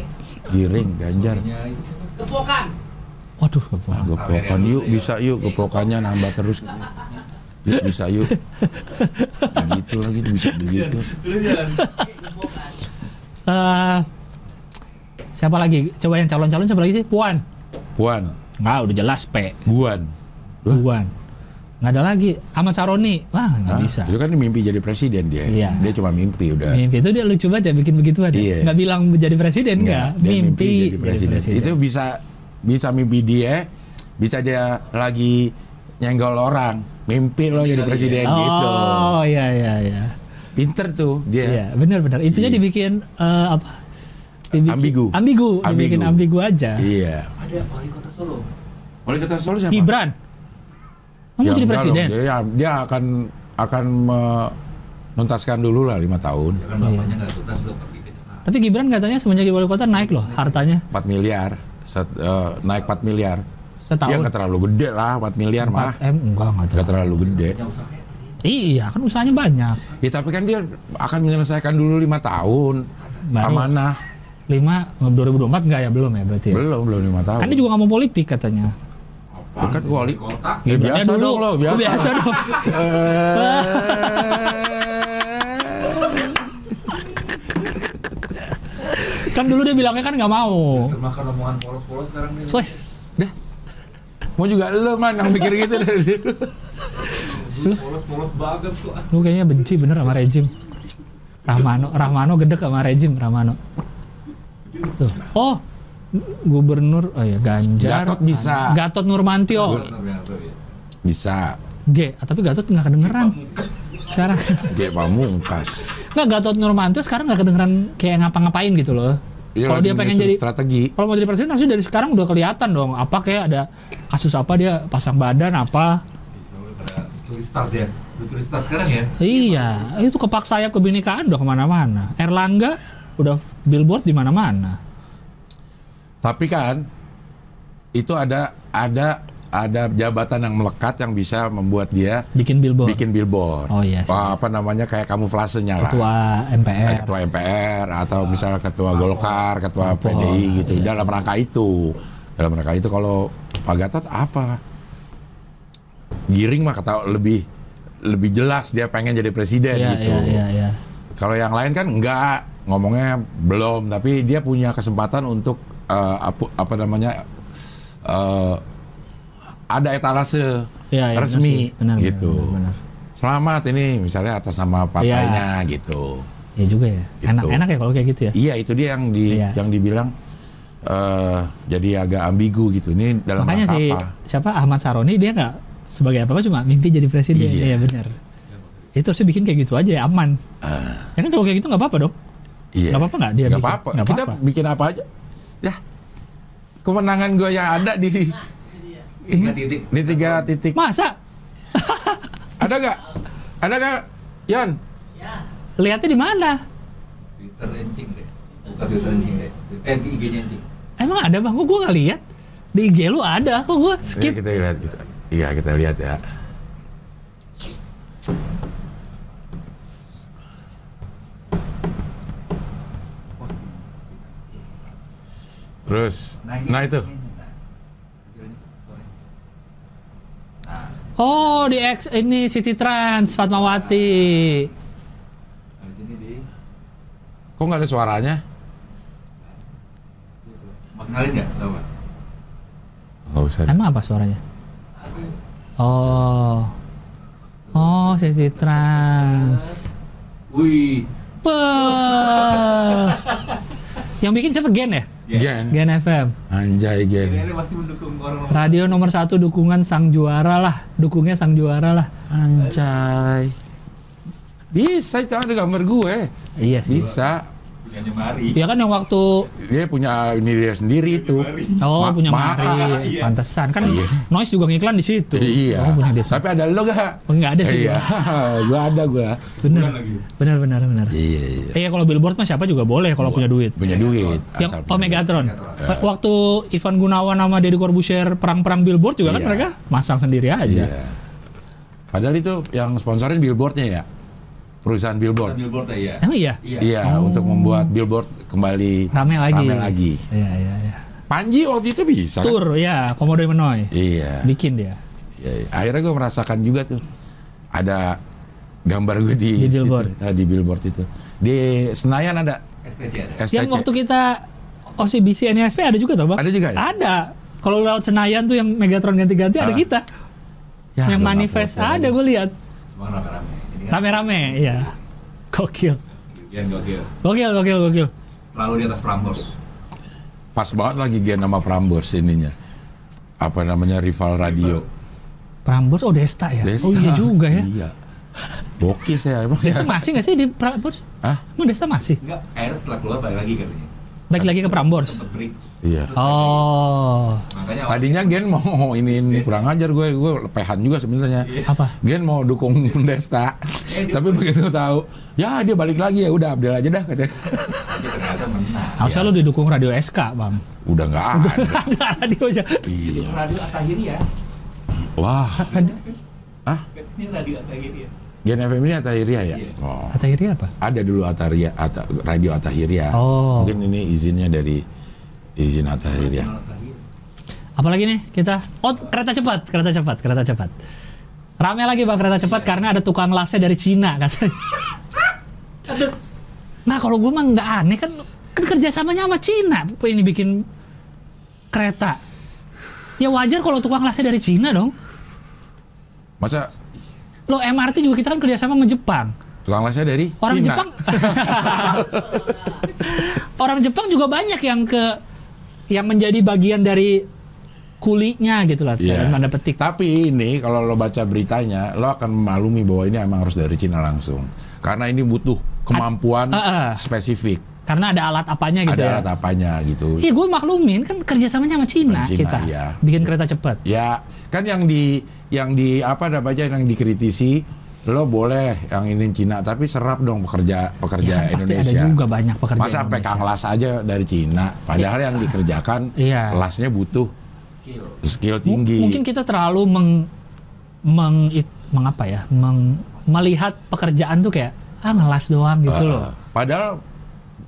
Giring Ganjar. Gepokan. Waduh, Ah, gepokan yuk bisa yuk gepokannya nambah terus. Yuk bisa yuk. Begitu lagi bisa begitu. Terus jalan. Eh, siapa lagi? Coba yang calon-calon siapa lagi sih? Puan. Puan, Nggak, udah jelas P. Buan. Wah. Nggak ada lagi. Ahmad Saroni. Wah, nggak bisa. Itu kan mimpi jadi presiden dia. Iya. Dia cuma mimpi udah. Mimpi itu dia lucu banget ya bikin begituan ya. Iya. Nggak bilang jadi presiden Enggak, nggak. dia Mimpi, jadi presiden. Itu bisa bisa mimpi dia, bisa dia lagi nyenggol orang, mimpi lo jadi presiden gitu. Oh iya iya iya. Pinter tuh dia. Iya benar-benar. Itunya Iya. dibikin eh, apa? Dibikin- Ambigu. Ambigu. Dibikin Ambigu. ambigu aja. Iya. Ada wali kota Solo. Wali kota Solo siapa? Gibran. Kamu Ya, jadi enggak presiden? dong. Dia, dia akan akan menuntaskan dulu lah lima tahun. Ya kan bapaknya nggak tuntas udah pergi ke Jakarta. Tapi Gibran katanya semenjak jadi wali kota naik loh hartanya 4 miliar, set- eh, naik 4 miliar. Ya setahun. nggak terlalu gede lah, 4 miliar mah. 4 M enggak enggak Nggak terlalu. terlalu gede. Iya kan usahanya banyak. Ya tapi kan dia akan menyelesaikan dulu lima tahun. Baru. Amanah. 5 2024 enggak ya belum ya berarti ya? Belum, belum lima tahun. Kan dia juga nggak mau politik katanya. Kan wali Kota. Ya, biasa dulu. dong lo, Oh, biasa. biasa dong. kan dulu dia bilangnya kan nggak mau. Termakan omongan polos-polos sekarang nih. Wes, Dah. Mau juga lo man yang mikir gitu dari dulu. Polos-polos banget tuh. lu kayaknya benci bener sama rejim. Rahmano, Rahmano gedek sama rejim Rahmano. Tuh. Oh, gubernur, oh ya Ganjar. Gatot bisa. Gatot Nurmantio. Bener, bener. Bisa. G, tapi Gatot nggak kedengeran. Sekarang Dia pamungkas. nggak Gatot Nurmantio sekarang nggak kedengeran kayak ngapa-ngapain gitu loh. Iya, Kalau dia pengen jadi strategi. kalau mau jadi presiden harusnya dari sekarang udah kelihatan dong. Apa kayak ada kasus apa dia pasang badan apa? Start ya. Start sekarang ya. Iya, itu kepak sayap kebinekaan udah ke mana-mana. Erlangga udah billboard di mana-mana. Tapi kan itu ada ada ada jabatan yang melekat yang bisa membuat dia Bikin billboard. bikin billboard. Oh, iya. Wah, apa namanya kayak kamuflasenya lah. Ketua MPR. ketua MPR atau misalnya ketua Golkar, ketua PDI gitu. iya. Dalam rangka itu. Dalam rangka itu kalau Pak Gatot apa? Giring mah kata lebih lebih jelas dia pengen jadi presiden Iya, gitu. iya, iya, iya. Kalau yang lain kan enggak, ngomongnya belum, tapi dia punya kesempatan untuk eh, apa, apa namanya eh, ada etalase Iya, iya, resmi benar gitu. benar, benar. Selamat ini misalnya atas nama partainya gitu. Iya juga ya. Gitu. Enak enak ya kalau kayak gitu ya. Iya itu dia yang di Iya. yang dibilang eh jadi agak ambigu gitu. Ini dalam Makanya si apa? siapa Ahmad Saroni dia nggak sebagai apa-apa cuma mimpi jadi presiden. Iya. Iya, benar. Itu harusnya bikin kayak gitu aja ya aman. ya kan kalau kayak gitu nggak apa-apa dong. Iya. Nggak apa-apa nggak dia Nggak bikin? apa-apa. Kita apa-apa. bikin apa aja. Ya. Kemenangan gue yang ada di Tiga titik. di tiga titik. Masa Ada gak? Ada gak? Yan? lihatnya di mana? Twitter encing deh. Bukan Twitter encing deh. Eh, di IG-nya encing. Emang ada bang? Kok gue nggak lihat? Di IG lu ada, kok gue Iya skip. kita lihat kita. Iya kita lihat ya. Terus, nah itu, Oh di X ini City Trans Fatmawati. Habis ini di kok nggak ada suaranya? mau kenalin nggak? Tahu nggak? Nggak usah. Emang apa suaranya? Oh, oh City Trans. Wih. Yang bikin siapa Gen ya? Gen, Gen FM. anjay Gen. ini pasti mendukung orang-orang. Radio nomor satu dukungan sang juara lah. Dukungnya sang juara lah. Anjay. Bisa itu ada gambar gue. Iya sih. Bisa. Mari. Ya kan yang waktu Dia punya ini dia sendiri itu. oh Ma- punya Maka. Mari, Iya. pantesan kan Noise juga ngiklan di situ. Iya. Oh, punya dia. Tapi ada lo gak? Oh, nggak ada sih. Iya, gua ada gua. Lagi. bener, bener, bener. Iya, iya. Iya kalau billboard mah siapa juga boleh kalau punya duit. Punya duit. Yang asal oh punya Megatron. Megatron. Waktu Ivan Gunawan sama Deddy Corbuzier perang-perang billboard juga kan Iya. mereka masang sendiri aja. Iya. Padahal itu yang sponsorin billboardnya ya. Perusahaan billboard. Billboard ya, iya. Emang iya? Iya. Iya, Oh. untuk membuat billboard kembali Rame lagi. Rame lagi. Iya, iya, iya. Panji waktu itu bisa. kan? Tur, ya, Komodo Menoy. Iya. Bikin dia. Iya, iya. Akhirnya gue merasakan juga tuh ada gambar gue di Di billboard. situ, eh, di billboard itu. Di Senayan ada STC ada. STC. Yang waktu kita OCBC NSP ada juga tuh, Bang? Ada juga ya? Ada. Kalau lewat Senayan tuh yang Megatron ganti-ganti ada Ah. kita. Ya, yang manifest foto ada gue lihat. Cuma rame-rame. Kan Rame-rame, iya. Gokil. Gian gokil. Gokil, gokil, gokil. Selalu di atas Prambors. Pas banget lagi Gen sama Prambors ininya. Apa namanya rival radio. Prambors, oh Desta ya? Desta. Oh iya juga ya. Iya. Bokis ya emang. Desta ya. masih nggak sih di Prambors? Hah? Emang Desta masih? Enggak, akhirnya setelah keluar balik lagi katanya. Baik lagi ke Prambors. Sempet break. Iya. Oh, Makanya Tadinya Gen mau ini, ini kurang ajar gue, gue lepehan juga sebenarnya. apa? Gen mau dukung Desta, tapi begitu tahu, ya dia balik lagi ya udah Abdel aja dah katanya. Harusnya lu didukung Radio SK, Bang. Udah nggak ada. Ada radionya. iya. Radio Atahiri ya. Wah, ah Ini Radio Atahiri ya. Gen FM ini Atahiria ya? Iya. Oh, Kata Iri apa? ada dulu Atahiria, Ata, Radio Atahiria. Oh. Mungkin ini izinnya dari izin Atahiria. Atahiri. Apalagi nih kita? Oh, kereta cepat, kereta cepat, kereta cepat. Rame lagi bang kereta cepat karena ada tukang lasnya dari Cina katanya. Aduh. Nah kalau gue mah nggak aneh kan, kan kerjasamanya sama Cina ini bikin kereta. Ya wajar kalau tukang lasnya dari Cina dong. Masa Lo MRT juga kita kan kerjasama sama Jepang. tukang lasnya dari Orang Cina? Jepang, orang Jepang juga banyak yang ke yang menjadi bagian dari kulinya gitu lah, dalam tanda petik. Tapi ini kalau lo baca beritanya, lo akan memaklumi bahwa ini emang harus dari Cina langsung. Karena ini butuh kemampuan Ah, ah. spesifik. Karena ada alat apanya gitu ada ya. alat apanya gitu. Iya, gue maklumin kan kerjasamanya sama Cina, Cina, kita iya. bikin kereta cepat. Ya, kan yang di yang di apa namanya yang dikritisi lo boleh yang ini Cina tapi serap dong pekerja pekerja Ya kan pasti ada Indonesia. juga banyak pekerja Masa sampai Indonesia. kang las aja dari Cina, padahal yang dikerjakan Iya. lasnya butuh Skill. skill M- tinggi. Mungkin kita terlalu meng meng, it- mengapa ya, meng- melihat pekerjaan tuh kayak ah ngelas doang gitu Uh, loh. Padahal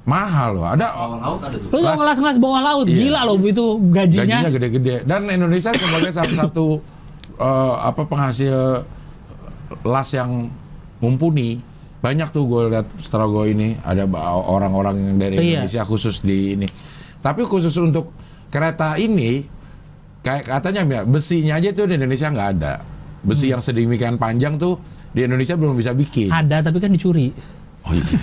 mahal loh. Ada Bawah laut ada tuh. Lu tau ngelas-ngelas bawah laut, Iya. gila loh itu gajinya. gajinya gede-gede dan Indonesia sebagai salah satu eh, apa penghasil las yang mumpuni banyak tuh gue lihat setelah gue ini ada orang-orang yang dari Iya. Indonesia khusus di ini tapi khusus untuk kereta ini kayak katanya ya besinya aja tuh di Indonesia nggak ada Besi yang sedemikian panjang tuh di Indonesia belum bisa bikin. Ada tapi kan dicuri. Oh iya.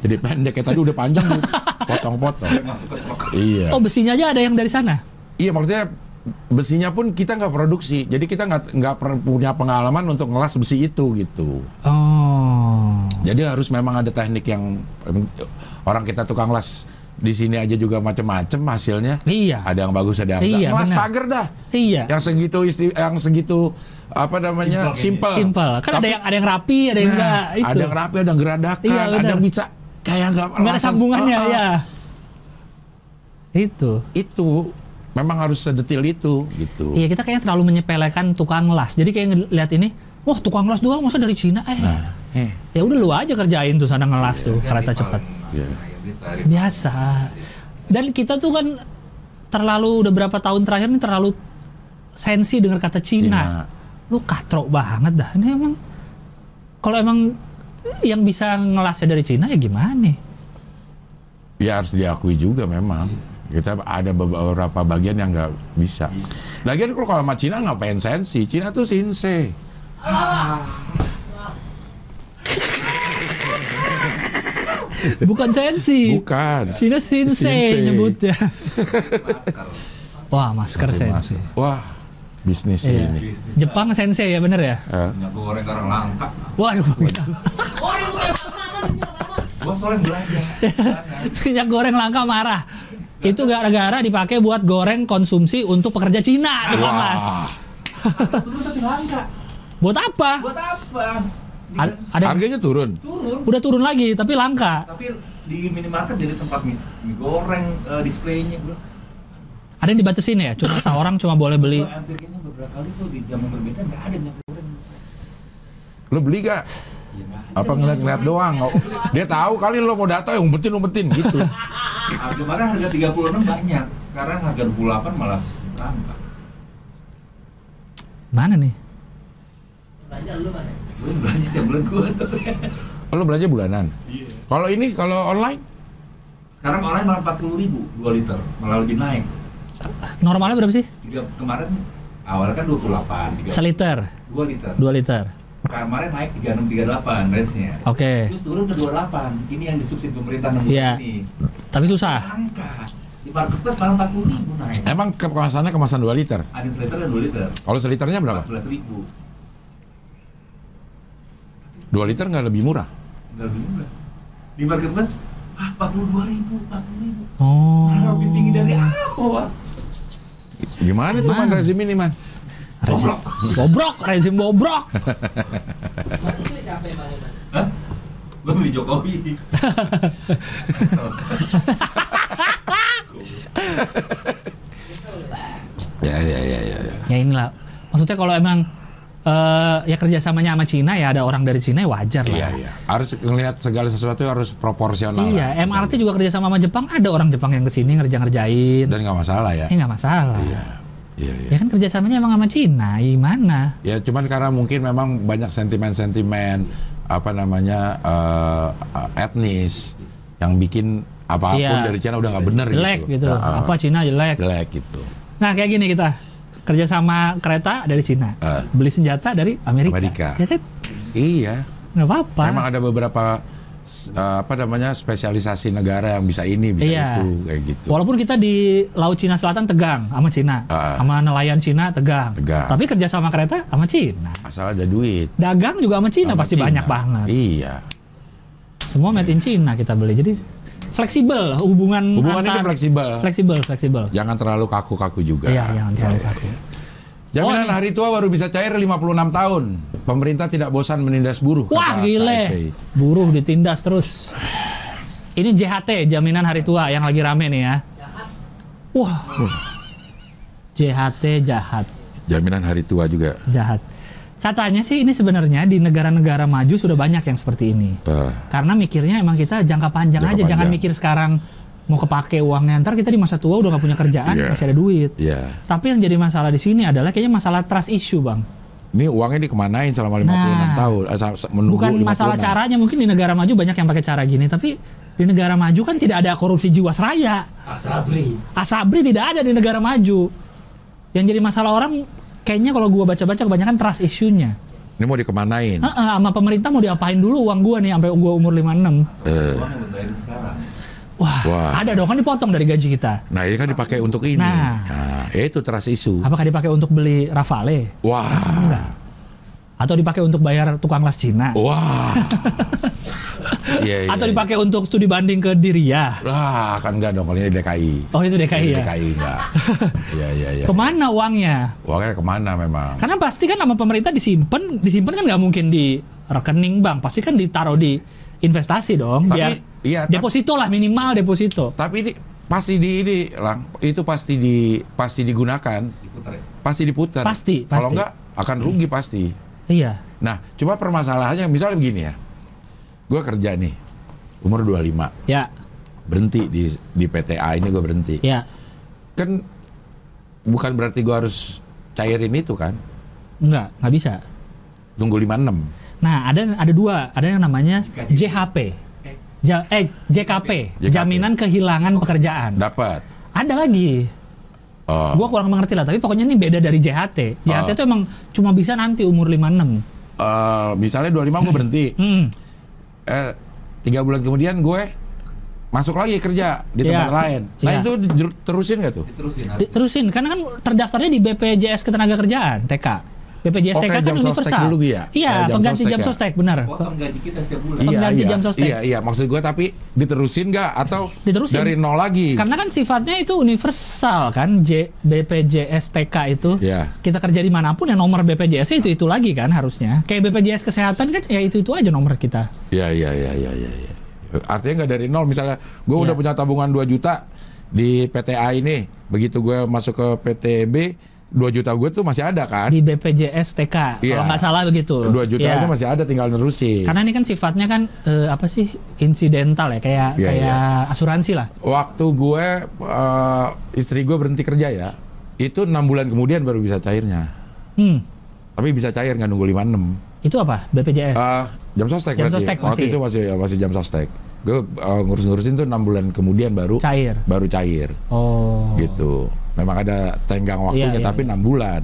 Jadi pendek kayak tadi udah panjang tuh. Potong-potong. Masuk ke stok. Iya. Oh besinya aja ada yang dari sana. Iya maksudnya besinya pun kita nggak produksi. Jadi kita nggak nggak per- punya pengalaman untuk ngelas besi itu gitu. Oh. Jadi harus memang ada teknik yang orang kita tukang las di sini aja juga macam-macam hasilnya. Iya. Ada yang bagus, ada yang enggak. Iya, Ngelas benar. pagar dah. Iya. Yang segitu isti- yang segitu apa namanya? simple. Simpel. Kan ada Tapi- yang ada yang rapi, ada yang Nah, enggak. Itu. Ada yang rapi, ada yang geradakan, Iya, ada yang bisa kayak nggak Nggak ada sambungannya Ah, ah. ya. Itu. Itu memang harus sedetil itu gitu. Iya kita kayaknya terlalu menyepelekan tukang las. Jadi kayak ngeliat ini, wah tukang las doang masa dari Cina eh. Eh, Ya udah lu aja kerjain tuh sana ngelas tuh kereta cepat. iya. Biasa. Dan kita tuh kan terlalu udah berapa tahun terakhir nih terlalu sensi dengar kata Cina. Cina. Lu katrok banget dah. Ini emang kalau emang yang bisa ngelasnya dari Cina ya gimana? Ya harus diakui juga memang. Kita ada beberapa bagian yang nggak bisa. Lagian kalau kalau sama Cina ngapain sensi? Cina tuh sinse. Bukan sensi. Bukan. Cina sinse Sinse. nyebutnya. Masker. Wah, masker sensi. Wah, bisnis Iya. ini. Jepang sense ya bener ya? Eh, Minyak goreng sekarang langka. Waduh, Gua soalnya belanja. minyak goreng langka marah. Itu gara-gara dipakai buat goreng konsumsi untuk pekerja Cina di Banglas. Turun tapi langka. Buat apa? Buat apa? Di- A- Ada yang harganya turun. turun. udah turun lagi tapi langka. Tapi di minimarket jadi tempat mie, mie goreng eh, displaynya gua. Ada yang dibatasin ya? Cuma seorang cuma boleh beli. Hampir beberapa kali tuh di jam yang berbeda nggak ada minyak goreng. Lo beli gak? Ya, ada. Apa ngeliat-ngeliat doang? Oh, Dia tahu kali lo mau datang yang umpetin umpetin gitu. Ah, kemarin harga 36 banyak. Sekarang harga 28 malah langka. Mana nih? Belanja lu mana? Gue belanja setiap bulan gue soalnya. Oh, lo belanja bulanan. Iya. Kalau ini kalau online Sekarang online malah 40 ribu 2 liter, malah lebih naik. Normalnya berapa sih? Tiga, kemarin awalnya kan 28, 3, Seliter, 2 liter. 2 liter. Kemarin naik 36, 38 range-nya. Oke. Terus turun ke 28. Ini yang disubsidi pemerintah 6 bulan Iya. ini. Tapi susah. Langka. Di marketplace malah 40 ribu naik. emang kemasannya kemasan 2 liter. Ada yang seliter dan 2 liter. Kalau seliternya berapa? 14 ribu. 2 liter nggak lebih murah. Nggak lebih murah. Di marketplace, ah 42 ribu, 40 ribu. Oh. Malah lebih tinggi dari awal. Gimana tuh man rezim ini man? Rezim bobrok, rezim bobrok. Gue beli Jokowi. Ya ya ya ya. ya. ya inilah. Maksudnya kalau emang eh, ya kerjasamanya sama Cina ya ada orang dari Cina ya wajar lah. Iya iya. Harus ngelihat segala sesuatu harus proporsional. Iya, lah. MRT juga kerjasama sama Jepang ada orang Jepang yang ke sini ngerja-ngerjain. Dan nggak masalah ya. Ya nggak masalah. Iya iya. Ya kan kerjasamanya emang sama Cina, gimana? Ya cuman karena mungkin memang banyak sentimen-sentimen apa namanya eh, etnis yang bikin apa pun Iya. dari Cina udah nggak bener Jelek gitu. Nah, Apa Cina jelek. jelek gitu. Nah kayak gini kita kerjasama kereta dari Cina, Eh. beli senjata dari Amerika. Amerika. Ya kan? Iya. Nggak apa-apa. Memang ada beberapa eh, apa namanya spesialisasi negara yang bisa ini bisa Iya. itu kayak gitu. Walaupun kita di Laut Cina Selatan tegang sama Cina, Ah. sama nelayan Cina tegang. Tegang. Tapi kerjasama kereta sama Cina. Asal ada duit. Dagang juga sama Cina Sama pasti Cina. banyak banget. Iya. Semua made in Cina kita beli. Jadi fleksibel hubungan Hubungan ini antar- fleksibel. Fleksibel, fleksibel. Jangan terlalu kaku-kaku juga. Iya, jangan terlalu Iya, kaku. iya. Jaminan Oh, hari tua baru bisa cair 56 tahun. Pemerintah tidak bosan menindas buruh. Wah gile, buruh ditindas terus. Ini JHT, jaminan hari tua yang lagi rame nih ya. Wah, JHT jahat, Jaminan hari tua juga. jahat. Katanya sih ini sebenarnya di negara-negara maju sudah banyak yang seperti ini. Eh, Karena mikirnya emang kita jangka panjang Jangka aja, jangan panjang. mikir sekarang mau kepake uangnya. Ntar kita di masa tua udah nggak punya kerjaan, Iya. masih ada duit. Iya. Tapi yang jadi masalah di sini adalah kayaknya masalah trust issue, bang. Ini uangnya dikemanain selama 56 Nah. tahun? Eh, menunggu Bukan masalah 56. caranya, mungkin di negara maju banyak yang pakai cara gini, tapi di negara maju kan tidak ada korupsi jiwasraya. Asabri. Asabri tidak ada di negara maju. Yang jadi masalah orang kayaknya kalau gua baca-baca kebanyakan trust issue-nya. Ini mau dikemanain? Heeh, sama pemerintah mau diapain dulu uang gua nih sampai gua umur 56. Eh, Uang yang bayarin sekarang. Wah, Wah. ada dong kan dipotong dari gaji kita. nah ini kan dipakai untuk ini. Nah. Nah, itu trust issue. Apakah dipakai untuk beli Rafale Wah. atau dipakai untuk bayar tukang las Cina? Wah. Iya, iya, atau iya. dipakai untuk studi banding ke Diria? Lah, kan enggak dong kalau ini DKI. Oh, itu DKI Ini ya. DKI enggak. Iya, iya, iya. Ke mana uangnya? Uangnya ke mana memang? Karena pasti kan sama pemerintah disimpan, disimpan kan nggak mungkin di rekening bank, pasti kan ditaruh di investasi dong, Tapi, biar iya, tapi- deposito lah minimal deposito. Tapi ini pasti di ini, Lang. Itu pasti di pasti digunakan, Diputar ya. pasti diputar. Pasti, Kalau pasti. enggak akan rugi pasti. Iya, Nah, cuma permasalahannya misalnya begini ya. Gue kerja nih, umur 25, ya, berhenti di di PTA ini gue berhenti. ya, Kan bukan berarti gue harus cairin itu kan. nggak, nggak bisa. Tunggu 56. Nah, ada ada dua, ada yang namanya JHP, Ja- eh JKP, JKP. jaminan kehilangan pekerjaan. Dapat. Ada lagi, Oh. gua kurang mengerti lah, tapi pokoknya ini beda dari JHT. JHT Oh. itu emang cuma bisa nanti umur 56. Eh, misalnya 25 gue berhenti. Hmm. eh tiga bulan kemudian gue masuk lagi kerja di tempat Iya. lain. Nah Iya. itu terusin gak tuh? Diterusin. Di- Terusin, karena kan terdaftarnya di BPJS Ketenagakerjaan, TK. BPJS Oh, TK kan universal. dulu ya? Iya, Kayak jam pengganti sostek jam ya? sostek, benar. Potong gaji kita setiap bulan. Pengganti iya, jam sostek. Iya, iya. Maksud gue tapi diterusin nggak atau Diterusin. dari nol lagi? Karena kan sifatnya itu universal kan, J, BPJS TK itu. Iya. Kita kerja di mana pun ya nomor BPJS itu itu lagi kan harusnya. Kayak BPJS kesehatan kan ya itu itu aja nomor kita. Iya, iya, iya, iya, iya. iya. Artinya nggak dari nol. Misalnya gue udah Iya. punya tabungan 2 juta di PTA ini, begitu gue masuk ke PTB 2 juta gue tuh masih ada kan? Di BPJS TK Iya. kalau nggak salah begitu. 2 juta Iya. itu masih ada tinggal nerusin. Karena ini kan sifatnya kan eh, apa sih insidental ya kayak Iya, kayak asuransi lah. Waktu gue eh, istri gue berhenti kerja ya, itu enam bulan kemudian baru bisa cairnya. Hmm. Tapi bisa cair nggak nunggu 56. Itu apa? BPJS. Eh, jam sostek Jam berarti. sostek Waktu masih. itu masih masih jam sostek. Gue eh, ngurus-ngurusin tuh enam bulan kemudian baru Cair. baru cair Oh. gitu. Memang ada tenggang waktunya Iya, iya, tapi iya. enam bulan.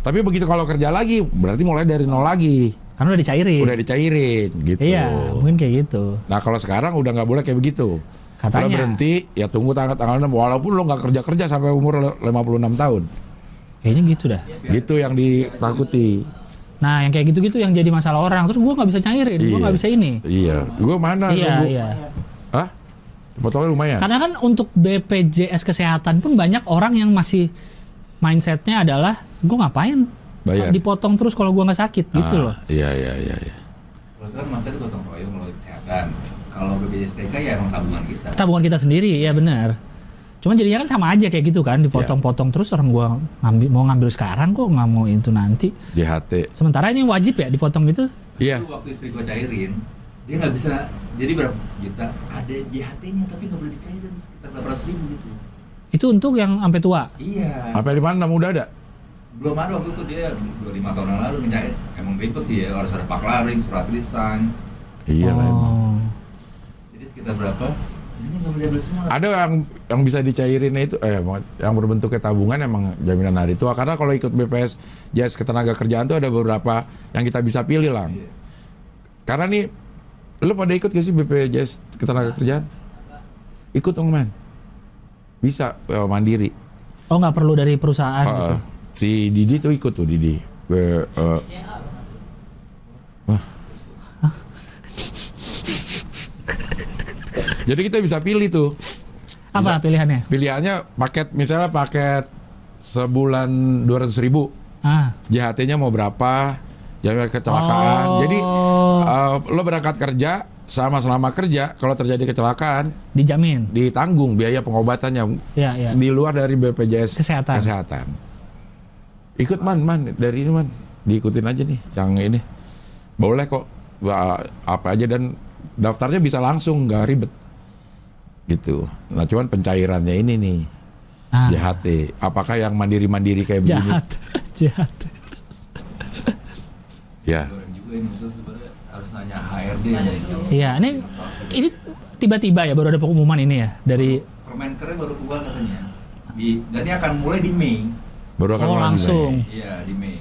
Tapi begitu kalau kerja lagi berarti mulai dari nol lagi. Karena udah dicairin. Udah dicairin gitu. Iya, mungkin kayak gitu. Nah kalau sekarang udah nggak boleh kayak begitu. Katanya. Kalau berhenti ya tunggu tanggal tanggal 6 walaupun lo nggak kerja kerja sampai umur 56 tahun. Kayaknya gitu dah. Gitu yang ditakuti. Nah, yang kayak gitu-gitu yang jadi masalah orang. Terus gua nggak bisa cairin, gua Iya. nggak bisa ini. Iya. Gue mana? Iya, nunggu- iya. Hah? Potongnya lumayan. Karena kan untuk BPJS kesehatan pun banyak orang yang masih mindsetnya adalah gue ngapain Bayar. dipotong terus kalau gua nggak sakit gitu Ah, loh. Iya iya iya. iya. Kalau itu kan masa itu gotong royong melalui kesehatan. Kalau BPJS TK ya emang tabungan kita. Tabungan kita sendiri, ya benar. Cuma jadinya kan sama aja kayak gitu kan, dipotong-potong terus orang gua ngambil mau ngambil sekarang kok nggak mau itu nanti. JHT. Sementara ini wajib ya dipotong gitu. Iya. Itu waktu istri gua cairin, dia nggak bisa. Jadi berapa juta? Ada JHT-nya tapi nggak boleh dicairin sekitar berapa ratus ribu gitu. Itu untuk yang sampai tua. Iya. Apa di mana udah ada? Belum ada waktu itu dia 25 tahun yang lalu ngecair. Emang ribet sih ya, harus ada paklaring, surat lisan. Iya lah emang. Oh. Jadi sekitar berapa? Ada yang yang bisa dicairin itu eh yang berbentuknya tabungan emang jaminan hari tua karena kalau ikut BPS JS ketenaga kerjaan tuh ada beberapa yang kita bisa pilih lah. Karena nih lu pada ikut gak sih BPJS ketenaga kerjaan? Ikut dong man. Bisa eh, mandiri. Oh nggak perlu dari perusahaan Uh, gitu. si Didi tuh ikut tuh Didi. Ke, eh, wah. Jadi kita bisa pilih tuh. Apa pilihannya? Pilihannya paket misalnya paket sebulan 200 ribu. Ah. JHT-nya mau berapa? Jaminan kecelakaan. Oh. Jadi eh, lo berangkat kerja sama selama kerja kalau terjadi kecelakaan Dijamin. ditanggung biaya pengobatannya Ya, ya. di luar dari BPJS Kesehatan. kesehatan. Ikut man, man dari ini man, diikutin aja nih yang ini. Boleh kok apa aja dan daftarnya bisa langsung nggak ribet gitu. Nah cuman pencairannya ini nih Ah. JHT. Apakah yang mandiri-mandiri kayak begini? Jahat. Jahat. Ya. Orang juga ini maksudnya sebenarnya harus nanya HRD nya. Iya, ini ini tiba-tiba ya baru ada pengumuman ini ya dari Permenkernya baru keluar katanya. Di, dan ini akan mulai di Mei. Baru akan Oh, mulai langsung. Iya di Mei.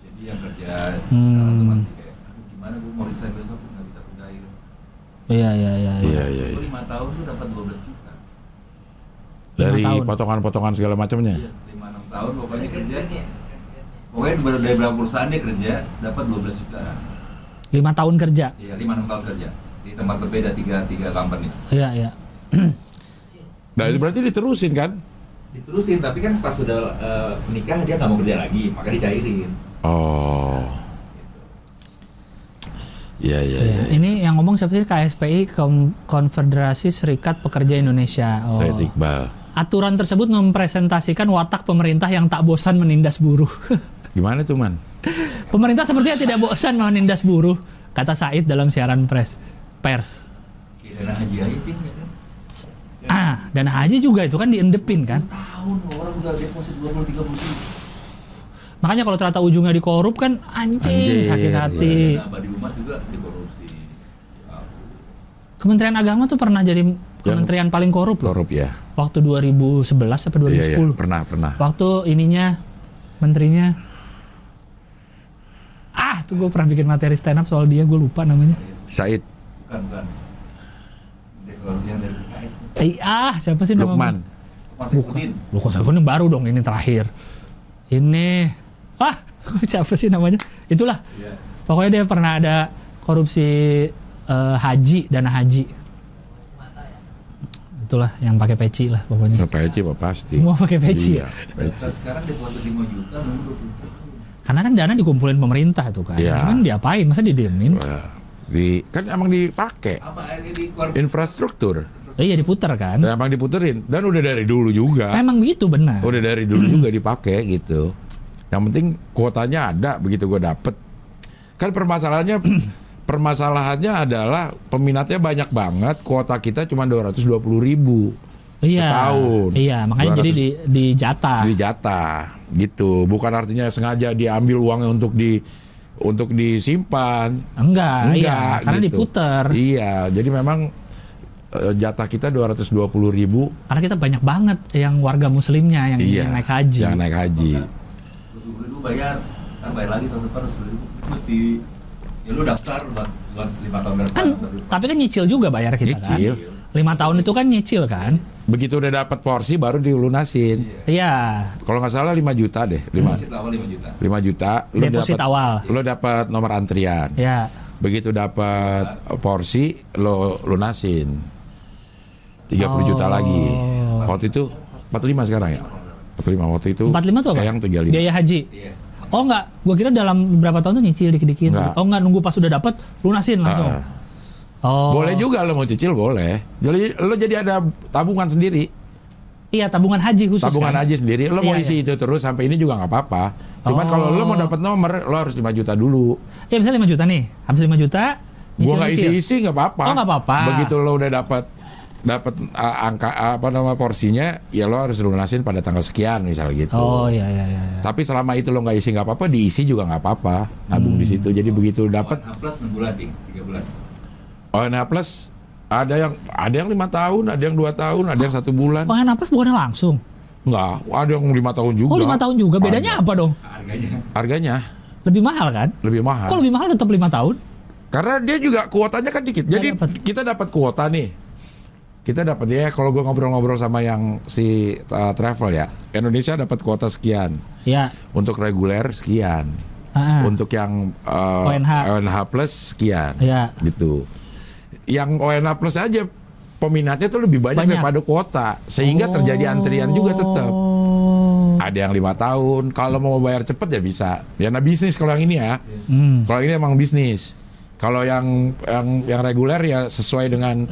Jadi yang kerja Hmm. sekarang tuh masih kayak, gimana gue mau resign besok nggak bisa kerja gitu. Iya, iya, iya. iya. Iya, iya, iya. lima tahun tuh dapat 12 juta. Dari potongan-potongan segala macamnya. Iya, lima enam tahun pokoknya kerja. Pokoknya baru dari berapa perusahaan dia kerja dapat 12 juta. Lima tahun kerja. Iya lima enam tahun kerja di tempat berbeda tiga tiga company. Iya, iya. Nah, itu berarti diterusin kan? Diterusin tapi kan pas sudah eh, menikah dia nggak mau kerja lagi maka dicairin. Oh. Iya, iya, Iya. iya. Ini yang ngomong siapa sih? KSPI Kom- Konfederasi Serikat Pekerja Indonesia. Oh. Saya Iqbal. Aturan tersebut mempresentasikan watak pemerintah yang tak bosan menindas buruh. Gimana tuh, Man? pemerintah sepertinya tidak bosan menindas buruh, kata Said dalam siaran pers. Pers. Haji ya kan. Ah, dana haji juga itu kan diendepin kan. Tahun orang udah deposit 20 30 juta. Makanya kalau ternyata ujungnya dikorup kan anjing, Anjing, sakit hati. Dana abadi umat juga dikorupsi. Ya. Kementerian Agama tuh pernah jadi kementerian paling korup loh. Korup ya. Waktu 2011 sampai 2010. Iya, iya. Pernah, pernah. Waktu ininya menterinya Ah, tuh gue pernah bikin materi stand up soal dia, gue lupa namanya. Said Bukan bukan. Dekor yang dari PKS. Eh, ah, siapa sih nama? Lukman. Mas Saifudin. Lu kok Saifudin baru dong ini terakhir. Ini ah, siapa sih namanya? Itulah. Iya. Pokoknya dia pernah ada korupsi eh, haji, dana haji. Itulah yang pakai peci lah pokoknya. Nggak peci apa pasti. Semua pakai peci Iya, ya? peci. Sekarang deposit 5 juta nunggu 20 tahun. Karena kan dana dikumpulin pemerintah tuh kan. Iya. Cuman diapain? Masa didiemin? Wah, Di, kan emang dipakai Apa ini di keluar infrastruktur. Eh, iya diputer kan? Ya, emang diputerin dan udah dari dulu juga. Memang begitu benar. Udah dari dulu juga dipakai gitu. Yang penting kuotanya ada begitu gue dapet. Kan permasalahannya permasalahannya adalah peminatnya banyak banget, kuota kita cuma 220 ribu Iya. setahun. Iya, makanya 200 jadi di, di jatah. di jatah gitu. Bukan artinya sengaja diambil uangnya untuk di untuk disimpan. Enggak, iya, Enggak, karena gitu. diputer. Iya, jadi memang eh, jatah kita 220 ribu. Karena kita banyak banget yang warga muslimnya yang, Iya, yang naik haji. Yang naik haji. Bayar, kan bayar lagi tahun depan harus ribu. Mesti ya lu daftar buat buat lima tahun depan. Kan, tapi kan nyicil juga bayar kita Nyicil. kan. Lima tahun itu kan nyicil kan. Begitu udah dapat porsi baru dilunasin. Iya. Kalau nggak salah 5 juta deh, 5 Deposit awal 5 juta. 5 juta. Deposit dapet- awal. Lo dapat nomor antrian. Ya. Begitu dapat porsi lo lunasin. 30 juta Oh. lagi. Waktu itu 45 sekarang ya? 45 waktu itu. 45 tuh apa? Yang 35. Biaya haji. Iya. Oh enggak, gua kira dalam beberapa tahun tuh nyicil dikit-dikit. Enggak. Oh enggak, nunggu pas sudah dapat lunasin langsung. Ah. Oh. Boleh juga lo mau cicil boleh. Jadi lo jadi ada tabungan sendiri, Iya, tabungan haji khusus tabungan kan? aja sendiri. Lo mau Iya, isi itu terus sampai ini juga nggak apa-apa. Cuman Oh. kalau lo mau dapat nomor, lo harus 5 juta dulu. Ya misalnya 5 juta nih. Habis 5 juta Gua nggak nyicil-nyicil. isi-isi nggak apa-apa. Oh, nggak apa-apa. Begitu lo udah dapat dapat uh, angka apa nama porsinya, ya lo harus lunasin pada tanggal sekian misalnya gitu. Oh iya iya iya. Tapi selama itu lo nggak isi nggak apa-apa, diisi juga nggak apa-apa. Nabung di Hmm. situ. Jadi begitu dapat H plus 6 bulan, Cing. 3 bulan. ONH plus ada yang ada yang lima tahun, ada yang dua tahun, ada yang satu bulan. Oh, napas bukannya langsung. Nggak, ada yang lima tahun juga. Oh, lima tahun juga. Ada. Bedanya apa dong? Harganya. Harganya Lebih mahal kan? lebih mahal. Kok lebih mahal tetap lima tahun? Karena dia juga kuotanya kan dikit. Jadi kita dapat kuota nih. Kita dapat ya kalau gue ngobrol-ngobrol sama yang si uh, travel ya. Indonesia dapat kuota sekian. Ya. Untuk reguler sekian. Ah. Untuk yang uh, ONH. plus sekian. Ya. Gitu. Yang ONH plus aja peminatnya tuh lebih banyak, Banyak. daripada kuota. Sehingga terjadi antrian juga tetap. Oh. Ada yang lima tahun. Kalau mau bayar cepet ya bisa. Ya nah bisnis kalau yang ini ya. Hmm. Kalau ini emang bisnis. Kalau yang yang yang reguler ya sesuai dengan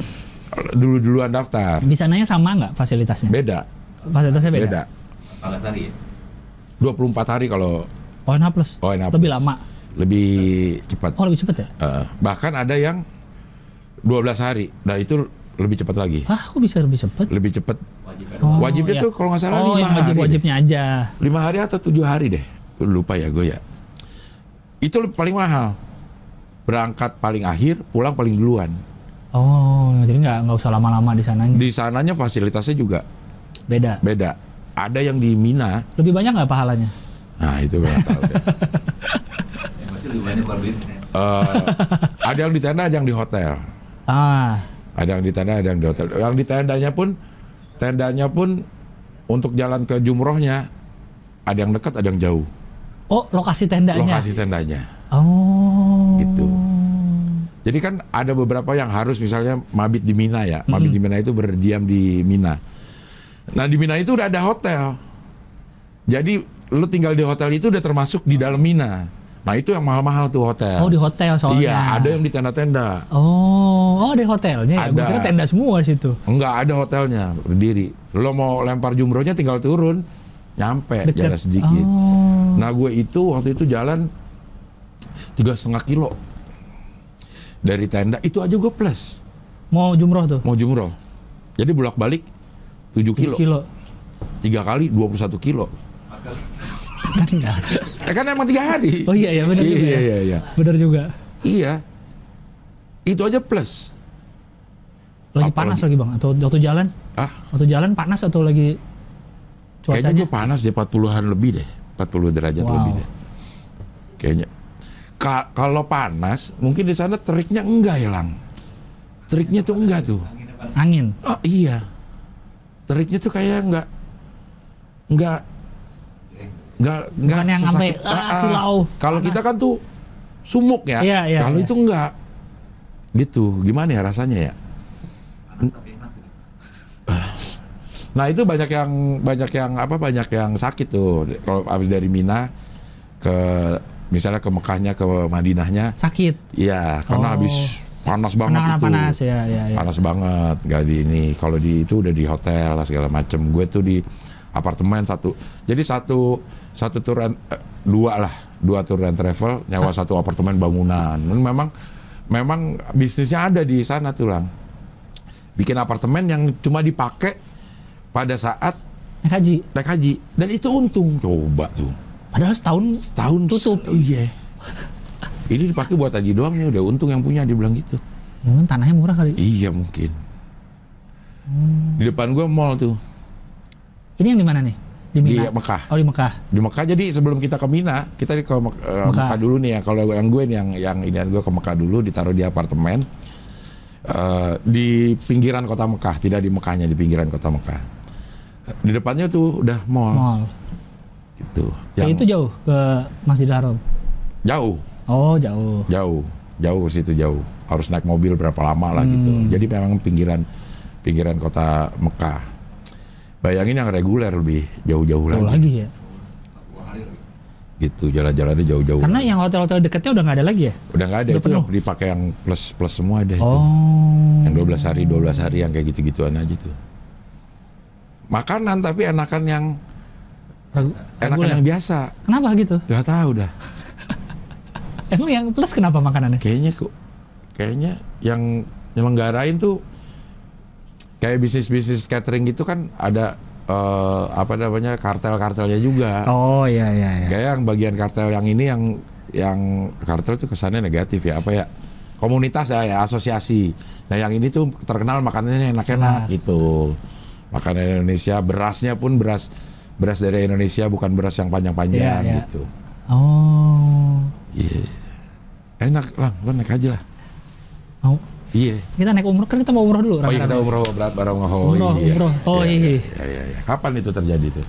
dulu-duluan daftar. Di sananya sama nggak fasilitasnya? Beda, Fasilitasnya beda. beda. Pakai sari ya? 24 hari kalau ONH plus. ONH Lebih plus. lama. lebih cepat. Oh lebih cepet ya? Eh, bahkan ada yang 12 hari. Nah itu lebih cepat lagi. Hah, kok bisa lebih cepet? Lebih cepat. Wajib kan? Oh, Wajibnya iya. tuh kalau nggak salah oh, lima yang wajib hari. wajibnya aja. Lima hari atau tujuh hari deh. Lupa ya gue ya. Itu lebih paling mahal. Berangkat paling akhir, pulang paling duluan. Oh, jadi nggak nggak usah lama-lama di sananya. Di sananya fasilitasnya juga Beda. beda. ada yang di Mina. Lebih banyak nggak pahalanya? Nah itu gue nggak tahu deh. Yang pasti lebih banyak keluar duit. Eh, ada yang di tenda, ada yang di hotel. Ah, Ada yang di tenda, ada yang di hotel. Yang di tendanya pun, tendanya pun untuk jalan ke jumrohnya ada yang dekat, ada yang jauh. oh lokasi tendanya. Lokasi tendanya. Oh. Gitu. Jadi kan ada beberapa yang harus misalnya mabit di Mina ya. Mabit di Mina itu berdiam di Mina. Nah di Mina itu udah ada hotel. Jadi lu tinggal di hotel itu udah termasuk di dalam Mina. Nah itu yang mahal-mahal tuh hotel. Oh di hotel soalnya. Iya, ada yang di tenda-tenda. Oh, oh ada hotelnya. ya? Ada. kira tenda semua di situ. Enggak ada hotelnya, berdiri. Lo mau lempar jumrohnya tinggal turun, nyampe Deket. jalan sedikit. Oh. Nah gue itu waktu itu jalan tiga setengah kilo dari tenda itu aja gue plus Mau jumroh tuh. mau jumroh. Jadi bolak balik 7 kilo, Kilo. tiga kali 21 kilo. Kan enggak. Eh kan emang tiga hari. Oh iya iya benar juga. Iya ya. iya iya. Benar juga. Iya. Itu aja plus. Lagi Apalagi- panas lagi bang? Atau waktu jalan? Ah, Waktu jalan panas atau lagi kayaknya cuacanya? gue panas deh 40-an lebih deh. 40 derajat Wow. lebih deh. Kayaknya. Ka- kalau panas, mungkin di sana teriknya enggak ya, Lang. Teriknya tuh enggak tuh. Angin. Oh iya. Teriknya tuh kayak enggak enggak enggak enggak Bukan yang sesakit- sampai, ah, Ah, ah. Kalau panas. kita kan tuh sumuk ya. Iya, iya, Kalau iya. itu enggak. Gitu. Gimana ya rasanya ya? Gitu. Nah itu banyak yang banyak yang apa banyak yang sakit tuh kalau habis dari Mina ke misalnya ke Mekahnya ke Madinahnya, Sakit. iya karena Oh. habis panas banget Penanganan itu, panas ya ya ya. panas banget, nggak di ini. Kalau di itu udah di hotel lah segala macem. Gue tuh di apartemen satu, jadi satu satu tour and- eh, dua lah, dua tour and travel nyawa satu apartemen bangunan. Memang memang bisnisnya ada di sana tuh lang. Bikin apartemen yang cuma dipakai pada saat Naik haji. naik haji dan itu untung coba tuh Padahal setahun setahun Tutup. oh iya ini dipakai buat haji doang nih udah untung yang punya dia bilang gitu mungkin tanahnya murah kali. iya mungkin di depan gua mall tuh Ini yang di mana nih? Di di Mina. Mekah Oh di Mekah. di Mekah jadi sebelum kita ke Mina kita di ke eh, Mekah. Mekah. dulu nih ya kalau yang gue nih yang yang ini gue ke Mekah dulu ditaruh di apartemen eh, di pinggiran kota Mekah tidak di Mekahnya di pinggiran kota Mekah di depannya tuh udah mall, Mall. Gitu Kayak itu jauh ke Masjidil Haram. jauh Oh jauh. jauh jauh ke situ jauh harus naik mobil berapa lama lah gitu Hmm. jadi memang pinggiran pinggiran kota Mekah bayangin yang reguler lebih jauh-jauh Jauh lagi, lagi ya. gitu jalan-jalannya jauh-jauh Karena yang hotel-hotel dekatnya udah nggak ada lagi ya. udah nggak ada udah itu penuh. yang dipakai yang plus plus semua ada itu Oh. yang 12 hari 12 hari yang kayak gitu-gituan aja tuh makanan tapi enakan yang Regu- enakan yang biasa Kenapa gitu? nggak tahu dah Emang yang plus kenapa makanannya? kayaknya kok kayaknya yang nyelenggarain tuh kayak bisnis bisnis catering gitu kan ada eh, apa namanya kartel-kartelnya juga Oh iya iya iya. kayak yang bagian kartel yang ini yang yang kartel tuh kesannya negatif ya apa ya komunitas ya, ya asosiasi nah yang ini tuh terkenal makanannya enak-enak Enak. gitu makanan Indonesia berasnya pun beras beras dari Indonesia bukan beras yang panjang-panjang Iya, iya. gitu Oh. iya enak lah lo naik aja lah Mau iya kita naik umroh kan kita mau umroh dulu. Oh iya kita umroh berat bareng oh, Umroh, iya. umroh. Oh, Iya, iya. iya, iya, iya. Kapan itu terjadi tuh?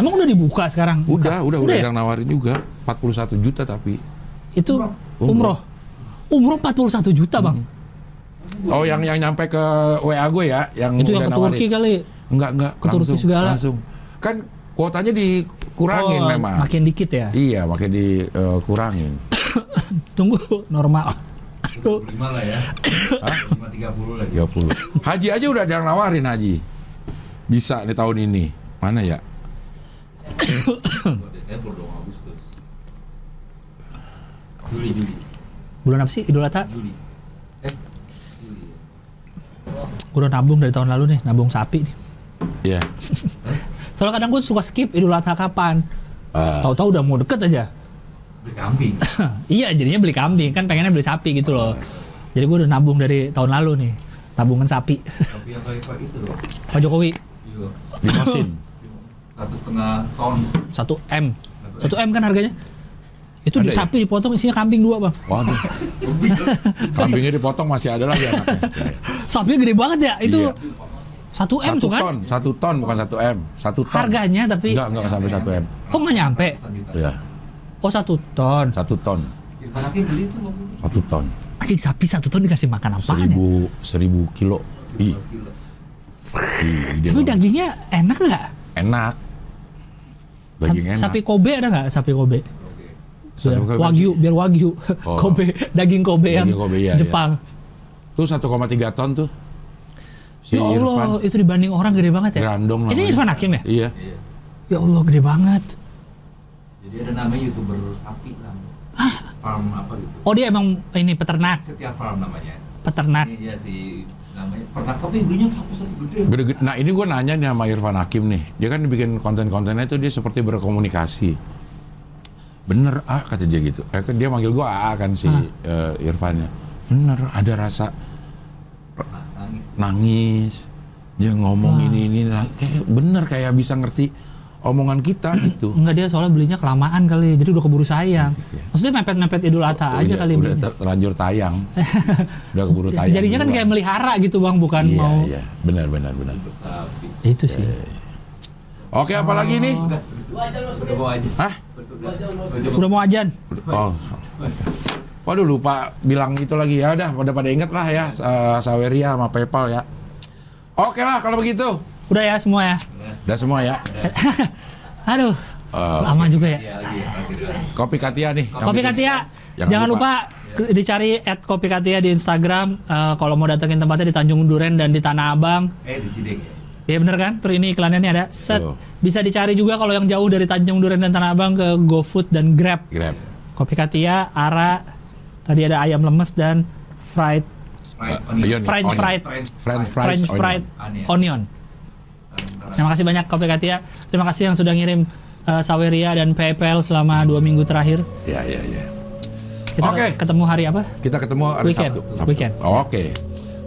Emang udah dibuka sekarang? Udah, udah, udah, ya? yang nawarin juga 41 juta tapi. Itu Umroh. umroh. Umroh 41 juta, Bang. Oh, yang yang nyampe ke WA gue ya, yang Itu yang udah ke Turki kali. Enggak, enggak, Ke Turki langsung, segala. langsung. Kan kuotanya dikurangin Oh, memang. Makin dikit ya. Iya, makin dikurangin. Tunggu normal. Aduh. 25 lah ya. Hah? 5 30 lagi. 30. Haji aja udah ada yang nawarin haji. Bisa nih tahun ini. Mana ya? Desember dong Agustus. Juli Juli Bulan apa sih Idul Adha? Juli. Eh Juli. Gue udah nabung dari tahun lalu nih, nabung sapi nih. Iya. Soalnya kadang gue suka skip Idul Adha kapan. Ah. Tahu-tahu udah mau deket aja. Beli kambing. iya, jadinya beli kambing kan pengennya beli sapi gitu loh. Jadi gue udah nabung dari tahun lalu nih, tabungan sapi. Tapi yang kayak itu loh. Pak Jokowi, Iya. Limosin. Satu setengah ton. 1 M. 1 M kan harganya? Itu di ya? sapi dipotong isinya kambing dua, Bang. Waduh. Kambingnya dipotong masih ada lagi anaknya. Sapinya gede banget ya. Itu Iya. 1 M Satu tuh kan? ton, satu ton bukan satu m, satu ton. Harganya tapi Enggak, enggak sampai satu m. oh nggak nyampe. Ya, Oh satu ton. satu ton, satu ton, Anjing sapi satu ton dikasih makan apa? seribu, seribu kilo. Ih, gede Tapi dagingnya enak nggak? enak. Daging Sa- enak. Sapi Kobe ada nggak? Sapi Kobe. Sapi Biar Kobe. wagyu, biar wagyu. Oh. Kobe, daging Kobe yang Kobe, iya, Jepang. Tuh 1,3 ton tuh. Si ya Allah, Irfan. itu dibanding orang gede banget ya. Grandong Ini. Irfan Hakim ya? Iya. Ya Allah, gede banget. Jadi ada namanya youtuber sapi lah. Farm apa gitu. Oh dia emang ini peternak, Setiap farm namanya. peternak. Ini ya si namanya seperti tapi belinya sapi-sapi gede. Nah ini gue nanya nih sama Irfan Hakim nih. Dia kan bikin konten-kontennya itu dia seperti berkomunikasi. Bener ah kata dia gitu. Eh, kan dia manggil gue ah kan si eh, Irfannya. Bener ada rasa Nangis. nangis. Dia ngomong ini ini nah, kayak bener kayak bisa ngerti omongan kita gitu. Enggak dia soalnya belinya kelamaan kali, jadi udah keburu sayang. Maksudnya mepet-mepet Idul Adha aja Udah- kali udah belinya. terlanjur tayang. udah keburu tayang. Jadinya kan kayak melihara gitu bang, bukan iya, mau Iya, benar benar benar. Itu sih. Oke, apa lagi nih? Udah. Udah mau aja. Hah? Udah mau ajan. Oh. Waduh lupa bilang itu lagi ya udah pada pada inget lah ya eh, Saweria sama PayPal ya. Oke lah kalau begitu. Udah ya semua ya. Udah semua ya. Aduh, Eh, lama juga ya. Iya ya. Kopi Katia nih. Kopi. Katia, Jangan jangan, lupa. lupa. dicari at Kopi Katia di Instagram. Eh, kalau mau datengin tempatnya di Tanjung Duren dan di Tanah Abang. Eh di Cideng ya. Ya bener kan? Terus ini iklannya nih ada. Set. Tuh. Bisa dicari juga kalau yang jauh dari Tanjung Duren dan Tanah Abang ke GoFood dan Grab. Grab. Kopi Katia, Ara, tadi ada ayam lemes dan fried Fried onion. French Onion. fried French fried. French fried Onion. onion. Terima kasih banyak Kopi Katia. Terima kasih yang sudah ngirim eh, Saweria dan PayPal selama dua minggu terakhir. Ya ya ya. Kita Oke. ketemu hari apa? Kita ketemu hari Weekend. Sabtu. Sabtu. Weekend. Oke.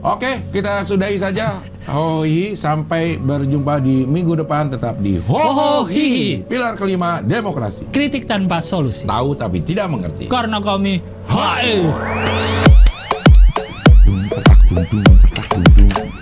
Oke, kita sudahi saja. Hoi, sampai berjumpa di minggu depan tetap di Ho Ho Hi. Pilar kelima demokrasi. Kritik tanpa solusi. Tahu tapi tidak mengerti. Karena kami HE. Dung, cetak, dung, dung,